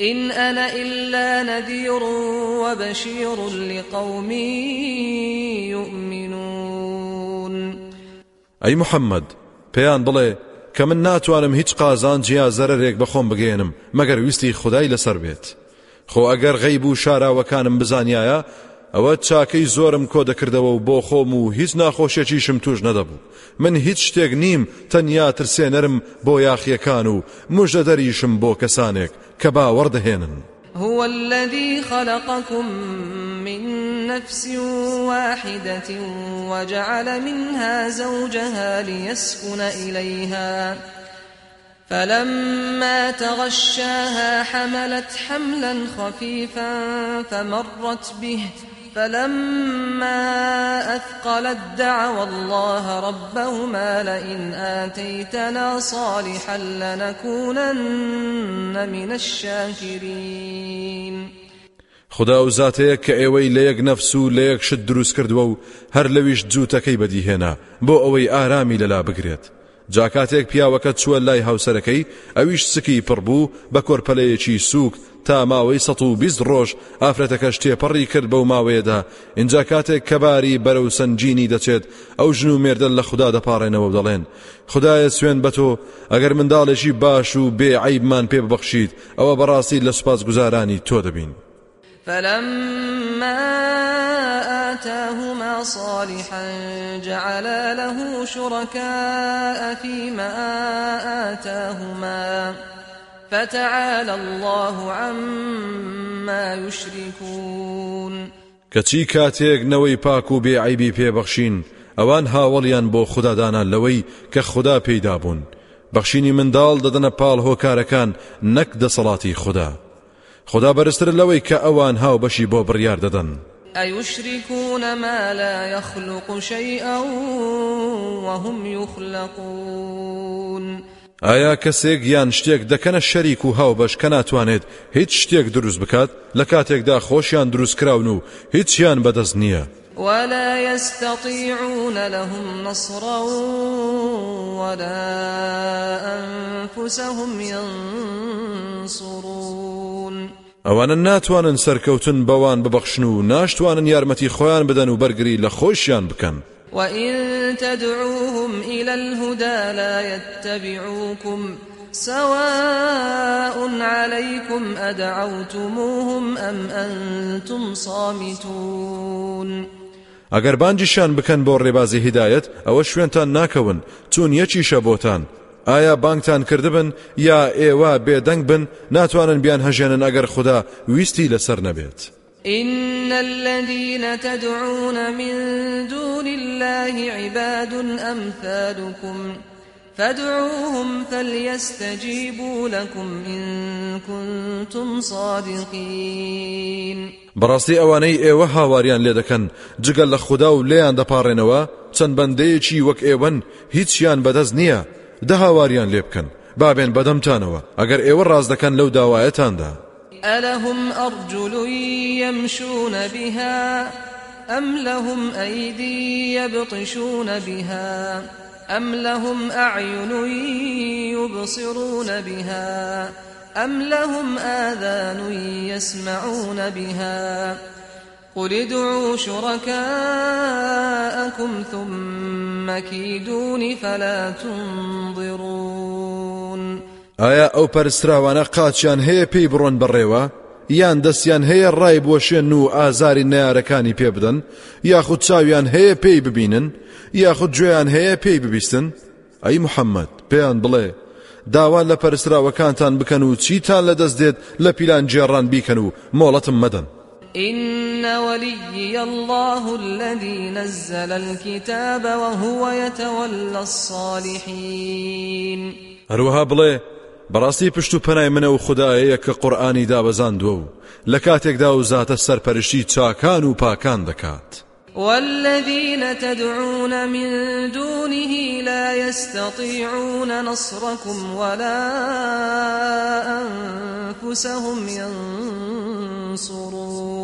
إن أنا إلا نذير وبشير لقوم يؤمنون. أي محمد بيان بڵێ کە من ناتوانم هیچ قازان جیا زەرێک بەخۆم بگەێنم مەگەر ویستی خدای لەسەر بێت. خۆ ئەگەر غەیب و شاراوەکانم بزانایە ئەوە چاکەی زۆرم کۆ دەکردەوە و بۆ خۆم و هیچ ناخۆشیێکیشم توش نەدەبوو. من هیچ شتێک نیم تەنیا ترسێنەرم بۆ یاخیەکان و مژدە دەریشم بۆ کەسانێک کە باوەڕدەهێنن هو الذي خلقكم من نفس واحدة وجعل منها زوجها ليسكن إليها. فلما تغشاها حملت حملا خفيفا فمرت به فلما أثقلت دعوا الله ربهما لئن آتيتنا صالحا لنكونن من الشاكرين. خدا و زاتەیە کە ئێوەی لە یەک نەفس و لە یەک شت دروست کردووە و هەر لەویش جووتەکەی بەدیهێنا بۆ ئەوەی جاکاتێک پیاوەکە چووە لای هاوسەرەکەی ئەویش سکی پڕبوو بە کۆرپەلەیەکی سووک تا ماوەی سە و بیست ڕۆژ ئافرەتەکەش تێپەڕی کرد بەو ماوەیەدا. اینجا کاتێک کەباری بەرەو سەنگینی دەچێت ئەو ژن و مێردە لە خوددا دەپارڕێنەوە دەڵێن. خدایە سوێن بە تۆ ئەگەر منداڵێکی باش و بێ عیبمان پێ ببەخشید ئەوە بەڕاستی لە سوپاس گوزارانی تۆ دەبین. فلما آتاهما صالحا جعلا له شركاء فيما آتاهما فتعالى الله عما يشركون. کەچی کاتێک نەوەی پاک و بێعیبی پێبەخشین ئەوان هاوڵیان بۆ خوددادانان لەوەی کە خوددا پێیدا بوون. بەخشینی منداڵ دەدەنە پاڵ هۆکارەکان نەک دەسەڵاتی خوددا. خدا بەرزتر لەوەی کە ئەوان هاو بەشی بۆ بڕیار دەدەن. أيشركون ما لا يخلق شيئا وهم يخلقون؟ ئایا کەسێک یان شتێک دەکەنە شەریک و هاوبەش کە ناتوانێت هیچ شتێک دروست بکات؟ لە کاتێکدا خۆشیان دروست کراون و هیچیان بەدەست نییە. ولا يستطيعون لهم نصرا ولا أنفسهم ينصرون. ئەوانە ناتوانن سەرکەوتن بەوان ببەخشن و ناشتوانن یارمەتی خۆیان بدەن و بەرگری لە خۆشیان بکەن وإن تدعوهم إلى الهدى لا يتبعوكم سواء عليكم أدعوتموهم أم أنتم صامتون. ئەگەر بانجیشان بکەن بۆ ڕێبازی هیدایەت ئەوە شوێنتان ناکەون چون یەکیشە بۆتان ئایا بانگتان کردبن یا ئێوە بێدەنگ بن؟ ناتوانن بیان هەژێنن ئەگەر خوددا ویستی لەسەر نەبێت. إن الذين تدعون من دون الله عباد أمثالكم فادعوهم فليستجيبوا لكم إن كنتم صادقين. بەڕاستی ئەوانەی ئێوە هاواریان لێ دەکەن. جگەل لە خوددا و لێیان دەپارڕێنەوە. چەند بەندەیەکی وەک ئێوەن هیچیان بەدەست نییە. دە هاواریان لێ بکەن. بابێن بەدەمتانەوە ئەگەر ئێوە ڕاز دەکەن لەو داوایەتاندا. ألهم أرجل يمشون بها أم لهم أيدي يبطشون بها أم لهم أعين يبصرون بها أم لهم آذان يسمعون بها. قل ادعوا شركاءكم ثم كيدون فلا تنظرون ئایا ئەو پەرستراوانە قاچیان هەیە پێی بڕۆن بڕێوە یان دەستیان هەیە ڕای بۆشێن و ئازاری نارەکانی پێ بدەن؟ یاخود چاویان هەیە پێی ببینن؟ یاخود گوێیان هەیە پێی ببیستن؟ ئەی محەممەد پێیان بڵێ. داوان لە پەرسراوەکانتان بکەن و چیتان لەدەست دێت لە پیلان جێڕان بیکەن و مۆڵەتم مەدەن. إن وليي الله الذي نزل الكتاب وهو يتولى الصالحين. هەروەها بڵێ بەڕاستی پشت و پەنای منە و خدایەیە کە قورآانی دابەزاندووە و لە کاتێکدا و زاتە سەرپەرشتی چاکان و پاکان دەکات. والذين تدعون من دونه لا يستطيعون نصركم ولا أنفسهم ينصرون.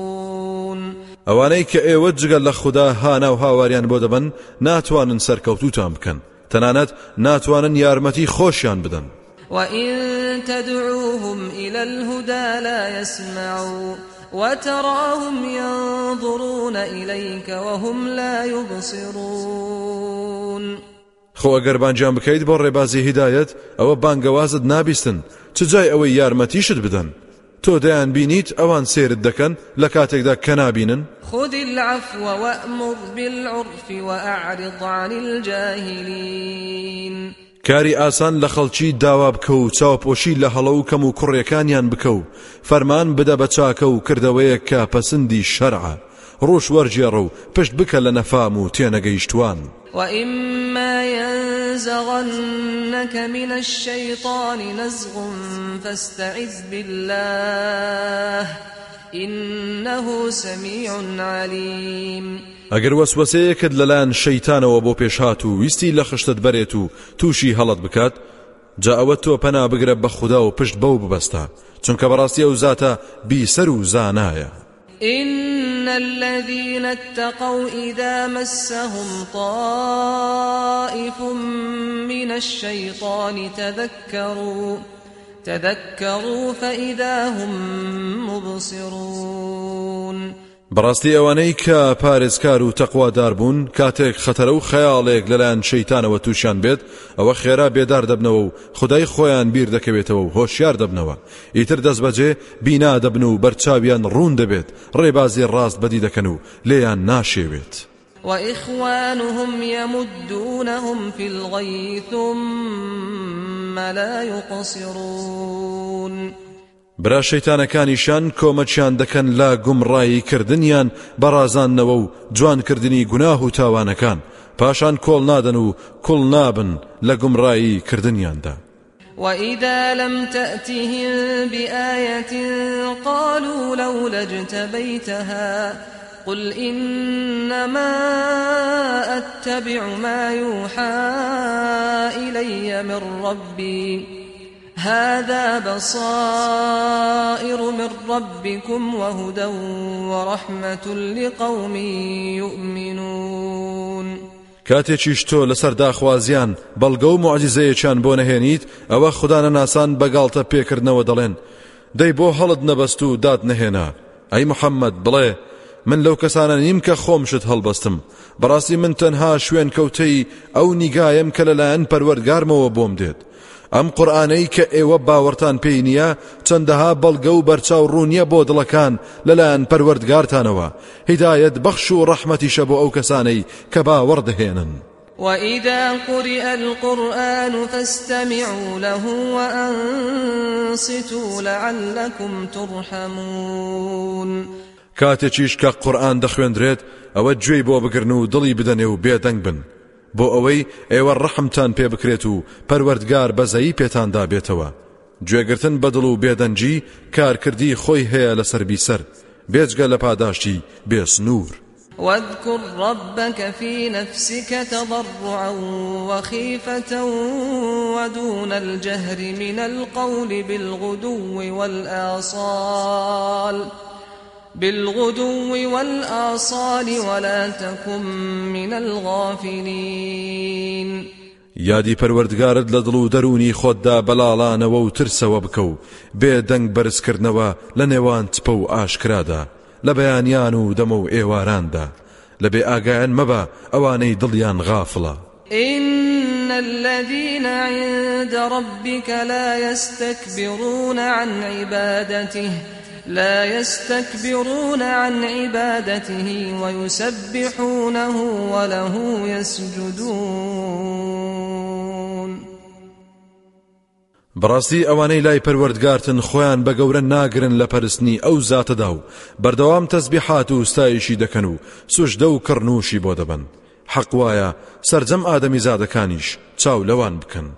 ئەوانەی کە ئێوە جگەل لە خوددا هانا و هاواریان بۆ دەبن ناتوانن سەرکەوتوتان بکەن تەنانەت ناتوانن یارمەتی خۆشیان بدەن وإن تدعوهم إلى الهدى لا يسمعوا. وتراهم ينظرون إليك وهم لا يبصرون. خۆ ئەگەر بانجیان بکەیت بۆ ڕێبازی هیدایەت ئەوە بانگەوازت نابیستن. چ جای ئەوەی یارمەتیشت بدەن؟ تۆ دەیان بینیت ئەوان سێرت دەکەن لە کاتێکدا کە نابینن؟ خذ العفو وأمر بالعرف وأعرض عن الجاهلين. کاری ئاسان لە خەڵکی داوا بکە و چاوپۆشی لە هەڵە و کەم و کوڕیەکانیان بکە و فەرمان بدە بە چاکە و کردەوەیە کە پەسەندی شەرعە ڕۆژ وەرجێڕە و پشت بکە و تێنەگەیشتوان. وإما ينزغنك من الشيطان نزغ فاستعذ بالله إنه سميع عليم وەسوەسەیەکت لەلایەن شەیتانەوە بۆ پێشهات و ویستی لە خشتت بەرێت و تووشی هەڵت بکات جا ئەوە تۆ پەنا بگرە بە و پشت بەو ببەستە. چونکە بەڕاستی ئەو زاتە بیسەر و زانایە. إن الذين اتقوا إذا مسهم طائف من الشيطان تذكروا تذكروا فإذا هم مبصرون. بەڕاستی ئەوانەی کە پارێزکار و تەقوادار بوون کاتێک خەتەرە و خەیاڵێک لەلایەن شەیتانەوە تووشیان بێت ئەوە خێرا بێدار دەبنەوە و خدای خۆیان بیر دەکەوێتەوە و هۆشیار دەبنەوە. ئیتر دەست بەجێ بینا دەبن و بەرچاویان ڕوون دەبێت ڕێبازی ڕاست بەدی دەکەن و لێیان ناشێوێت. وإخوانهم يمدونهم في الغي ثم لا يقصرون برا شەیتانەکانیشان کۆمەچیان دەکەن لا گومڕایی کردنیان بەڕازانەوە و جوانکردنی گوناه و تاوانەکان. پاشان کۆڵ نادەن و کوڵ نابن لە گومڕایی کردنیاندا. وإذا لم تأتهم بآية قالوا لولا اجتبيتها قل إنما أتبع ما يوحى إلي من ربي هذا بصائر من ربكم وهدى ورحمة لقوم يؤمنون. کاتێکیش تۆ لەسەر داخوازیان بەڵگە و معجززەیەکیان بۆ نەهێنیت ئەوە خوددانە ناسان بەگاڵتە پێکردنەوە دەڵێن. دەی بۆ هەڵت نەبەست و داد نەهێنا. ئەی محەممەد بڵێ من لەو کەسانە نیم کە خۆمشت هەڵبەستم. بەڕاستی من تەنها شوێن کەوتەی ئەو نیگایم کە لەلایەن پەروەرگارمەوە بۆم دێت. ئەم قورآانەی کە ئێوە باوەڕتان پێی نییە چەندەها بەڵگە و بەرچاو ڕوونیە بۆ دڵەکان لەلایەن پەروەردگارتانەوە. هیدایەت بەخش و ڕەحمەتیشە بۆ ئەو کەسانەی کە باوەڕدەهێنن وإذا قرئ القرآن فاستمعوا له وأنصتوا لعلكم ترحمون. کاتێکیش کە قورآن دەخوێندرێت ئەوە گوێی بۆ بگرن و دڵی بدەنێ و بێدەنگ بن. بۆ ئەوەی ئێوە ڕەحمتان پێ بکرێت و پەروەردگار بەزایی پێتاندا بێتەوە گوێگرتن بەدڵ و بێدەنجی کارکردی خۆی هەیە لەسەر بیسەر بێجگە لە پاداشتی بێسنوور واذكر ربك في نفسك تضرعا وخيفة ودون الجهر من القول بالغدو والآصال. بالغدو والآصال ولا تكن من الغافلين. یادی پەروەردگارت لە دڵ و دەرونی خۆتدا بەلاڵانەوە و ترسەوە بکە و بێ دەنگ بەرزکردنەوە لە نێوان چپە و ئاشکرادا لە بەیانیان و دەمە و ئێواراندا. لە بێ ئاگایان مەبە ئەوانەی دڵیان غافڵە. إن الذين عند ربك لا يستكبرون عن عبادته. لا يستكبرون عن عبادته ويسبحونه وله يسجدون. بەڕاستی ئەوانەی لای پەروەردگارتن خۆیان بە گەورە ناگرن لە پەرستنی ئەو زاتەدا و بەردەوام تەسبیحات و ستایشی دەکەن و سوشدە و کڕنووشی بۆ دەبن. حەق وایە سرجەم ئادەمی زادەکانیش چاو لەوان بکەن.